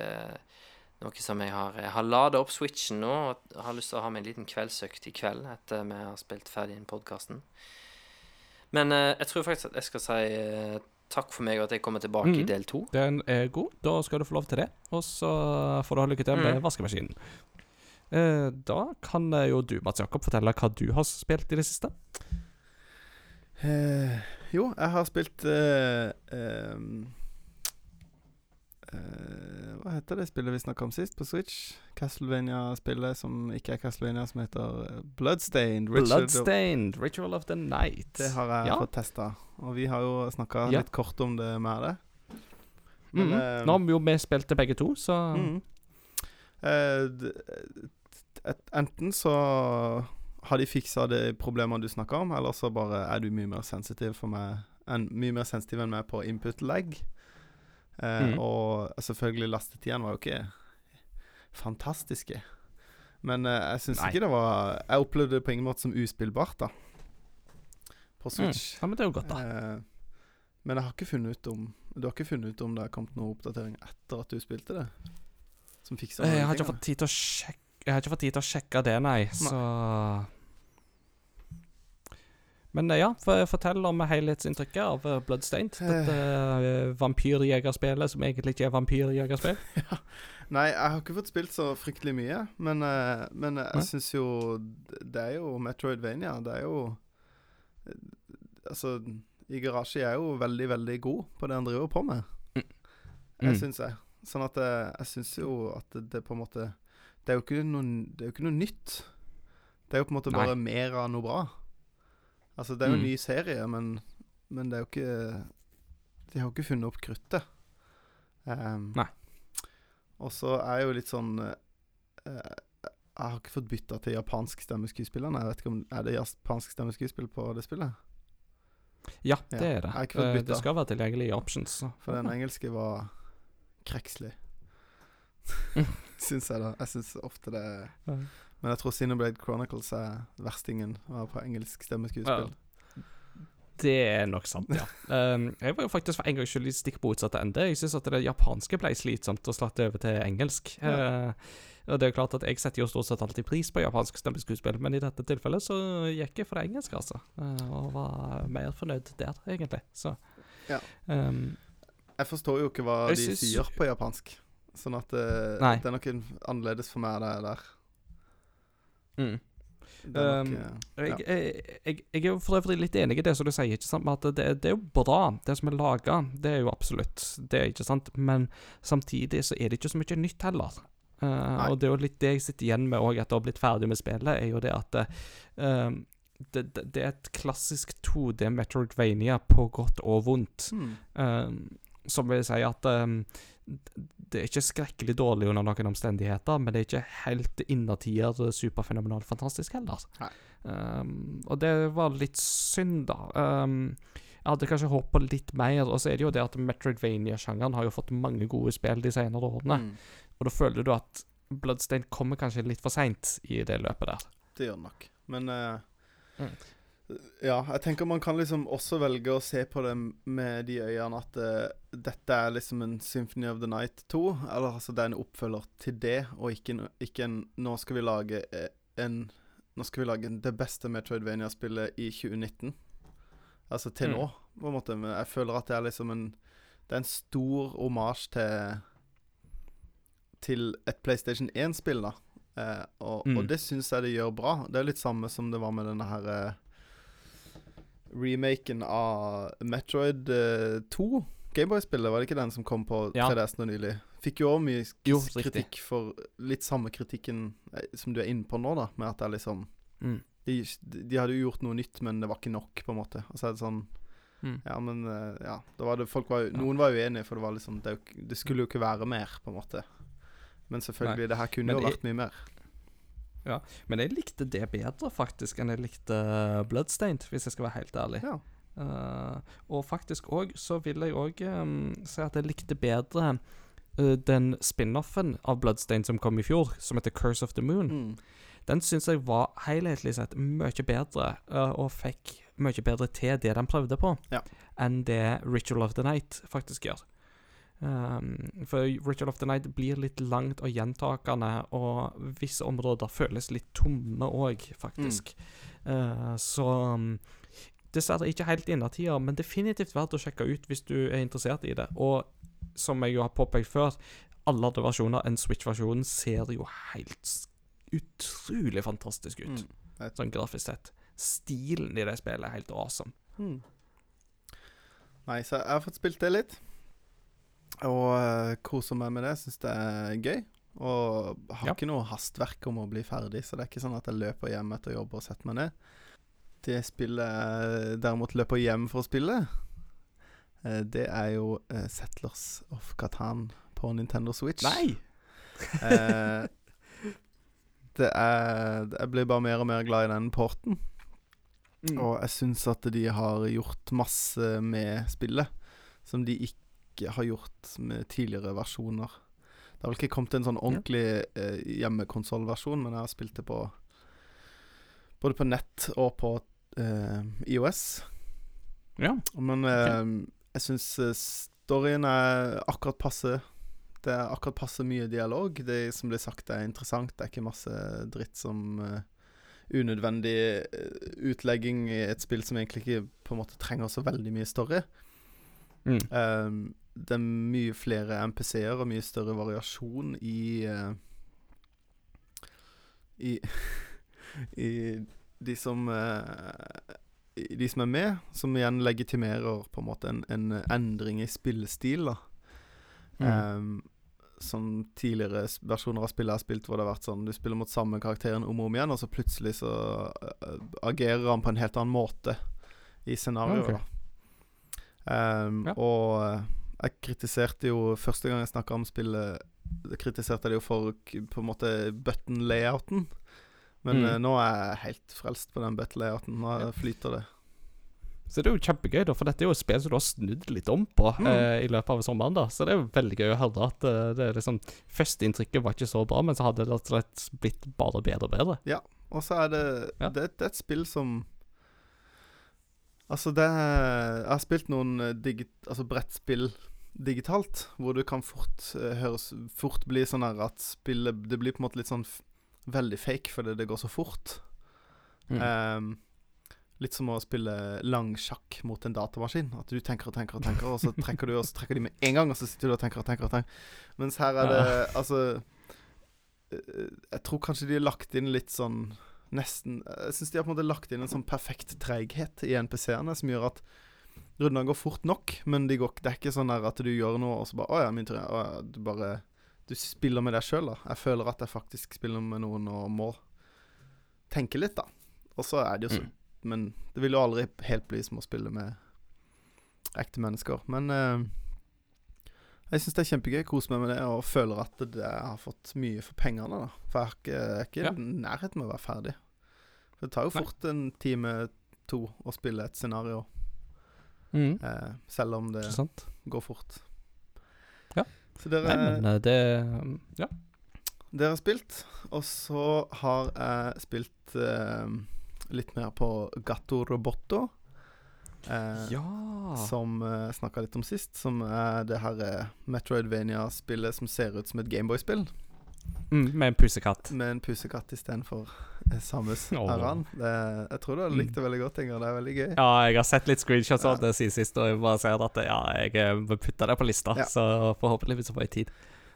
noe som jeg har Jeg har lada opp switchen nå og har lyst til å ha meg en liten kveldsøkt i kveld etter vi har spilt ferdig inn podkasten. Men eh, jeg tror faktisk at jeg skal si eh, takk for meg, og at jeg kommer tilbake i Mhm. del to. Den er god. Da skal du få lov til det. Og så får du ha lykke til med Mm. vaskemaskinen. Eh, da kan eh, jo du, Mats Jakob, fortelle hva du har spilt i det siste. Eh, jo, jeg har spilt uh, ehm, eh, Hva heter det spillet vi snakka om sist på Switch? Castlevania-spillet som ikke er Castlevania, som heter eh, Bloodstained. Richard- Bloodstained, Ritual of the Night. Det har jeg Ja. fått testa. Og vi har jo snakka Ja. litt kort om det med det. Men, Mhm. eh, Nå har vi jo vi det begge to, så mm. Eh, enten så har de fiksa de problemene du snakka om, eller så bare er du mye mer sensitiv for meg enn, Mye mer sensitiv enn meg på input lag. Eh, Mhm. Og selvfølgelig lastetidene var jo ikke fantastiske. Men eh, jeg syns ikke det var Jeg opplevde det på ingen måte som uspillbart, da. På mm. Switch. Ja, men det er jo godt, da. Eh, men jeg har ikke funnet ut om Du har ikke funnet ut om det har kommet noen oppdatering etter at du spilte det? Som fiksa Jeg har ikke fått tid til å sjekke Jeg har ikke fått tid til å sjekke det, nei, så Men eh, ja, fortell om helhetsinntrykket av eh, Bloodstained. Dette uh, vampyrjegerspillet som egentlig ikke er vampyrjegerspill. [LAUGHS] Nei, jeg har ikke fått spilt så fryktelig mye, men, uh, men jeg syns jo Det er jo Metroidvania. Det er jo eh, Altså, i garasje er jo veldig, veldig god på det han driver på med. Jeg Mm. syns jeg. Sånn at jeg, jeg syns jo at det, det på en måte Det er jo ikke noe, det er jo ikke noe nytt. Det er jo på en måte Nei. bare mer av noe bra. Altså, det er jo en Mm. ny serie, men, men det er jo ikke De har jo ikke funnet opp kruttet. Um, Nei. Og så er jeg jo litt sånn uh, Jeg har ikke fått bytta til japansk stemmeskuespiller. Jeg vet ikke om Er det japansk stemmeskuespill på det spillet? Ja, Ja, det er det. jeg har ikke fått bytta. det skal være tilgjengelig i options. For den engelske var krekslig. [LAUGHS] syns jeg, da. Jeg syns ofte det Ja. Men jeg tror Cineblade Chronicles er verstingen på engelsk stemmeskuespill. Det er nok sant, ja. Um, [LAUGHS] jeg var jo faktisk for en gangs skyld stikk stikk utsatte ende. Jeg syns at det japanske ble slitsomt å slatte over til engelsk. Ja. Uh, og det er jo klart at Jeg setter jo stort sett alltid pris på japansk stemmeskuespill, men i dette tilfellet så gikk jeg for det engelske, altså. Uh, og var mer fornøyd der, egentlig. Så Ja. um, Jeg forstår jo ikke hva de synes... sier på japansk. Sånn at eh, det er nok annerledes for meg det der. Mm. Nok, Um, eh, Jeg, jeg, jeg, jeg er for øvrig litt enig i det som du sier, ikke sant? at det, det er jo bra, det som er laga. Det er jo absolutt det, ikke sant? Men samtidig så er det ikke så mye nytt heller. Uh, og det er jo litt det jeg sitter igjen med òg etter å ha blitt ferdig med spillet, er jo det at uh, det, det, det er et klassisk 2D Metroidvania på godt og vondt. hmm. Uh, som vil si at um, det er ikke skrekkelig dårlig under noen omstendigheter, men det er ikke helt innertier superfenomenalt fantastisk heller. Um, og det var litt synd, da. Um, jeg hadde kanskje håpet litt mer, og så er det jo det at Metroidvania-sjangeren har jo fått mange gode spill de senere årene, Mm. og da føler du at Bloodstain kommer kanskje litt for seint i det løpet der. Det gjør det nok. Men uh, Mm. Ja, jeg tenker man kan liksom også velge å se på det med de øynene at uh, dette er liksom en Symphony of the Night 2. Eller altså det er en oppfølger til det, og ikke, ikke en Nå skal vi lage eh, en Nå skal vi lage det beste Metroidvania-spillet i 2019. Altså til Mm. nå, på en måte. Men jeg føler at det er liksom en Det er en stor omasj til Til et PlayStation 1-spill, da. Eh, og, Mm. og det syns jeg det gjør bra. Det er litt samme som det var med denne her eh, remaken av Metroid eh, 2. Gameboy-spillet, var det ikke den som kom på 3DS nå nylig? Fikk jo også mye Jo, kritikk for litt samme kritikken eh, som du er inne på nå, da. Med at det er liksom Mm. de, de hadde jo gjort noe nytt, men det var ikke nok, på en måte. Altså, det er sånn Mm. Ja, men eh, Ja. Var det, folk var, Noen var uenige, for det var liksom det, det skulle jo ikke være mer, på en måte. Men selvfølgelig, det her kunne Men jo vært mye mer. Men jeg likte det bedre, faktisk, enn jeg likte Bloodstained, hvis jeg skal være helt ærlig. Ja. Uh, og faktisk òg så vil jeg òg si at jeg likte bedre uh, den spin-offen av Bloodstained som kom i fjor, som heter Curse of the Moon. Mm. Den syns jeg var helhetlig sett mye bedre, uh, og fikk mye bedre til det den prøvde på, Ja. enn det Ritual of the Night faktisk gjør. Um, for Ritual of the Night blir litt langt og gjentakende, og visse områder føles litt tomme òg, faktisk. Eh, så um, Dessverre ikke helt innertier, men definitivt verdt å sjekke ut hvis du er interessert i det. Og som jeg jo har påpekt før, alle andre versjoner enn Switch-versjonen ser jo helt utrolig fantastisk ut, Mm. Sånn grafisk sett. Stilen i det spillet er helt awesome. Mm. Så jeg har fått spilt det litt. Og uh, koser meg med det. Syns det er gøy. Og har Ja. ikke noe hastverk om å bli ferdig, så det er ikke sånn at jeg løper hjem etter jobb og setter meg ned. Det spillet jeg derimot løper hjem for å spille, uh, det er jo uh, Settlers of Catan på Nintendo Switch. Nei! [LAUGHS] Eh, det er Jeg blir bare mer og mer glad i den porten. Mm. Og jeg syns at de har gjort masse med spillet som de ikke har gjort med tidligere versjoner. Det har vel ikke kommet en sånn ordentlig eh, hjemmekonsollversjon, men jeg har spilt det på både på nett og på eh, IOS. Ja. Men eh, jeg syns storyen er akkurat passe. Det er akkurat passe mye dialog. Det som blir sagt, er interessant. Det er ikke masse dritt som eh, unødvendig eh, utlegging i et spill som egentlig ikke på en måte trenger så veldig mye story. Mm. Um, det er mye flere MPC-er og mye større variasjon i uh, I [LAUGHS] I de som uh, i de som er med, som igjen legitimerer på en måte en, en endring i spillestil. da Mm. Um, som tidligere versjoner av spillet jeg har spilt, hvor det har vært sånn du spiller mot samme karakteren om og om igjen, og så plutselig så uh, agerer han på en helt annen måte i scenarioet. Okay. Ehm, Ja. Og jeg kritiserte jo Første gang jeg snakka om spillet, kritiserte jeg det jo for på en måte button-layouten. Men Mm. øh, nå er jeg helt frelst på den button-layouten. Nå Ja. flyter det. Så det er jo kjempegøy, da, for dette er jo et spill som du har snudd litt om på Mm. eh, i løpet av sommeren. da Så det er jo veldig gøy å høre at eh, det er liksom førsteinntrykket var ikke så bra, men så hadde det rett blitt bare bedre og bedre. Ja, Og så er det, Ja. det Det er et spill som Altså, det Jeg har spilt noen digit, digi altså brettspill digitalt, hvor det kan fort eh, høres Fort bli sånn at spillet Det blir på en måte litt sånn veldig fake fordi det går så fort. Mm. Um, litt som å spille lang sjakk mot en datamaskin. At du tenker og tenker og tenker, og så [LAUGHS] trekker du, og så trekker de med en gang, og så sitter du og tenker og tenker. og tenker Mens her er det [LAUGHS] Altså eh, Jeg tror kanskje de har lagt inn litt sånn Nesten Jeg syns de har på en måte lagt inn en sånn perfekt treghet i NPC-ene som gjør at rundene går fort nok, men de går, det er ikke sånn at du gjør noe, og så bare Å ja, min tur. ja, du bare Du spiller med deg sjøl, da. Jeg føler at jeg faktisk spiller med noen og må tenke litt, da. Og så er det jo så Mm. Men det vil jo aldri helt bli som å spille med ekte mennesker. Men eh, jeg syns det er kjempegøy. Koser meg med det og føler at det, jeg har fått mye for pengene. da For jeg, har ikke, jeg er ikke Ja. i nærheten med å være ferdig. For det tar jo Nei. fort en time, to, å spille et scenario. Mm. Eh, selv om det går fort. Ja. Så dere, Nei, men eh, det Ja. dere har spilt. Og så har jeg spilt eh, litt mer på Gatto Roboto. Eh, ja. Som uh, snakka litt om sist. Som er det her eh, Metroidvania-spillet som ser ut som et Gameboy-spill. Mm, med en pusekatt. Med en pusekatt istedenfor uh, Samus [LAUGHS] oh. Aran. Det, jeg tror du hadde likt det veldig godt, Inger. Det er veldig gøy. Ja, jeg har sett litt screenshots Ja. det siden sist, og jeg bare ser at ja, jeg eh, må putte det på lista. Ja. Så forhåpentligvis får jeg tid.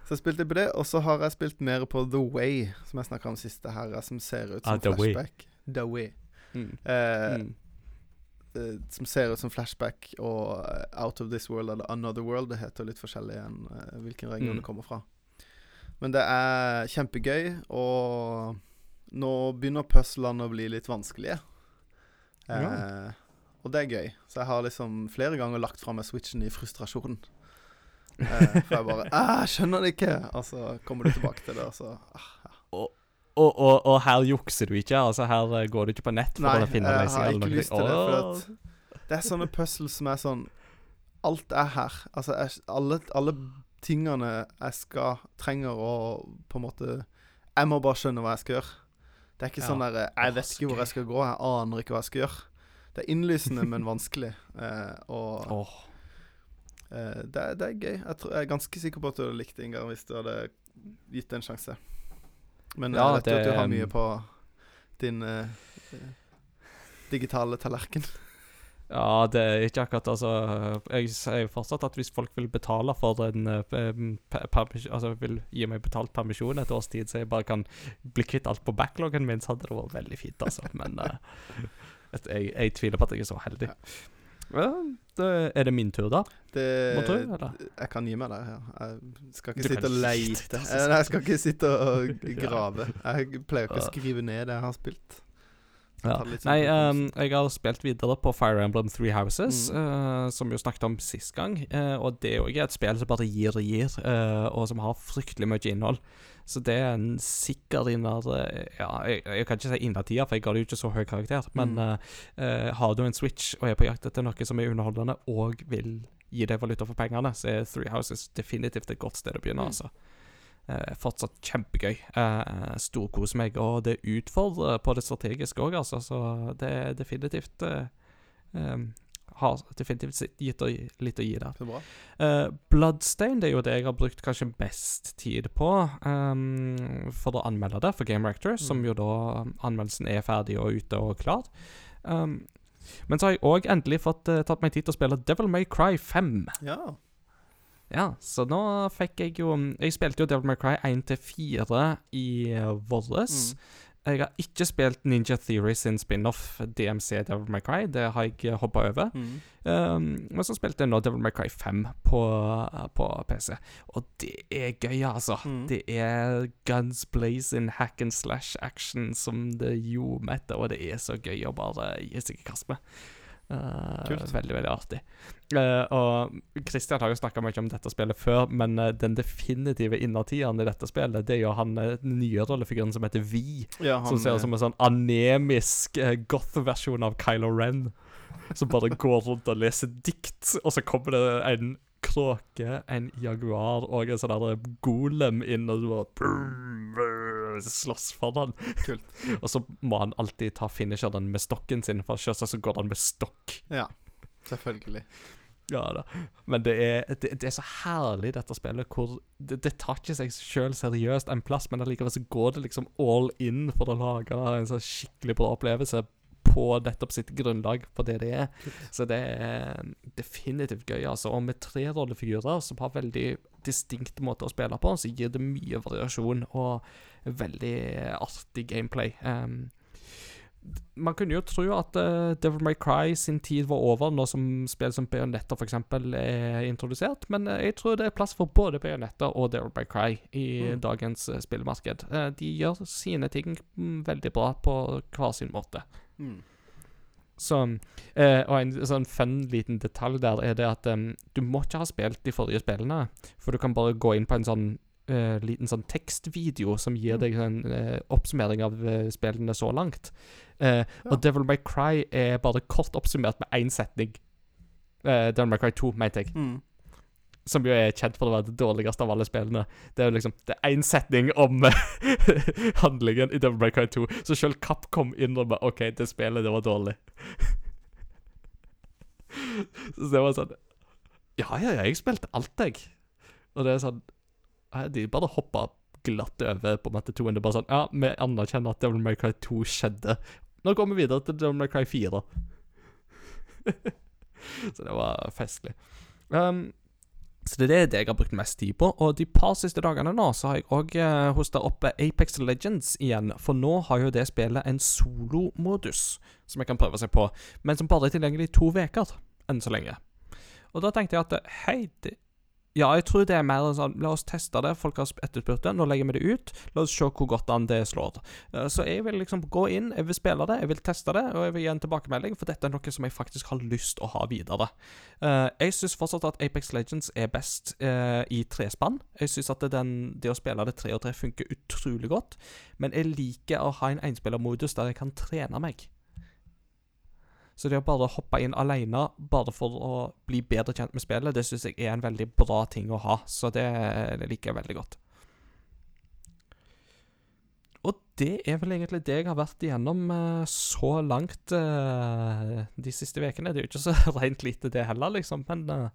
Så jeg spilte på det, og så har jeg spilt mer på The Way, som jeg snakka om sist. Det her, som ser ut Ah, som flashback. Way. flashback. The Way. Mm. Eh, Mm. eh, som ser ut som flashback og eh, Out of This World eller Another World. Det heter litt forskjellig enn eh, hvilken region Mm. det kommer fra. Men det er kjempegøy, og nå begynner puzzlene å bli litt vanskelige. Eh, Og det er gøy. Så jeg har liksom flere ganger lagt fra meg switchen i frustrasjon. Eh, for jeg bare [LAUGHS] «Ah, 'Jeg skjønner det ikke!' Og så kommer du tilbake til det, og så ah, Og, og, og her jukser du ikke? Altså Her eh, går du ikke på nett for Nei, å finne jeg har ikke lyst til det, for Det er sånne puzzles som er sånn Alt er her. Altså, jeg, alle, alle tingene jeg skal trenger å på en måte Jeg må bare skjønne hva jeg skal gjøre. Det er ikke Ja. sånn der Jeg vet ikke hvor jeg skal gå. Jeg aner ikke hva jeg skal gjøre. Det er innlysende, men vanskelig. Eh, og [LAUGHS] oh. eh, det, er- det er gøy. Jeg, tror, jeg er ganske sikker på at du hadde likt det, Ingar, hvis du hadde gitt det en sjanse. Men Ja, jeg vet jo at du har mye på din eh, eh, digitale tallerken. Ja, det er ikke akkurat altså Jeg sier fortsatt at hvis folk vil betale for en eh, Altså vil gi meg betalt permisjon et års tid, så jeg bare kan bli kvitt alt på backloggen min, så hadde det vært veldig fint, altså. Men [LAUGHS] uh, jeg, jeg tviler på at jeg er så heldig. Ja, det, er det min tur, da? Det, eller? Jeg kan gi meg der, ja. Jeg skal ikke Du sitte og leite. Nei, Jeg skal ikke sitte og [LAUGHS] grave. Jeg pleier ikke å skrive ned det jeg har spilt. Ja. Nei, ehm, jeg har spilt videre på Fire Emblem Three Houses, Mm. uh, som vi jo snakket om sist gang. Uh, og det er jo et spill som bare gir og gir, uh, og som har fryktelig mye innhold. Så det er en sikker inner Ja, jeg, jeg kan ikke si innertier, for jeg ga det jo ikke så høy karakter. Men Mm. har du en Switch og er på jakt etter noe som er underholdende, og vil gi deg valuta for pengene, så er Three Houses definitivt et godt sted å begynne, Mm. altså. Eh, fortsatt kjempegøy. Eh, Storkoser meg, og det utfordrer på det strategiske òg, altså. Så det er definitivt eh, Har definitivt gitt litt å gi der. Uh, Bloodstain det er jo det jeg har brukt kanskje best tid på em, for å anmelde det for Game Rector, som Mm. jo da um, anmeldelsen er ferdig og ute og klar. Um, men så har jeg òg endelig fått eh, tatt meg tid til å spille Devil May Cry 5. Ja. Ja, så nå fikk jeg jo Jeg spilte jo Devil May Cry 1 til 4 i uh, våres. Mm. Jeg har ikke spilt Ninja Theory sin spin-off DMC Devil May Cry. Det har jeg hoppa over. Mm. Um, men så spilte jeg nå Devil May Cry 5 på, på PC. Og det er gøy, altså. Mm. Det er guns blazing hack and slash action som det ljomer etter, og det er så gøy å bare gi seg i kast med. Uh. Veldig, veldig artig. Uh, og Christian har jo snakka mye om dette spillet før, men uh, den definitive innertieren i dette spillet, det er jo han den nye rollefiguren som heter Vi. Ja, Som ser ut som en sånn anemisk goth-versjon av Kylo Ren. Som bare går rundt og leser dikt, og så kommer det en kråke, en jaguar og en sånn golem inn, og du bare slåss for den. Kult. [LAUGHS] Og så må han alltid ta finisheren med stokken sin, for selvsagt så går han med stokk. Ja. Selvfølgelig. Ja da. Men det er, det, det er så herlig, dette spillet, hvor det, det tar ikke seg sjøl seriøst en plass, men allikevel så går det liksom all in for å lage en sånn skikkelig bra opplevelse på nettopp sitt grunnlag for det det er. Så det er definitivt gøy, altså. Og med tre rollefigurer som har veldig distinkte måter å spille på, så gir det mye variasjon og veldig artig gameplay. Um, man kunne jo tro at uh, Devil May Cry sin tid var over, nå som spill som Bayonetta f.eks. er introdusert, men uh, jeg tror det er plass for både Bayonetta og Devil May Cry i Mm. dagens uh, spillmarked. De gjør sine ting mm, veldig bra på hver sin måte. Mm. Så, eh, og en sånn fun liten detalj der er det at um, du må ikke ha spilt de forrige spillene, for du kan bare gå inn på en sånn uh, liten sånn tekstvideo som gir deg en uh, oppsummering av uh, spillene så langt. Ja. Og Devil May Cry er bare kort oppsummert med én setning. Devil May Cry 2, mente jeg. Mm. Som jo er kjent for å være det dårligste av alle spillene. Det er jo liksom Det er én setning om [LAUGHS] handlingen i Devil May Cry 2, så selv Capcom innrømmer OK, det spillet, det var dårlig. [LAUGHS] så det var sånn Ja, ja, ja, jeg spilte alt, jeg. Og det er sånn De bare hoppa glatt over på måte 2 Det er bare sånn Ja, vi anerkjenner at Devil May Cry 2 skjedde. Nå går vi videre til Devil May Cry 4. [LAUGHS] så det var festlig. Um, så det er det jeg har brukt mest tid på. Og de par siste dagene nå så har jeg òg uh, hosta opp Apex Legends igjen. For nå har jo det spillet en solomodus som jeg kan prøve seg på, men som bare er tilgjengelig i to uker enn så lenge. Og da tenkte jeg at eh, hei, det, ja, jeg tror det er mer sånn La oss teste det. Folk har etterspurt det. Nå legger vi det ut. La oss se hvor godt an det slår. Eh, Så jeg vil liksom gå inn, jeg vil spille det, jeg vil teste det, og jeg vil gi en tilbakemelding, for dette er noe som jeg faktisk har lyst å ha videre. Eh, jeg syns fortsatt at Apex Legends er best eh, i trespann. Jeg syns at det, den, det å spille det tre og tre funker utrolig godt, men jeg liker å ha en enspillermodus der jeg kan trene meg. Så det å bare hoppe inn alene bare for å bli bedre kjent med spillet, det syns jeg er en veldig bra ting å ha. Så det, liker jeg veldig godt. Og det er vel egentlig det jeg har vært igjennom eh, så langt eh, de siste ukene. Det er jo ikke så [LAUGHS] rent lite, det heller, liksom, men eh,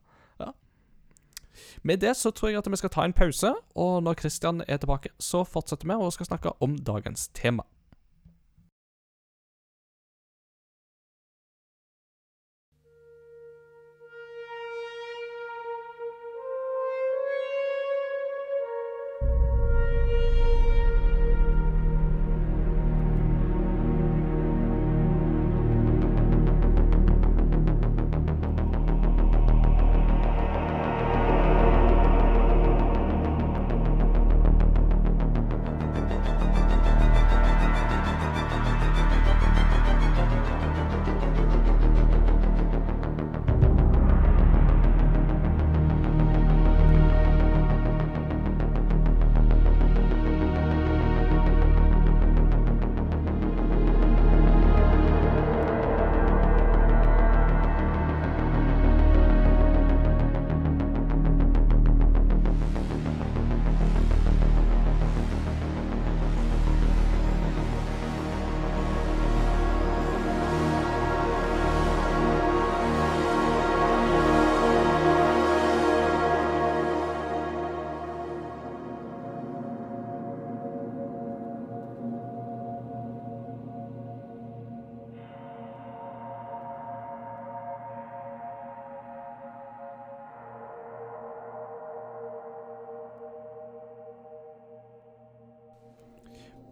ja. Med det så tror jeg at vi skal ta en pause, og når Christian er tilbake, så fortsetter vi og skal snakke om dagens tema.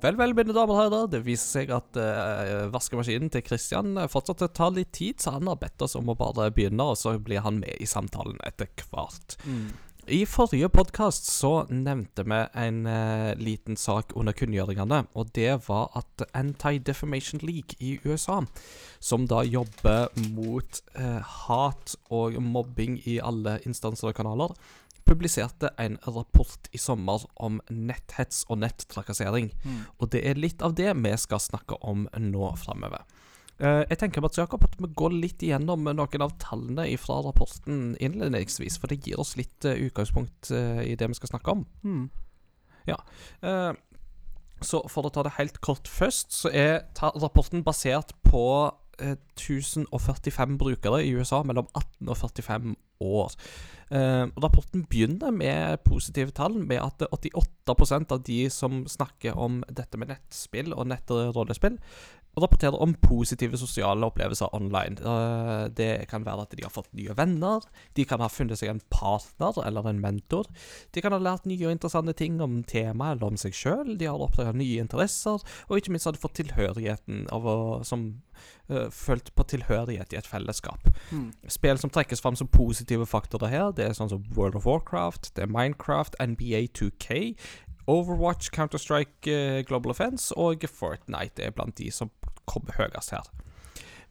Vel, vel, mine damer og herrer. Det viser seg at uh, vaskemaskinen til Christian eh, fortsatt tar litt tid, så han har bedt oss om å bare begynne, og så blir han med i samtalen etter hvert. I forrige podkast så nevnte vi en uh, liten sak under kunngjøringene, og det var at Anti-Defamation League i USA, som da jobber mot uh, hat og mobbing i alle instanser og kanaler, publiserte en rapport i sommer om netthets og nettrakassering. Og det er litt av det vi skal snakke om nå framover. Eh, jeg tenker Mats Jakob, at vi går litt igjennom noen av tallene fra rapporten innledningsvis, for det gir oss litt eh, utgangspunkt eh, i det vi skal snakke om. Mm. Ja. Så for å ta det helt kort først, så er rapporten basert på 1045 brukere i USA mellom 18 og 45 år. Eh, rapporten begynner med positive tall, med at 88% av de som snakker om dette med nettspill og nettrollespill, rapporterer om positive sosiale opplevelser online. Det kan være at de har fått nye venner, de kan ha funnet seg en partner eller en mentor. De kan ha lært nye og interessante ting om temaet eller om seg sjøl. De har oppdaga nye interesser, og ikke minst har de fått tilhørigheten av å som uh, Følt på tilhørighet i et fellesskap. Mm. Spill som trekkes fram som positive faktorer her, det er sånn som World of Warcraft, det er Minecraft, NBA 2K, Overwatch, Counter-Strike, eh, Global Offense og Fortnite er blant de som kommer høyest her.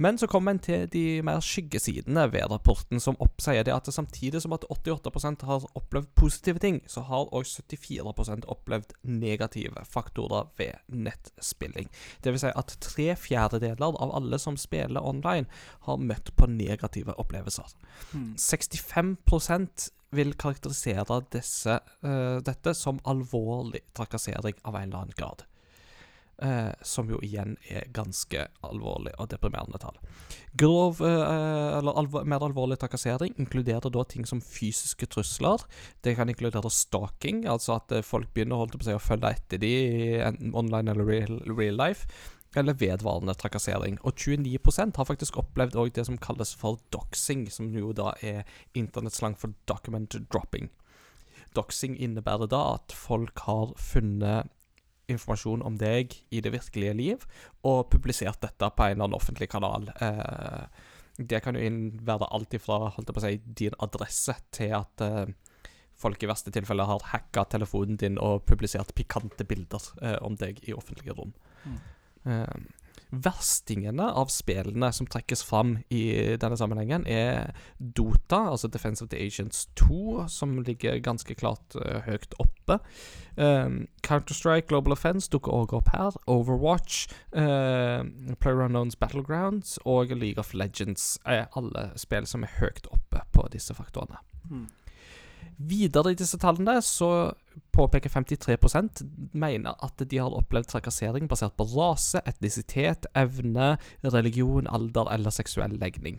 Men så kommer en til de mer skyggesidene ved rapporten, som oppsier det at samtidig som at 88% har opplevd positive ting, så har også 74% opplevd negative faktorer ved nettspilling. Det vil si at tre fjerdedeler av alle som spiller online, har møtt på negative opplevelser. Hmm. 65 vil karakterisere disse, uh, dette som alvorlig trakassering av en eller annen grad. Eh, som jo igjen er ganske alvorlig og deprimerende tall. Grov, eh, eller alvor, mer alvorlig trakassering inkluderer da ting som fysiske trusler. Det kan inkludere stalking, altså at eh, folk begynner holdt på seg å følge etter de enten online eller real, real life. Eller vedvarende trakassering. Og 29% har faktisk opplevd òg det som kalles for doxing, som jo da er internettslang for document dropping. Doxing innebærer da at folk har funnet informasjon om deg i det virkelige liv, og publisert dette på en eller annen offentlig kanal. Eh, det kan jo innvære alt ifra holdt jeg på å si, din adresse til at eh, folk i verste tilfelle har hacka telefonen din og publisert pikante bilder eh, om deg i offentlige rom. Mm. Verstingene av spillene som trekkes fram i denne sammenhengen, er Dota, altså Defense of the Agents 2, som ligger ganske klart uh, høyt oppe. Um, Counter-Strike Global Offense dukker også opp her. Overwatch, uh, PlayerUnknowns Battlegrounds og League of Legends er alle spill som er høyt oppe på disse faktorene. Hmm. Videre i disse tallene så påpeker 53% mener at de har opplevd trakassering basert på rase, etnisitet, evne, religion, alder eller seksuell legning.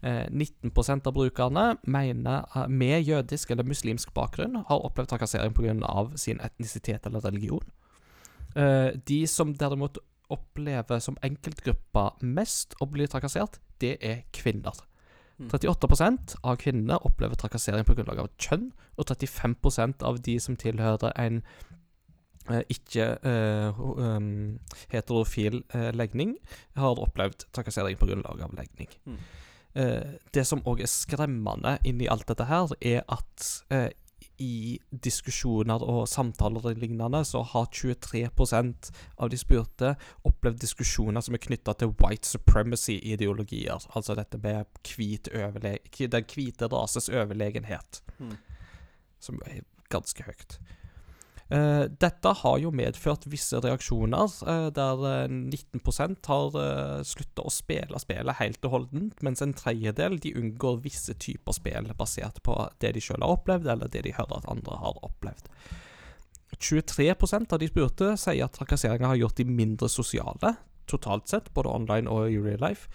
Eh, 19% av brukerne mener eh, med jødisk eller muslimsk bakgrunn har opplevd trakassering pga. sin etnisitet eller religion. Eh, de som derimot opplever som enkeltgruppe mest å bli trakassert, det er kvinner. Mm. 38% av kvinnene opplever trakassering på grunnlag av kjønn, og 35% av de som tilhører en eh, ikke eh, um, heterofil eh, legning, har opplevd trakassering på grunnlag av legning. Mm. Eh, det som òg er skremmende inni alt dette her, er at eh, i diskusjoner og samtaler og lignende, så har 23% av de spurte opplevd diskusjoner som er knytta til white supremacy-ideologier. Altså dette med hvit den hvite rases overlegenhet, Mm. som er ganske høyt. Eh, dette har jo medført visse reaksjoner, eh, der eh, 19% har uh, slutta å spille spillet helt og holdent, mens en tredjedel de unngår visse typer spill basert på det de sjøl har opplevd, eller det de hører at andre har opplevd. 23% av de spurte sier at trakasseringa har gjort de mindre sosiale, totalt sett, både online og i real life.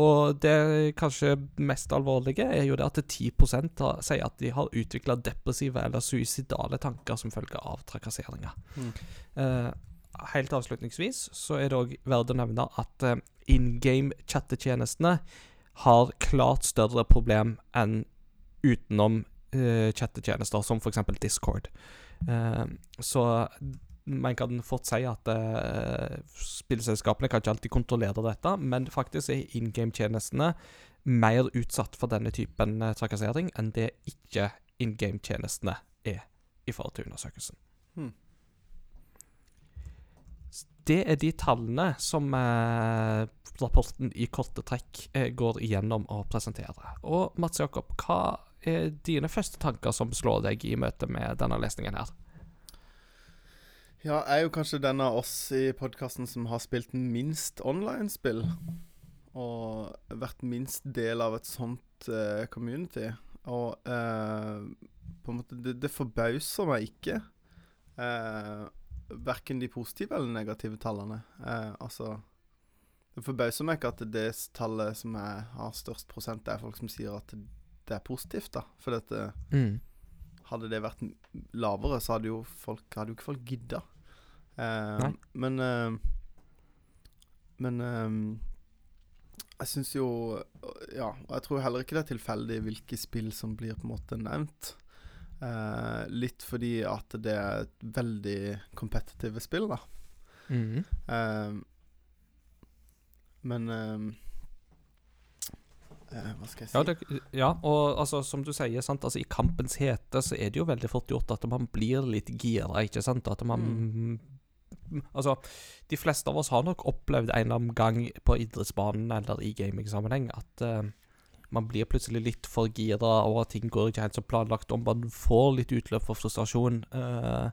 Og det kanskje mest alvorlige er jo det at 10 har, sier at de har utvikla depressive eller suicidale tanker som følge av trakasseringer. Mm. Eh, helt avslutningsvis så er det òg verdt å nevne at eh, in game chattetjenestene har klart større problem enn utenom eh, chattetjenester, som f.eks. Discord. Eh, så man kan fort si at uh, spillselskapene kan ikke alltid kontrollere dette, men faktisk er in game-tjenestene mer utsatt for denne typen eh, trakassering enn det ikke in game-tjenestene er i forhold til undersøkelsen. Hmm. Det er de tallene som eh, rapporten i korte trekk eh, går igjennom og presenterer. Og Mats Jakob, hva er dine første tanker som slår deg i møte med denne lesningen her? Ja, jeg er jo kanskje den av oss i podkasten som har spilt minst online-spill. Og vært minst del av et sånt uh, community. Og uh, på en måte Det, det forbauser meg ikke. Uh, verken de positive eller negative tallene. Uh, altså Det forbauser meg ikke at det tallet som jeg har størst prosent, det er folk som sier at det er positivt, da. For dette, Mm. hadde det vært lavere, så hadde jo folk Hadde jo ikke folk gidda. Nei. men uh, Men um, jeg syns jo Ja, og jeg tror heller ikke det er tilfeldig hvilke spill som blir på en måte nevnt. Uh, litt fordi at det er et veldig kompetitive spill, da. Mm. Eh, men Hva skal jeg si? Ja, det, ja, og altså, som du sier, sant, altså, i kampens hete så er det jo veldig fort gjort at man blir litt gira, ikke sant? At man Altså, de fleste av oss har nok opplevd en eller annen gang på idrettsbanen eller i gamingsammenheng at uh, man blir plutselig litt for gira, og ting går ikke helt som planlagt, og man får litt utløp for frustrasjon Uh,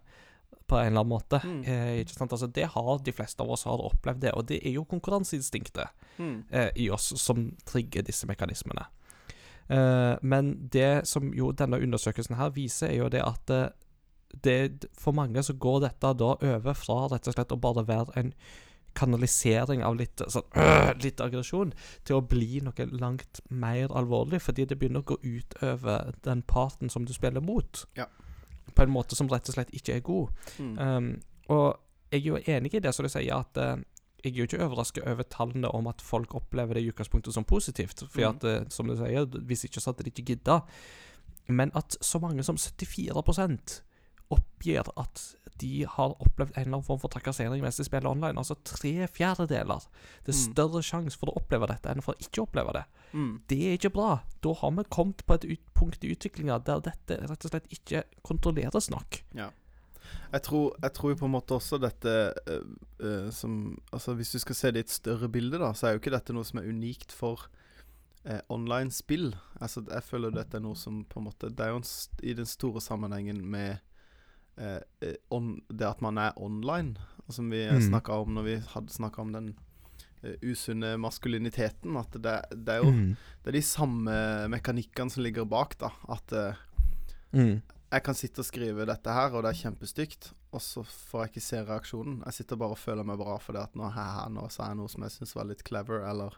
på en eller annen måte. Mm. Eh, ikke sant? Altså, det har de fleste av oss har opplevd det, og det er jo konkurranseinstinktet Mm. eh, i oss som trigger disse mekanismene. Eh, men det som jo denne undersøkelsen her viser, er jo det at eh, det, for mange så går dette da over fra rett og slett å bare være en kanalisering av litt sånn øh, [CLEARS THROAT] litt aggresjon, til å bli noe langt mer alvorlig, fordi det begynner å gå ut over den parten som du spiller mot. Ja. På en måte som rett og slett ikke er god. Mm. Um, og jeg er jo enig i det som du sier, at uh, jeg er jo ikke overrasket over tallene om at folk opplever det i utgangspunktet som positivt. For mm. at, uh, som du sier, hvis ikke så hadde de ikke gidda. Men at så mange som 74 oppgir at de har opplevd en eller annen form for trakassering mens de spiller online. Altså tre fjerdedeler. Det er Mm. større sjanse for å oppleve dette enn for å ikke oppleve det. Mm. Det er ikke bra. Da har vi kommet på et punkt i utviklinga der dette rett og slett ikke kontrolleres nok. Jeg tror, jeg tror på en måte også dette øh, øh, som Altså Hvis du skal se det i et større bilde, da, så er jo ikke dette noe som er unikt for eh, online-spill. Altså Jeg føler dette er noe som på en måte Det er jo en i den store sammenhengen med eh, eh, on, det at man er online, som vi Mm. snakka om når vi hadde snakka om den eh, usunne maskuliniteten. At det, det er jo Mm. Det er de samme mekanikkene som ligger bak, da. At eh, Mm. jeg kan sitte og skrive dette her, og det er kjempestygt, og så får jeg ikke se reaksjonen. Jeg sitter bare og føler meg bra fordi at nå, her, nå sa jeg noe som jeg syns var litt clever, eller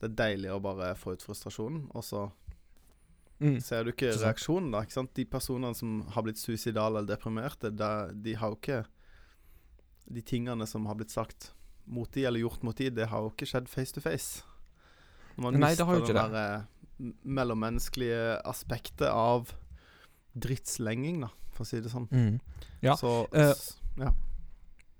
Det er deilig å bare få ut frustrasjonen, og så Mm. ser du ikke reaksjonen, da. ikke sant? De personene som har blitt suicidale eller deprimerte, de har jo ikke De tingene som har blitt sagt mot de, eller gjort mot de, det har jo ikke skjedd face to face. Når man Nei, det har jo ikke det. eh, mellommenneskelige aspektet av drittslenging, da, for å si det sånn. Mm. Ja, Så s- ja.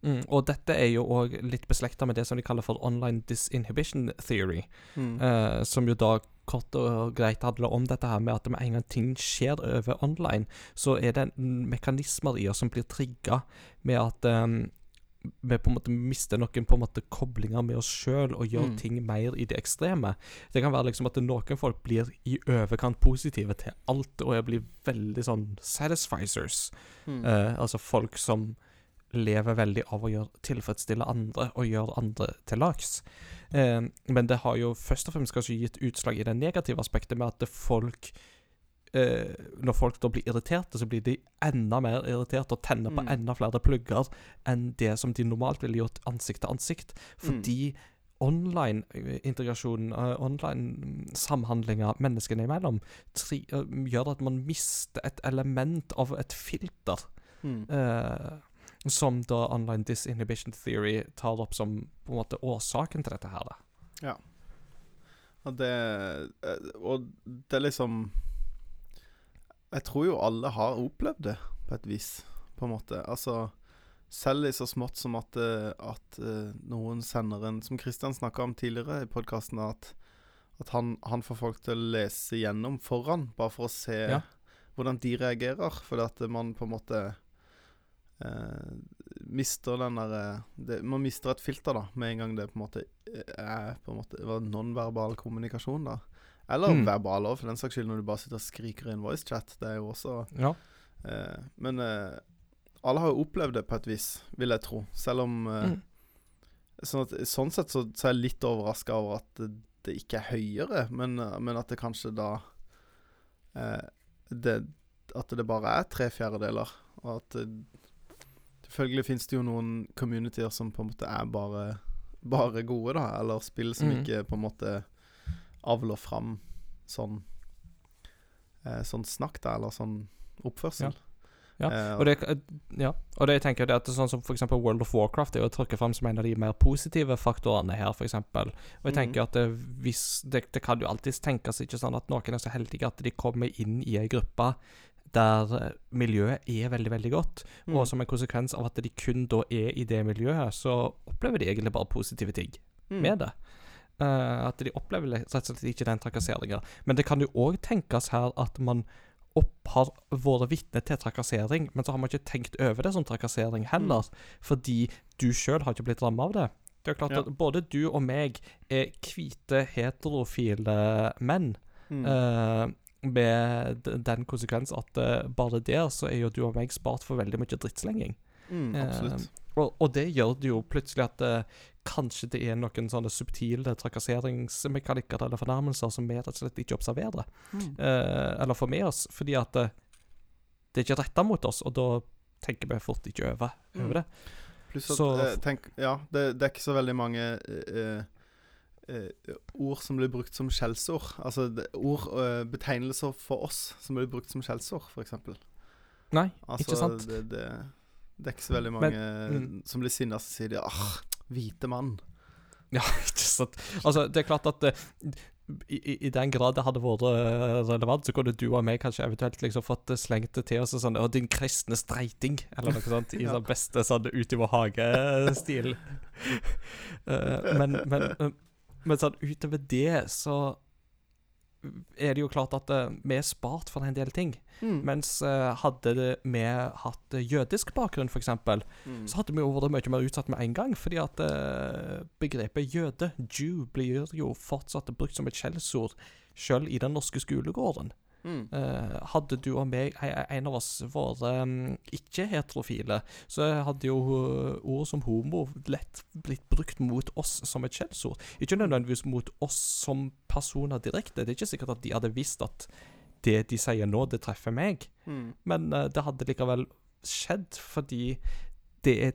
Mm, og dette er jo òg litt beslekta med det som de kaller for online disinhibition theory. Mm. uh, som jo da kort og greit handler om dette her med at med en gang ting skjer over online, så er det mekanismer i oss som blir trigga med at um, vi på en måte mister noen på en måte koblinger med oss sjøl og gjør Mm. ting mer i det ekstreme. Det kan være liksom at noen folk blir i overkant positive til alt og blir veldig sånn satisficers. Mm. Uh, altså folk som lever veldig av å gjøre, tilfredsstille andre og gjøre andre til lags. Eh, men det har jo først og fremst kanskje gitt utslag i det negative aspektet med at det folk eh, Når folk da blir irriterte, så blir de enda mer irriterte og tenner på Mm. enda flere plugger enn det som de normalt ville gjort ansikt til ansikt. Fordi online eh, integrasjon, eh, online-samhandlinga menneskene imellom, eh, gjør at man mister et element av et filter. Mm. Eh, som da online disinhibition theory tar opp som på en måte årsaken til dette her. da. Og det eh, Og det er liksom Jeg tror jo alle har opplevd det, på et vis, på en måte. Altså selv i så smått som at, eh, at eh, noen sender en Som Kristian snakka om tidligere i podkasten, at, at han, han får folk til å lese gjennom foran, bare for å se Ja. hvordan de reagerer. Fordi at man på en måte mister den der eh, det, Man mister et filter, da, med en gang det på en måte eh, er på en måte nonverbal kommunikasjon, da. Eller Mm. verbal òg, for den saks skyld, når du bare sitter og skriker i en voicechat. Det er jo også Ja. eh, Men eh, alle har jo opplevd det på et vis, vil jeg tro. Selv om eh, Mm. sånn, at, sånn sett så, så er jeg litt overraska over at det, det ikke er høyere, men, eh, men at det kanskje da eh, det, At det bare er tre fjerdedeler, og at Selvfølgelig finnes det jo noen communityer som på en måte er bare, bare gode, da. Eller spill som Mm. ikke på en måte avler fram sånn eh, Sånn snakk, da, eller sånn oppførsel. Ja. Ja. Og det, ja. og det jeg tenker det at det sånn som for World of Warcraft er jo trukket fram som en av de mer positive faktorene her, eksempel. Og jeg tenker Mhm. at det, hvis, det, det kan jo alltids tenkes ikke sånn at noen er så heldige at de kommer inn i ei gruppe der eh, miljøet er veldig, veldig godt, mm. og som en konsekvens av at de kun da er i det miljøet, så opplever de egentlig bare positive ting Mm. med det. Uh, at de opplever rett og slett ikke den trakasseringa. Men det kan jo òg tenkes her at man opp har vært vitne til trakassering, men så har man ikke tenkt over det som trakassering heller, fordi du sjøl har ikke blitt rammet av det. Det er klart Ja. at både du og meg er hvite, heterofile menn. Mm. eh, med den konsekvens at uh, bare der så er jo du og meg spart for veldig mye drittslenging. mm, absolutt. Og, og det gjør det jo plutselig at uh, kanskje det er noen sånne subtile trakasseringsmekanikker eller fornærmelser som vi rett og slett ikke observerer, Mm. eller får med oss, fordi at det er ikke retta mot oss, og da tenker vi fort ikke over, Mm. over det. Pluss at Så- tenk, Ja, det, det er ikke så veldig mange eh, ord som blir brukt som skjellsord. Altså ord, eh, betegnelser for oss som blir brukt som skjellsord, f.eks. Nei, Altså, ikke sant? Det, det, det er ikke så veldig mange Men- mm. som blir sinna, så sier de ah, 'hvite mann'. [LAUGHS] Ja, ikke sant. Altså, det er klart at eh, i, i, den grad det hadde vært eh, relevant, så kunne du og meg kanskje eventuelt liksom fått slengt det til oss sånn Å, din kristne streiting, eller noe sånt, i [LAUGHS] Ja. sånn beste sånn ut i vår hage-stil. uh, [LAUGHS] men, men, eh, men sånn utover det, så er det jo klart at uh, vi er spart for en del ting. Mm. Mens uh, hadde vi hatt eh, jødisk bakgrunn, f.eks., Mm. så hadde vi jo vært mye mer utsatt med en gang. Fordi at uh, begrepet jøde, Jew, blir jo fortsatt brukt som et skjellsord selv i den norske skolegården. Mm. Uh, hadde du og meg, en, av oss, vært um, ikke-heterofile, så hadde jo eh, ord som homo lett blitt brukt mot oss som et skjellsord. Ikke nødvendigvis mot oss som personer direkte. Det er ikke sikkert at de hadde visst at det de sier nå, det treffer meg. Mm. Men uh, det hadde likevel skjedd fordi det er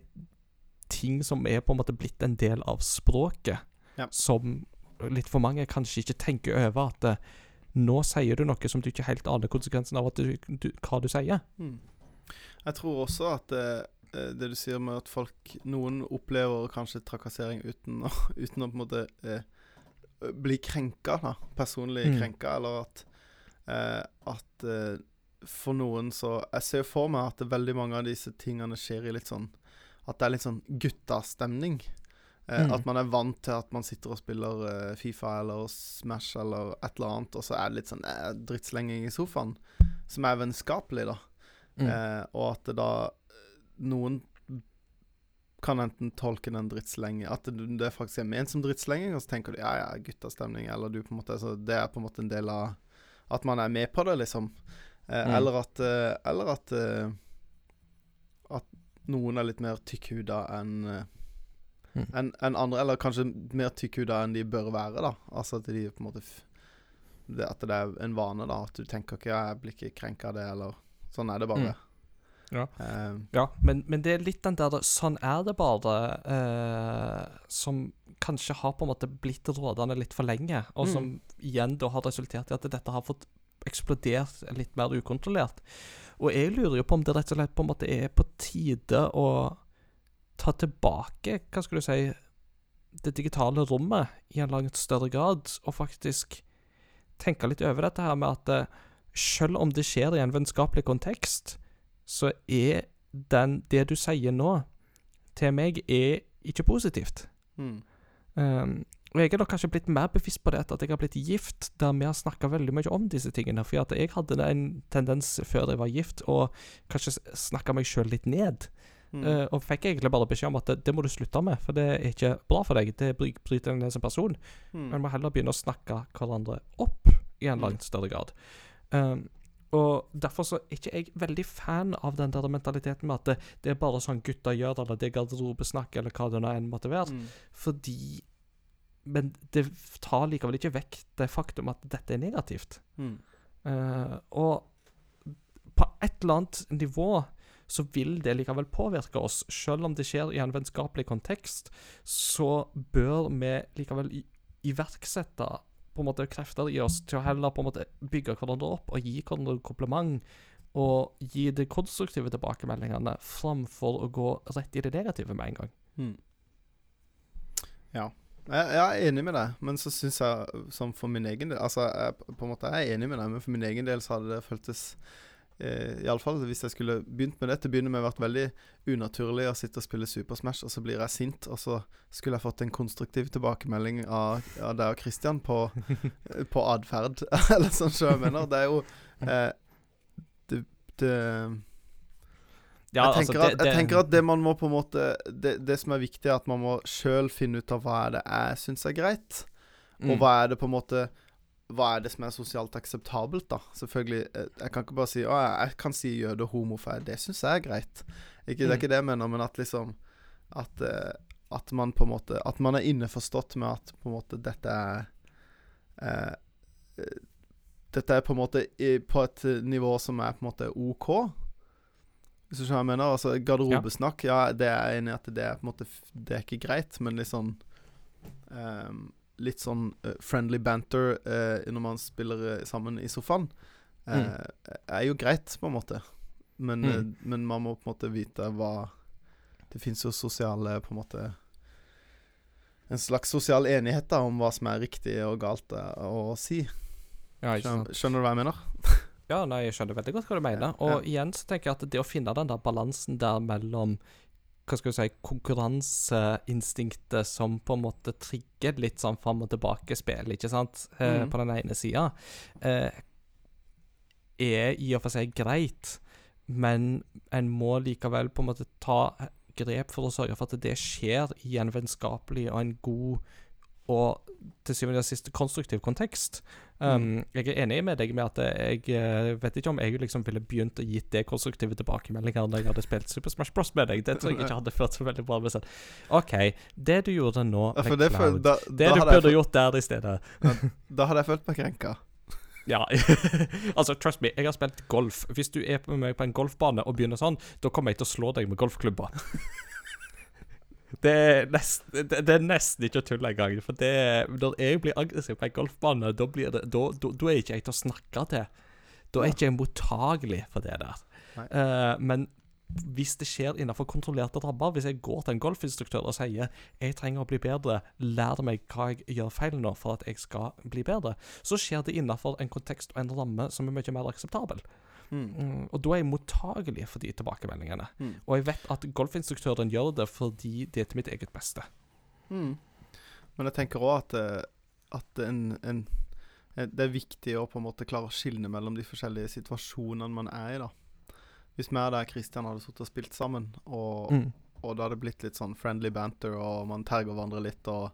ting som er på en måte blitt en del av språket, Ja. som litt for mange kanskje ikke tenker over at nå sier du noe som du ikke helt aner konsekvensen av du, du, hva du sier. Mm. Jeg tror også at eh, eh, det du sier med at folk Noen opplever kanskje trakassering uten å, [LAUGHS] uten å på en måte eh, bli krenka, da. Personlig Mm. krenka, eller at eh, At eh, for noen så Jeg ser for meg at veldig mange av disse tingene skjer i litt sånn At det er litt sånn guttastemning. Eh, Mm. At man er vant til at man sitter og spiller uh, Fifa eller Smash eller et eller annet, og så er det litt sånn eh, drittslenging i sofaen, som er vennskapelig, da. Mm. Eh, og at det da Noen kan enten tolke den drittslengingen At det, det faktisk er ment som drittslenging, og så tenker du ja, ja, guttastemning, eller du på en måte så Det er på en måte en del av At man er med på det, liksom. Eh, Mm. Eller at Eller at At noen er litt mer tykkhuda enn Mm. enn en andre, eller kanskje mer tykkhuda enn de bør være, da. Altså at de på en måte det, At det er en vane, da. At du tenker ikke ja, 'jeg blir ikke krenka av det', eller Sånn er det bare. Mm. Ja. Eh, Ja, men, men det er litt den der 'sånn er det bare' eh, som kanskje har på en måte blitt rådende litt for lenge, og Mm. som igjen da har resultert i at dette har fått eksplodert litt mer ukontrollert. Og jeg lurer jo på om det rett og slett på en måte er på tide å ta tilbake, hva skal du si, det digitale rommet i en langt større grad, og faktisk tenke litt over dette her med at eh, selv om det skjer i en vennskapelig kontekst, så er den, det du sier nå, til meg, er ikke positivt. mm. Um, og jeg er nok kanskje blitt mer bevisst på det etter at jeg har blitt gift, der vi har snakka veldig mye om disse tingene. For jeg hadde en tendens før jeg var gift, å kanskje snakke meg sjøl litt ned. Mm. Eh, og fikk egentlig bare beskjed om at det, det må du slutte med, for det er ikke bra for deg. Det bryter deg ned som person. Mm. Men må heller begynne å snakke hverandre opp i en Mm. langt større grad. Um, og derfor så er ikke jeg veldig fan av den der mentaliteten med at det, det er bare sånn gutter gjør, eller det er garderobesnakk, eller hva det nå enn måtte være. Mm. Fordi Men det tar likevel ikke vekk det faktum at dette er negativt. Mm. Uh, og på et eller annet nivå så vil det likevel påvirke oss. Selv om det skjer i en vennskapelig kontekst, så bør vi likevel iverksette på en måte krefter i oss til å heller på en måte bygge hverandre opp og gi hverandre kompliment. Og gi de konstruktive tilbakemeldingene framfor å gå rett i det negative med en gang. Mm. Ja. Jeg, jeg er enig med deg, men så syns jeg som for min egen del Altså, jeg, på en måte jeg er enig med deg, men for min egen del så hadde det føltes eh, Iallfall hvis jeg skulle begynt med det til å begynne med, vært veldig unaturlig å sitte og spille Super Smash, og så blir jeg sint, og så skulle jeg fått en konstruktiv tilbakemelding av, av deg og Christian på, [LAUGHS] på atferd, [LAUGHS] eller sånn som jeg mener. Det er jo eh, det, det Ja, jeg, altså, tenker at, jeg tenker at det man må på en måte det, det som er viktig, er at man må sjøl finne ut av hva er det jeg syns er greit. Og Mm. hva er det på en måte Hva er det som er sosialt akseptabelt, da? Selvfølgelig eh, Jeg kan ikke bare si Å, jeg, kan si jøde og homofil. Det syns jeg er greit. Ikke, Det er Mm. ikke det jeg mener, men at liksom At, eh, at man på en måte At man er innforstått med at på en måte dette er eh, eh, Dette er på en måte i, på et eh, nivå som er på en måte OK. Hvis du skjønner hva jeg mener? Altså Garderobesnakk, ja. det er jeg enig i at det er på en måte Det er ikke greit, men liksom sånn ehm, Litt sånn eh, friendly banter eh, når man spiller eh, sammen i sofaen, mm. er jo greit, på en måte. Men, Mm. men man må på en måte vite hva Det fins jo sosiale på en måte En slags sosial enighet da om hva som er riktig og galt å si. ja. Skjønner, skjønner du hva jeg mener? Ja, nei, jeg skjønner veldig godt hva du mener. Og igjen så tenker jeg at det å finne den der balansen der mellom hva skal du si, konkurranseinstinktet som på en måte trigger litt sånn fram og tilbake-spill, ikke sant, eh, mm. på den ene sida, eh, er i og for seg greit, men en må likevel på en måte ta grep for å sørge for at det skjer i en vennskapelig og en god og til syvende og sist konstruktiv kontekst. Um, Jeg er enig med deg med at jeg eh, vet ikke om jeg liksom ville begynt å gitt det konstruktive tilbakemeldinger når jeg hadde spilt Super Smash Bros. med deg. Det tror jeg [LAUGHS] ikke hadde ført så veldig bra med seg. OK, det du gjorde nå Ja, for det, Cloud da, Det da, du burde gjort der i stedet. da hadde jeg følt meg krenka. [LAUGHS] Ja. [LAUGHS] altså, trust me, jeg har spilt golf. Hvis du er med meg på en golfbane og begynner sånn, da kommer jeg til å slå deg med golfklubba. Det er, nest, det, det er nesten ikke å tulle engang. For det, når jeg blir aggressiv på en golfbane, da, er jeg da, da, da er ikke jeg til å snakke til. Da er ikke jeg mottagelig for det der. Eh, men hvis det skjer innenfor kontrollerte rammer, hvis jeg går til en golfinstruktør og sier jeg trenger å bli bedre, lær meg hva jeg gjør feil nå for at jeg skal bli bedre, så skjer det innenfor en kontekst og en ramme som er mye mer akseptabel. Mm. Mm, og da er jeg mottagelig for de tilbakemeldingene. Mm. Og jeg vet at golfinstruktøren gjør det fordi det er til mitt eget beste. Mm. Men jeg tenker òg at, eh, at en, en, en, det er viktig å på en måte klare å skille mellom de forskjellige situasjonene man er i. da Hvis vi og deg, Christian, hadde sittet og spilt sammen, og, Mm. og det hadde blitt litt sånn friendly banter, og man terger hverandre litt, og,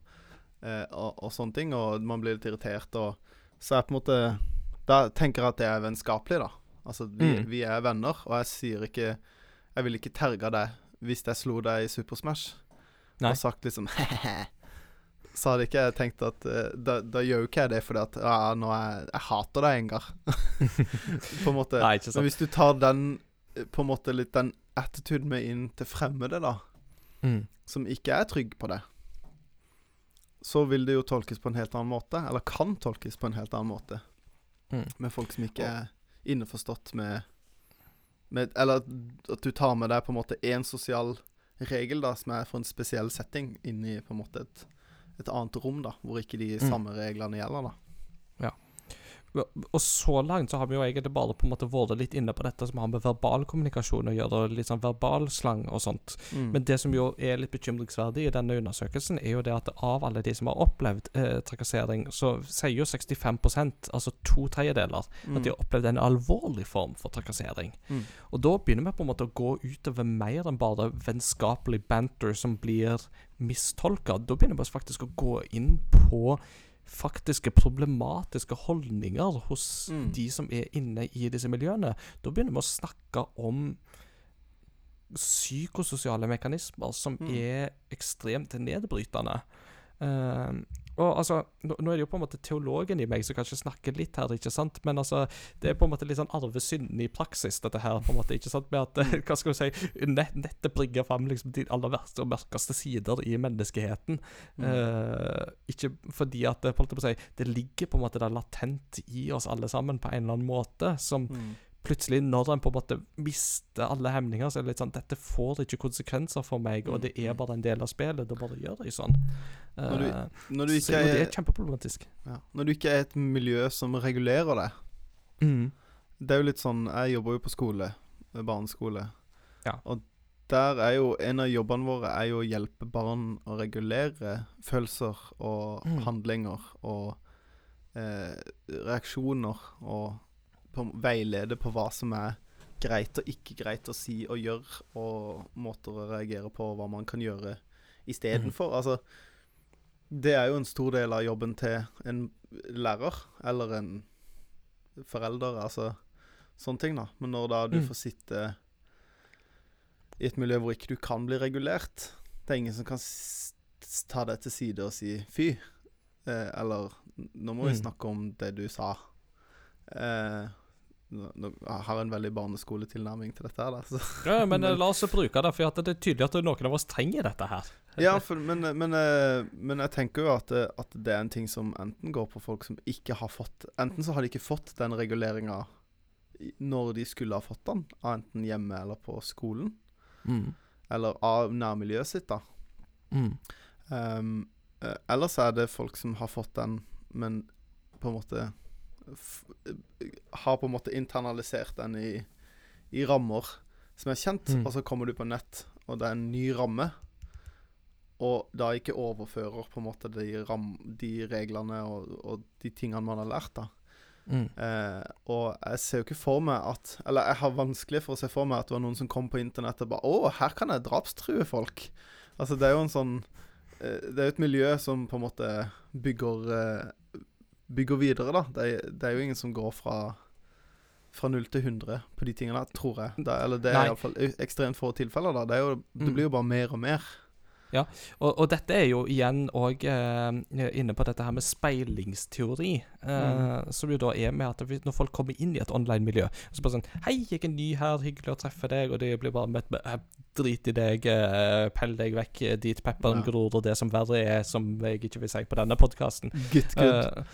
eh, og, og sånne ting, og man blir litt irritert, og så er på en måte Da tenker jeg at det er vennskapelig, da. Altså, vi, Mm. vi er venner, og jeg sier ikke Jeg vil ikke terge deg hvis jeg slo deg i Super Smash Nei. og sagt liksom [LAUGHS] Så hadde ikke jeg tenkt at eh, da, da gjør jo ikke jeg det fordi at ja, nå er, jeg hater deg, Engar. [LAUGHS] på en måte. Nei, Men hvis du tar den eh, på en måte litt den attituden med inn til fremmede, da, Mm. som ikke er trygg på det, så vil det jo tolkes på en helt annen måte. Eller kan tolkes på en helt annen måte. Mm. Med folk som ikke er innforstått med, med Eller at du tar med deg på en måte én sosial regel da som er for en spesiell setting, inn i på en måte et, et annet rom, da hvor ikke de Mm. samme reglene gjelder. da Og så langt så har vi jo egentlig bare på en måte vært litt inne på dette som har med verbal kommunikasjon å gjøre, litt sånn verbalslang og sånt. Mm. Men det som jo er litt bekymringsverdig i denne undersøkelsen, er jo det at av alle de som har opplevd eh, trakassering, så sier jo 65% altså to tredjedeler, Mm. at de har opplevd en alvorlig form for trakassering. Mm. Og da begynner vi på en måte å gå utover mer enn bare vennskapelig banter som blir mistolka. Da begynner vi faktisk å gå inn på faktiske problematiske holdninger hos Mm. de som er inne i disse miljøene. Da begynner vi å snakke om psykososiale mekanismer som Mm. er ekstremt nedbrytende. Eh, og altså, nå, nå er det jo på en måte teologen i meg som kanskje snakker litt her, ikke sant? Men altså, det er på en måte litt sånn arvesynden i praksis, dette her, på en måte, ikke sant? Med at, eh, hva skal du si, nett, nettet bringer fram liksom de aller verste og mørkeste sider i menneskeheten. Eh, ikke fordi at, på en måte det ligger på en måte der latent i oss alle sammen på en eller annen måte, som Mm. Plutselig, når en på en måte mister alle hemninger, så er det litt sånn Dette får ikke konsekvenser for meg, og det er bare en del av spillet. Da bare gjør jeg sånn. Når du Eh, Når du så er, det er, kjempeproblematisk. ja, når du ikke er et miljø som regulerer det Mm. Det er jo litt sånn Jeg jobber jo på skole, barneskole. Ja. Og der er jo en av jobbene våre er jo å hjelpe barn å regulere følelser og Mm. handlinger og eh, reaksjoner, og på, veilede på hva som er greit og ikke greit å si og gjøre, og måter å reagere på, hva man kan gjøre istedenfor. Altså, det er jo en stor del av jobben til en lærer eller en forelder, altså sånne ting, da. Men når da du Mm. får sitte i et miljø hvor ikke du kan bli regulert Det er ingen som kan ta deg til side og si 'fy', eh, eller 'nå må vi Mm. snakke om det du sa'. Eh, har en veldig barneskoletilnærming til dette her, da. Så. Ja, men, [LAUGHS] Men- eh, la oss bruke det, for det er tydelig at noen av oss trenger dette her. Ja, for, men, men, eh, men jeg tenker jo at, det- at det er en ting som enten går på folk som ikke har fått Enten så har de ikke fått den reguleringa når de skulle ha fått den, av enten hjemme eller på skolen, Mm. eller av nærmiljøet sitt, da. Mm. Um, eh, ellers er det folk som har fått den, men på en måte Har på en måte internalisert den i, i rammer som er kjent, Mm. og så kommer du på nett, og det er en ny ramme. Og da ikke overfører på en måte de, ram, de reglene og, og de tingene man har lært, da. Mm. Eh, og jeg ser jo ikke for meg at Eller jeg har vanskelig for å se for meg at det var noen som kom på internett og bare Å, her kan jeg drapstrue folk. Altså, det er jo en sånn eh, Det er jo et miljø som på en måte bygger eh, Bygger videre, da. Det er, det er jo ingen som går fra fra 0 til 100 på de tingene, tror jeg. Det, eller det er iallfall ekstremt få tilfeller, da. Det, jo, det Mm. blir jo bare mer og mer. Og, og dette er jo igjen òg eh, inne på dette her med speilingsteori. Eh, Som jo da er med at når folk kommer inn i et online-miljø så bare sånn 'Hei, jeg er ny her, hyggelig å treffe deg.' Og de blir bare møtt med «Eh, 'Drit i deg, eh, pell deg vekk eh, dit pepperen Ja. gror', og det som verre er, som jeg ikke vil si på denne podkasten. Good, good.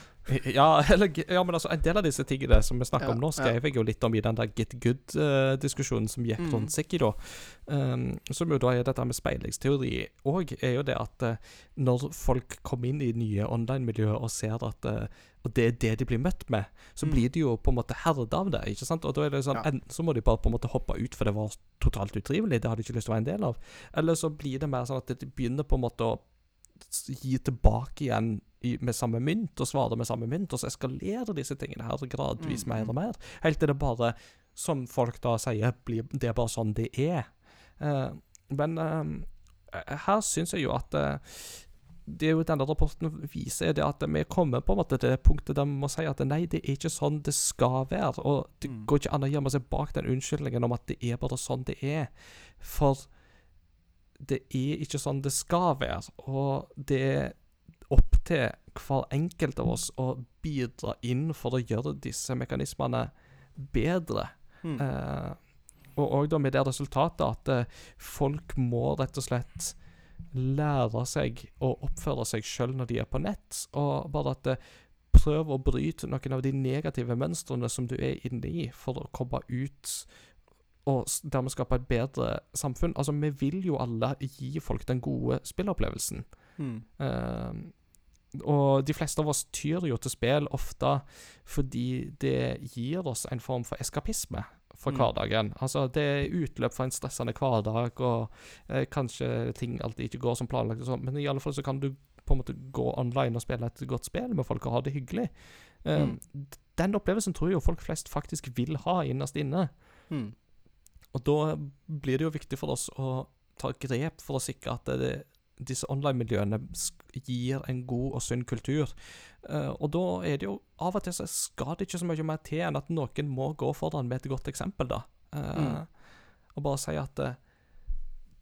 Ja, eller, ja, men altså, en del av disse tingene som vi snakker Ja, om nå, skrev jeg jo litt om i den der Get Good-diskusjonen som gikk Mm. rundt Sikki, da. Um, som jo da er dette med speilingsteori òg, er jo det at uh, når folk kommer inn i nye online-miljøer og ser at uh, og det er det de blir møtt med, så Mm. blir de jo på en måte herda av det. ikke sant? Og da er det sånn, Ja. Enten så må de bare på en måte hoppe ut, for det var totalt utrivelig, det hadde de ikke lyst til å være en del av. Eller så blir det mer sånn at de begynner på en måte å gi tilbake igjen i, med samme mynt, og svare med samme mynt, og så eskalerer disse tingene her gradvis Mm, mer mm. og mer. Helt til det bare, som folk da sier, blir, det er bare sånn det er. Uh, men uh, her syns jeg jo at uh, det jo denne rapporten viser, er det at vi kommer på en måte til det punktet der vi må si at nei, det er ikke sånn det skal være. Og det Mm. går ikke an å gjemme seg bak den unnskyldningen om at det er bare sånn det er. For det er ikke sånn det skal være. Og det er opp til hver enkelt av oss å bidra inn for å gjøre disse mekanismene bedre. Mm. Eh, og òg med det resultatet at eh, folk må rett og slett lære seg å oppføre seg sjøl når de er på nett, og bare at eh, prøv å bryte noen av de negative mønstrene som du er inne i, for å komme ut og dermed skape et bedre samfunn. Altså, vi vil jo alle gi folk den gode spilleopplevelsen. Mm. Uh, og de fleste av oss tyr jo til spill ofte fordi det gir oss en form for eskapisme for Mm. hverdagen. Altså, det er utløp for en stressende hverdag, og uh, kanskje ting alltid ikke går som planlagt, og sånn, men i alle fall så kan du på en måte gå online og spille et godt spill med folk og ha det hyggelig. Uh, Mm. Den opplevelsen tror jeg jo folk flest faktisk vil ha innerst inne. Mm. Og da blir det jo viktig for oss å ta grep for å sikre at det, disse online-miljøene gir en god og sunn kultur. Eh, og da er det jo Av og til så skal det ikke så mye mer til enn at noen må gå foran med et godt eksempel, da. Eh, Mm. Og bare si at eh,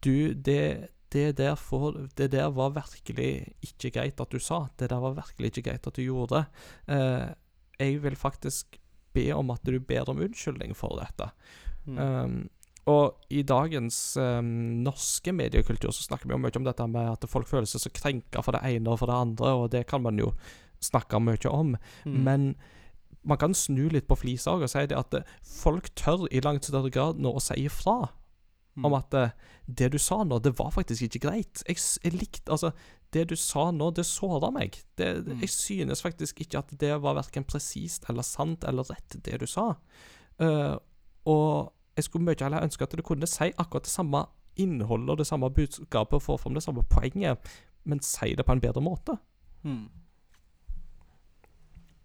du, det det der, for, det der var virkelig ikke greit at du sa. Det der var virkelig ikke greit at du gjorde. Eh, jeg vil faktisk be om at du ber om unnskyldning for dette. Mm. Um, og i dagens um, norske mediekultur så snakker vi jo mye om dette med at folk føler seg så krenka for det ene og for det andre, og det kan man jo snakke mye om. Mm. Men man kan snu litt på flisa og si det at eh, folk tør i langt større grad nå å si ifra Mm. om at eh, det du sa nå, det var faktisk ikke greit. Jeg, jeg likte Altså, det du sa nå, det såra meg. Det, Mm. Jeg synes faktisk ikke at det var verken presist eller sant eller rett, det du sa. Uh, og jeg skulle mye heller ønske at du kunne si akkurat det samme innholdet og det samme budskapet og få fram det samme poenget, men si det på en bedre måte. Hmm.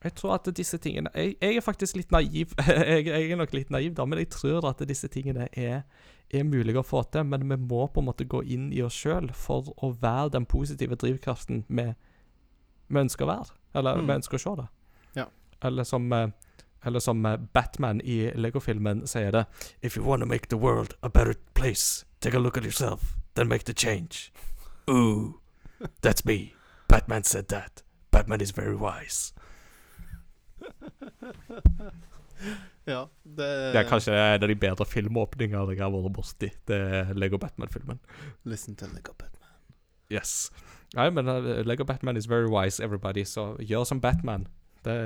Jeg tror at disse tingene Jeg, jeg er faktisk litt naiv. [LAUGHS] jeg, jeg er nok litt naiv, da, men jeg tror at disse tingene er, er mulige å få til. Men vi må på en måte gå inn i oss sjøl for å være den positive drivkraften vi, vi ønsker å være. Eller Mm. vi ønsker å se det. Ja. Eller som eh, Eller som eh, Batman i Lego-filmen sier det If you wanna make the world a better place, take a look at yourself, then make the change. Ooh, that's me. Batman said that. Batman is very wise. [LAUGHS] Ja, det Det er kanskje en av de bedre filmåpningene jeg har vært borti. Det er Lego Batman-filmen. Listen to Lego Batman. Yes. Nei, men uh, Lego Batman is very wise, everybody, så gjør som Batman. Det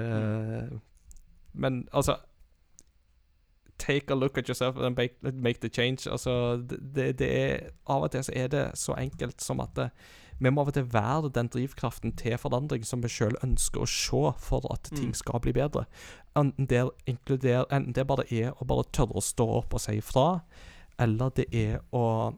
Men altså Take a look at yourself and make, make the change. Altså, det, det er Av og til så er det så enkelt som at det, vi må av og til være den drivkraften til forandring som vi sjøl ønsker å se for at ting Mm. skal bli bedre. Enten det, inkluder, enten det bare er å bare tørre å stå opp og si ifra, eller det er å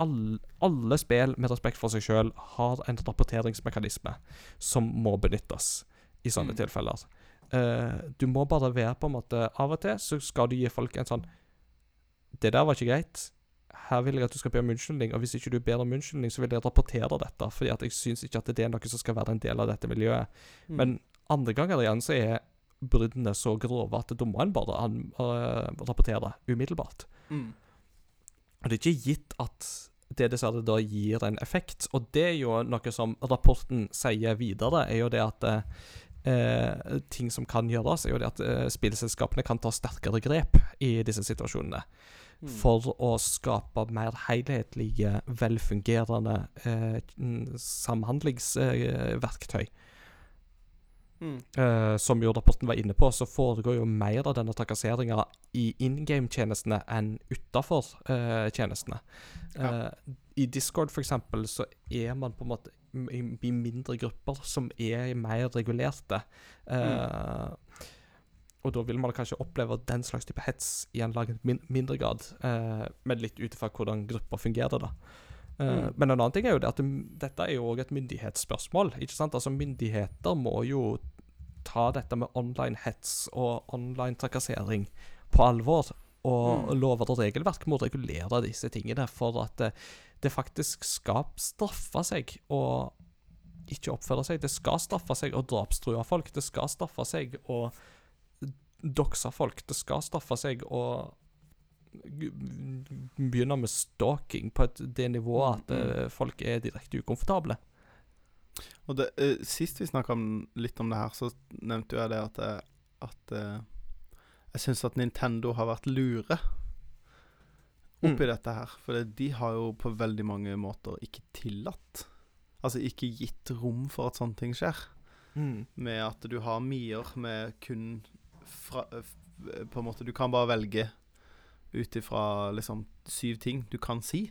alle, alle spill med respekt for seg sjøl har en rapporteringsmekanisme som må benyttes i sånne Mm. tilfeller. Eh, du må bare være på en måte Av og til så skal du gi folk en sånn Det der var ikke greit. Her vil jeg at du skal be om unnskyldning, og hvis ikke du ber om unnskyldning, så vil jeg rapportere dette, fordi at jeg syns ikke at det er noe som skal være en del av dette miljøet. Mm. Men andre ganger igjen så er bruddene så grove at da må en bare an, uh, rapportere umiddelbart. mm. Og det er ikke gitt at det dessverre da gir en effekt. Og det er jo noe som rapporten sier videre, er jo det at eh, ting som kan gjøres, er jo det at eh, spillselskapene kan ta sterkere grep i disse situasjonene. Mm. For å skape mer helhetlige, velfungerende eh, samhandlingsverktøy. Mm. Eh, som jo rapporten var inne på, så foregår jo mer av denne trakasseringa i in game-tjenestene enn utafor eh, tjenestene. Ja. Eh, I Discord, for eksempel, så er man på en måte i, i mindre grupper som er mer regulerte. Eh, Og da vil man kanskje oppleve den slags type hets i en langt min mindre grad, uh, men litt ut ifra hvordan grupper fungerer, da. Uh, Mm. Men en annen ting er jo det at det, dette er jo òg et myndighetsspørsmål. ikke sant? Altså Myndigheter må jo ta dette med online hets og online trakassering på alvor. Og Mm. lover og regelverk må regulere disse tingene for at det, faktisk skal straffe seg å ikke oppføre seg. Det skal straffe seg å drapstrue folk. Det skal straffe seg å doxe folk. Det skal straffe seg å begynne med stalking på et, det nivået at Mm, eh, folk er direkte ukomfortable. Og det, eh, Sist vi snakka litt om det her, så nevnte jo jeg det at, jeg- at eh, jeg syns at Nintendo har vært lure oppi Mm. dette her. For de har jo på veldig mange måter ikke tillatt Altså ikke gitt rom for at sånne ting skjer. Med at du har mier med kun fra, På en måte Du kan bare velge ut ifra liksom syv ting du kan si.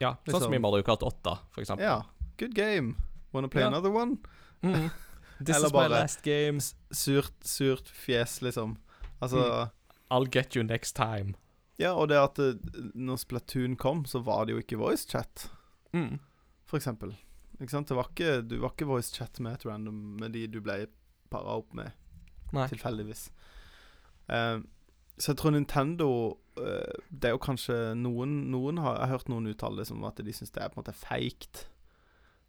Ja, sånn som Liksom. i Mario Kart 8, for eksempel. Ja. Good game. Wanna play Ja. another one? Mm. [LAUGHS] This Eller is my last game. Surt, surt fjes, liksom. Altså I'll get you next time. Ja, og det at eh, når Splatoon kom, så var det jo ikke voice chat, Mm. for eksempel. Ikke sant? Det var ikke, du var ikke voice chat med et random med de du ble para opp med, Nei. tilfeldigvis. Uh, så jeg tror Nintendo uh, Det er jo kanskje noen Noen har Jeg har hørt noen uttale det som at de syns det er på en måte feigt.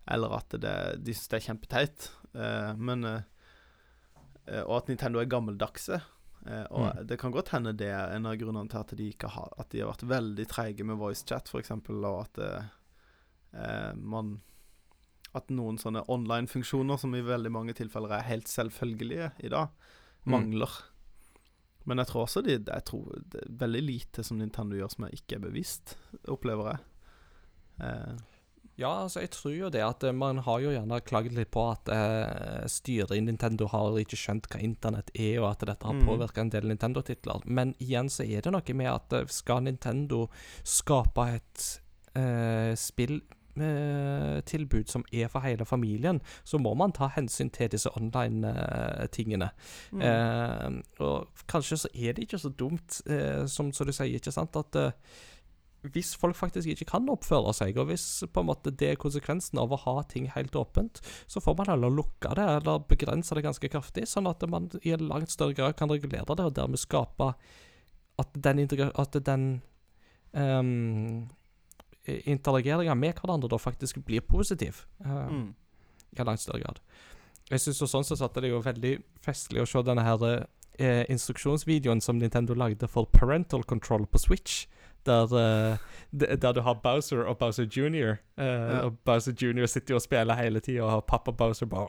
Eller at det, de syns det er kjempeteit. uh, men Og at Nintendo er gammeldagse. Eh, og Mm. det kan godt hende det er en av grunnene til at de har At de har vært veldig treige med voicechat, f.eks., og at, eh, eh, man At noen sånne online-funksjoner, som i veldig mange tilfeller er helt selvfølgelige i dag, Mm. mangler. Men jeg tror også de, jeg tror det er veldig lite som Nintendo gjør som jeg ikke er bevisst, opplever jeg. Eh, Ja, altså, jeg tror jo det at eh, man har jo gjerne klaget litt på at eh, styret i Nintendo har ikke skjønt hva internett er, og at dette har Mm. påvirka en del Nintendo-titler. Men igjen så er det noe med at eh, skal Nintendo skape et eh, spill eh, tilbud som er for hele familien, så må man ta hensyn til disse online-tingene. mm. Eh, og kanskje så er det ikke så dumt, eh, som, som du sier, ikke sant, at eh, hvis folk faktisk ikke kan oppføre seg, og hvis på en måte det er konsekvensen av å ha ting helt åpent, så får man heller lukke det, eller begrense det ganske kraftig, sånn at man i en langt større grad kan regulere det, og dermed skape at den, at den um, interageringa med hverandre da faktisk blir positiv. um, Mm. i langt større grad. Jeg synes jo sånn sett at det jo veldig festlig å se denne her eh, instruksjonsvideoen som Nintendo lagde for Parental Control på Switch. Der, eh, der du har Bowser og Bowser Jr. Eh, Ja. Og Bowser Jr. sitter jo og spiller hele tida, og pappa Bowser bare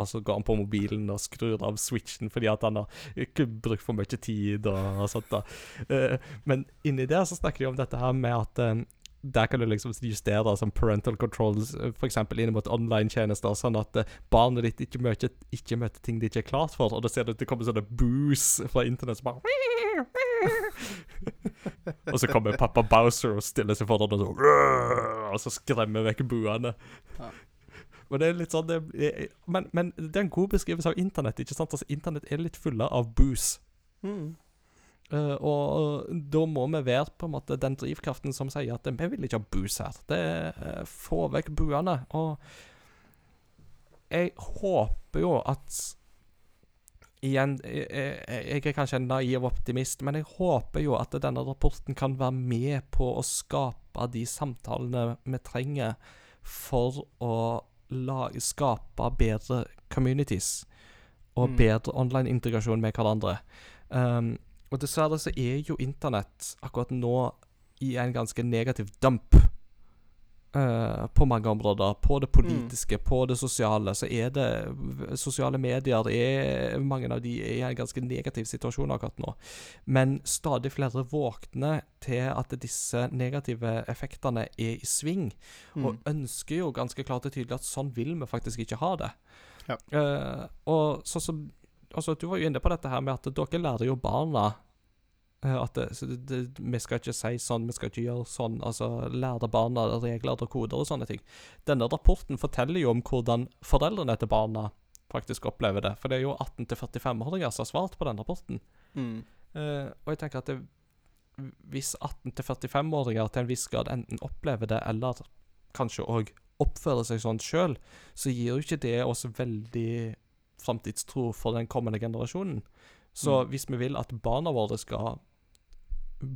Og så går han på mobilen og skrur av switchen fordi at han har ikke brukt for mye tid og, og sånt. da. Eh, men inni der så snakker de om dette her med at der kan du liksom justere som parental controls, f.eks. inn mot online-tjenester, sånn at eh, barnet ditt ikke møter, ikke møter ting de ikke er klart for. Og da ser du at det kommer sånne boos fra internett som bare [LAUGHS] Og så kommer pappa Bowser og stiller seg foran og så Og så skremmer vekk buene. Ja. Men det er litt sånn det, men, men det er en god beskrivelse av internett. ikke sant? Altså, Internett er litt fulle av boos. Mm. Eh, og da må vi være på en måte den drivkraften som sier at vi vil ikke ha bus her. Det er Få vekk buene. Og jeg håper jo at Igjen, jeg, jeg er kanskje en naiv optimist, men jeg håper jo at denne rapporten kan være med på å skape de samtalene vi trenger for å la, skape bedre communities og Mm. bedre online-integrasjon med hverandre. Um, og dessverre så er jo internett akkurat nå i en ganske negativ dump. Uh, på mange områder. På det politiske, på det sosiale. Så er det Sosiale medier er Mange av de er i en ganske negativ situasjon akkurat nå. Men stadig flere våkner til at disse negative effektene er i sving. Og Mm. ønsker jo ganske klart og tydelig at sånn vil vi faktisk ikke ha det. Ja. Uh, og sånn som Altså, du var jo inne på dette her med at dere lærer jo barna eh, at det, det, vi skal ikke si sånn, vi skal ikke gjøre sånn. Altså lære barna regler og koder og sånne ting. Denne rapporten forteller jo om hvordan foreldrene til barna faktisk opplever det. For det er jo 18-45-åringer som har svart på den rapporten. Mm. Uh, og jeg tenker at det, hvis 18-45-åringer til en viss grad enten opplever det, eller kanskje òg oppfører seg sånn sjøl, så gir jo ikke det oss veldig framtidstro for den kommende generasjonen. Så Mm. hvis vi vil at barna våre skal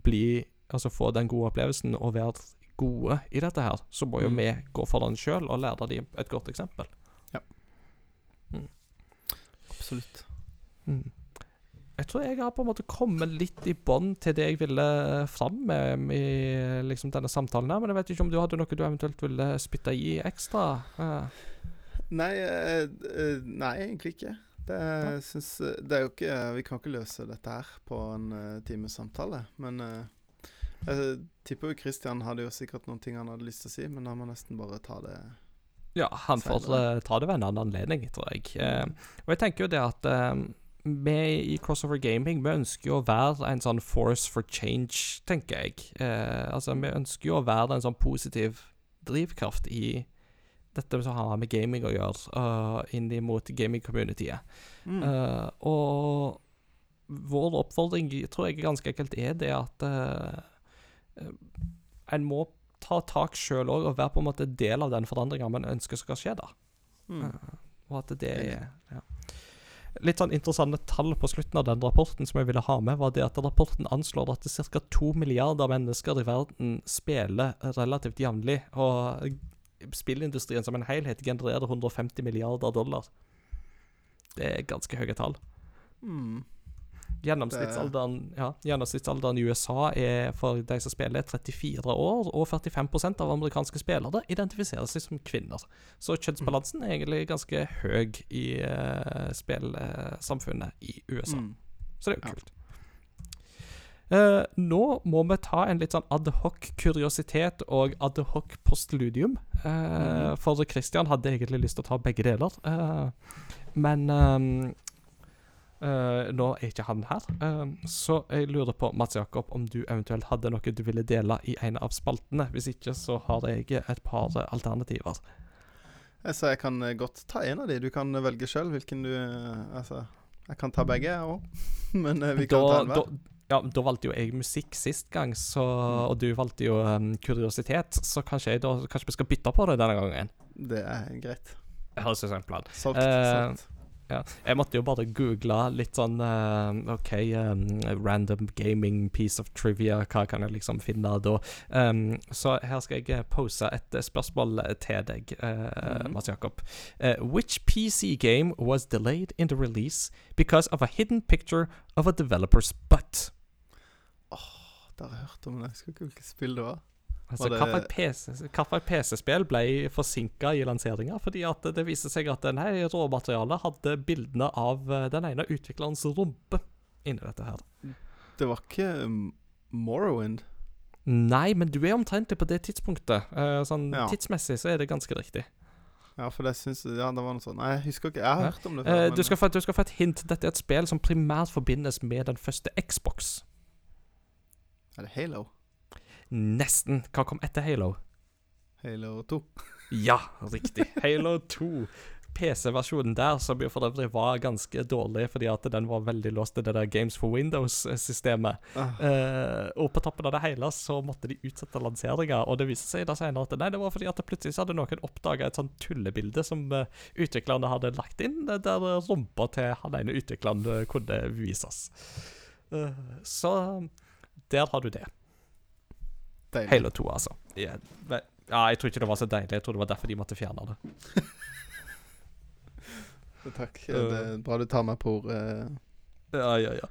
bli Altså få den gode opplevelsen og være gode i dette her, så må jo Mm. vi gå foran sjøl og lære dem et godt eksempel. Absolutt. Mm. Jeg tror jeg har på en måte kommet litt i bånd til det jeg ville fram med i liksom denne samtalen her, men jeg vet ikke om du hadde noe du eventuelt ville spytte i ekstra? Eh, Nei, eh, eh, nei, egentlig ikke. Det, ja. syns, eh, det er jo ikke Vi kan ikke løse dette her på en uh, times samtale. Men uh, jeg tipper jo Christian hadde jo sikkert noen ting han hadde lyst til å si, men da må nesten bare ta det ja, han får ta det ved en annen anledning, tror jeg. Og jeg tenker jo det at vi i Crossover Gaming vi ønsker jo å være en sånn force for change, tenker jeg. Eh, altså, vi ønsker jo å være en sånn positiv drivkraft i dette som har med gaming å gjøre, uh, inn mot gaming-communityet. mm. Uh, og vår oppfordring tror jeg ganske enkelt er det at eh, en må ta tak sjøl òg, og være på en måte del av den forandringa man ønsker skal skje. da. Mm. Uh, og at det er ja. Litt sånn interessante tall på slutten av den rapporten som jeg ville ha med, var det at rapporten anslår at ca. to milliarder mennesker i verden spiller relativt jevnlig. Og spillindustrien som en helhet genererer 150 milliarder dollar. Det er ganske høye tall. Mm. Gjennomsnittsalderen, ja, gjennomsnittsalderen i USA er for de som spiller, 34 år, og 45% av amerikanske spillere identifiserer seg som kvinner. Så kjønnsbalansen er egentlig ganske høy i uh, spillsamfunnet i USA. Mm. Så det er jo kult. Eh, nå må vi ta en litt sånn adhoc-kuriositet og adhoc-postludium. Uh, For Christian hadde egentlig lyst til å ta begge deler, eh, men ehm, eh, nå er ikke han her. Ehm, så jeg lurer på, Mats Jakob, om du eventuelt hadde noe du ville dele i en av spaltene. Hvis ikke, så har jeg et par eh, alternativer. Jeg, jeg kan eh, godt ta en av de. Du kan eh, velge sjøl hvilken du eh, Altså, jeg kan ta begge, jeg òg. [LAUGHS] Men eh, vi kan ta en da, hver. da, ja, da valgte jo jeg musikk sist gang, så, Mm. og du valgte jo um, kuriositet. Så kanskje, da, kanskje vi skal bytte på det denne gangen. Det er greit. Jeg høres ut som en plan. Solgt. uh, solgt. Ja. Jeg måtte jo bare google litt sånn uh, OK, um, random gaming piece of trivia, hva kan jeg liksom finne da? Um, så her skal jeg eh, pose et spørsmål til deg, Mhm. Mats Jakob. Uh, which PC game was delayed in the release because of a hidden picture of a developer's butt? Det har jeg hørt om, jeg husker ikke hvilket spill det var. Altså, Var Hvilket PC hvilket PC-spill ble forsinka i lanseringa fordi at det viste seg at nei, råmaterialet hadde bildene av eh, den ene utviklerens rumpe inni dette her. Det var ikke um, Morrowind. Nei, men du er omtrentlig på det tidspunktet. Eh, sånn Ja. Tidsmessig så er det ganske riktig. Ja, for det syns Ja, det var noe sånt. Nei, jeg husker ikke. Jeg har hørt om det Eh, før. men- du, skal få, du skal få et hint. Dette er et spill som primært forbindes med den første Xbox. Er det Halo? Nesten. Hva kom etter Halo? Halo 2. Ja, riktig. Halo 2. PC-versjonen der, som jo for øvrig var ganske dårlig fordi at den var veldig låst til det der Games for Windows-systemet. Ah, Eh, og på toppen av det hele så måtte de utsette lanseringa, og det viste seg da senere at nei, det var fordi at plutselig så hadde noen oppdaga et sånt tullebilde som uh, utviklerne hadde lagt inn, eh, der rumpa til han ene utvikleren eh, kunne vises. Uh, så der har du det. deilig. Halo 2, altså. Ja, ja, jeg tror ikke det var så deilig. Jeg tror det var derfor de måtte fjerne det. [LAUGHS] Takk. Det er bra du tar meg på ordet. Ja, ja, ja.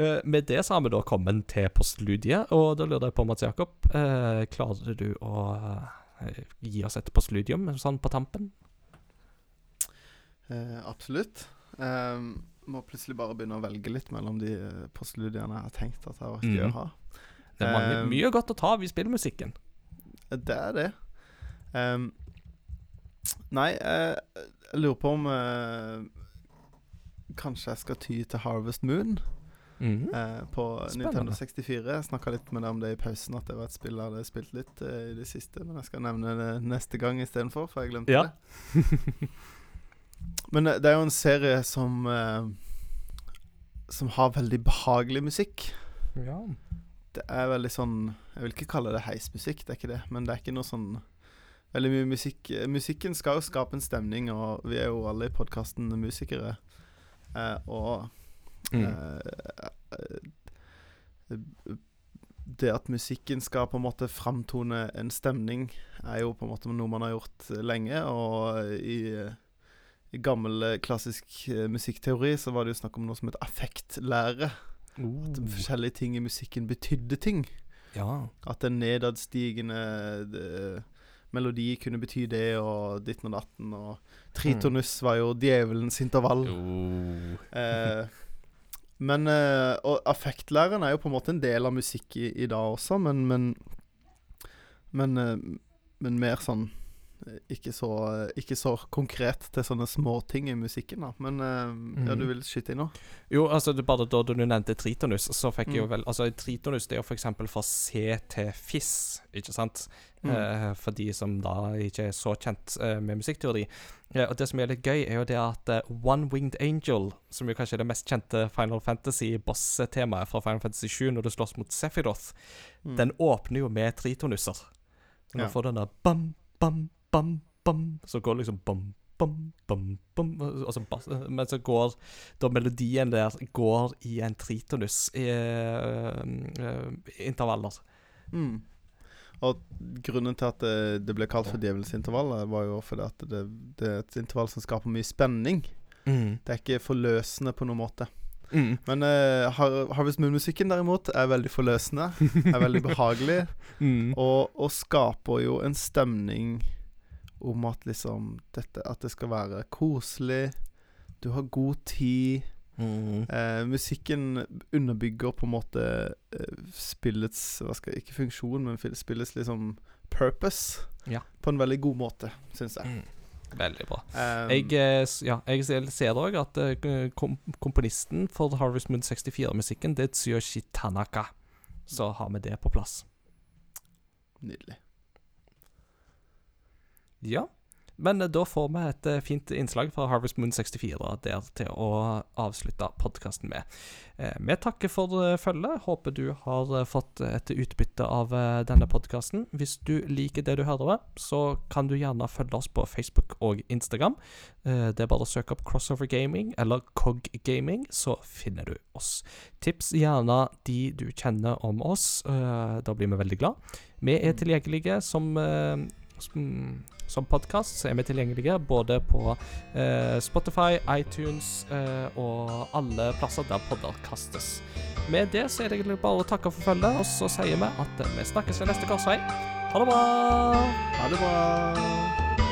Eh, med det så har vi da kommet til postludiet, og da lurer jeg på, Mats Jakob, eh, klarer du å eh, gi oss et postludium sånn på tampen? Eh, absolutt. Um, må plutselig bare begynne å velge litt mellom de uh, postludiene jeg har tenkt at vært gøy å Mhm. ha. Det er mange, um, mye godt å ta av i spillmusikken. Det er det. Um, nei, jeg, jeg lurer på om uh, Kanskje jeg skal ty til Harvest Moon Mm -hmm. uh, på Spennende. Nintendo 64. Jeg snakka litt med deg om det i pausen, at det var et spill jeg hadde spilt litt uh, i det siste. Men jeg skal nevne det neste gang istedenfor, for jeg glemte Ja. det. [LAUGHS] Men eh, det er jo en serie som eh, Som har veldig behagelig musikk. ja. Det er veldig sånn Jeg vil ikke kalle det heismusikk, det er ikke det. Men det er ikke noe sånn Veldig mye musikk Musikken skal jo skape en stemning, og vi er jo alle i podkasten musikere. Eh, og Mm. eh, eh, Det at musikken skal på en måte framtone en stemning, er jo på en måte noe man har gjort lenge. Og i, i gammel eh, klassisk eh, musikkteori så var det jo snakk om noe som het affektlære. At Oh. forskjellige ting i musikken betydde ting. ja. At en nedadstigende de, melodi kunne bety det, og ditten og datten. Og tritonus var jo djevelens intervall. Oh. [LAUGHS] Eh, men eh, Og affektlæren er jo på en måte en del av musikk i, i dag også, men Men, men, eh, men mer sånn eh, ikke så, ikke så konkret til sånne småting i musikken, da. Men eh, ja, Mhm. du vil skyte inn nå? Jo, altså det bare da du nevnte tritonus, så fikk jeg jo Mm. vel Altså, tritonus det er jo eksempel fra C til fiss, ikke sant? Mm. Eh, for de som da ikke er så kjent eh, med musikkteori. Eh, og det som er litt gøy, er jo det at eh, One Winged Angel, som jo kanskje er det mest kjente Final Fantasy-boss-temaet fra Final Fantasy 7 når du slåss mot Sephiroth, Mm. den åpner jo med tritonuser. Og nå Ja. du får den der bam, bam, bam, bam, så går det liksom bam, bam, bam, bam, og så bass, Men så går da melodien der går i en tritonus i uh, eh, intervaller. Mm. Og grunnen til at det, det ble kalt for djevelens intervall, eh, var jo fordi at det, det er et intervall som skaper mye spenning. Mm. Det er ikke forløsende på noen måte. Mm. Men uh, Harvest Moon-musikken derimot er veldig forløsende. Er veldig behagelig. [LAUGHS] Mm. Og, og skaper jo en stemning om at liksom dette, At det skal være koselig. Du har god tid. Mm. Eh, musikken underbygger på en måte eh, spillets Hva skal Ikke funksjon, men spillets liksom purpose. Ja. På en veldig god måte, syns jeg. Mm. Veldig bra. Um, Jeg, eh, ja, jeg ser- ser òg at eh, kom komponisten for Harvest Moon 64-musikken, det er Tsuyoshi Tanaka. Så har vi det på plass. Nydelig. Ja. Men eh, da får vi et eh, fint innslag fra Harvest Moon 64 der til å avslutte podkasten med. Eh, vi takker for følget. Håper du har fått et utbytte av denne podkasten. Hvis du liker det du hører, så kan du gjerne følge oss på Facebook og Instagram. Det er bare å søke opp Crossover Gaming eller Cog Gaming, så finner du oss. Tips gjerne de du kjenner om oss. da blir vi veldig glad. Vi er tilgjengelige eh, som, som podkast så er vi tilgjengelige både på eh, Spotify, iTunes eh, og alle plasser der podder kastes. Med det så er det egentlig bare å takke for følget, og så sier vi at vi snakkes ved neste korsvei. Ha det bra! Ha det bra.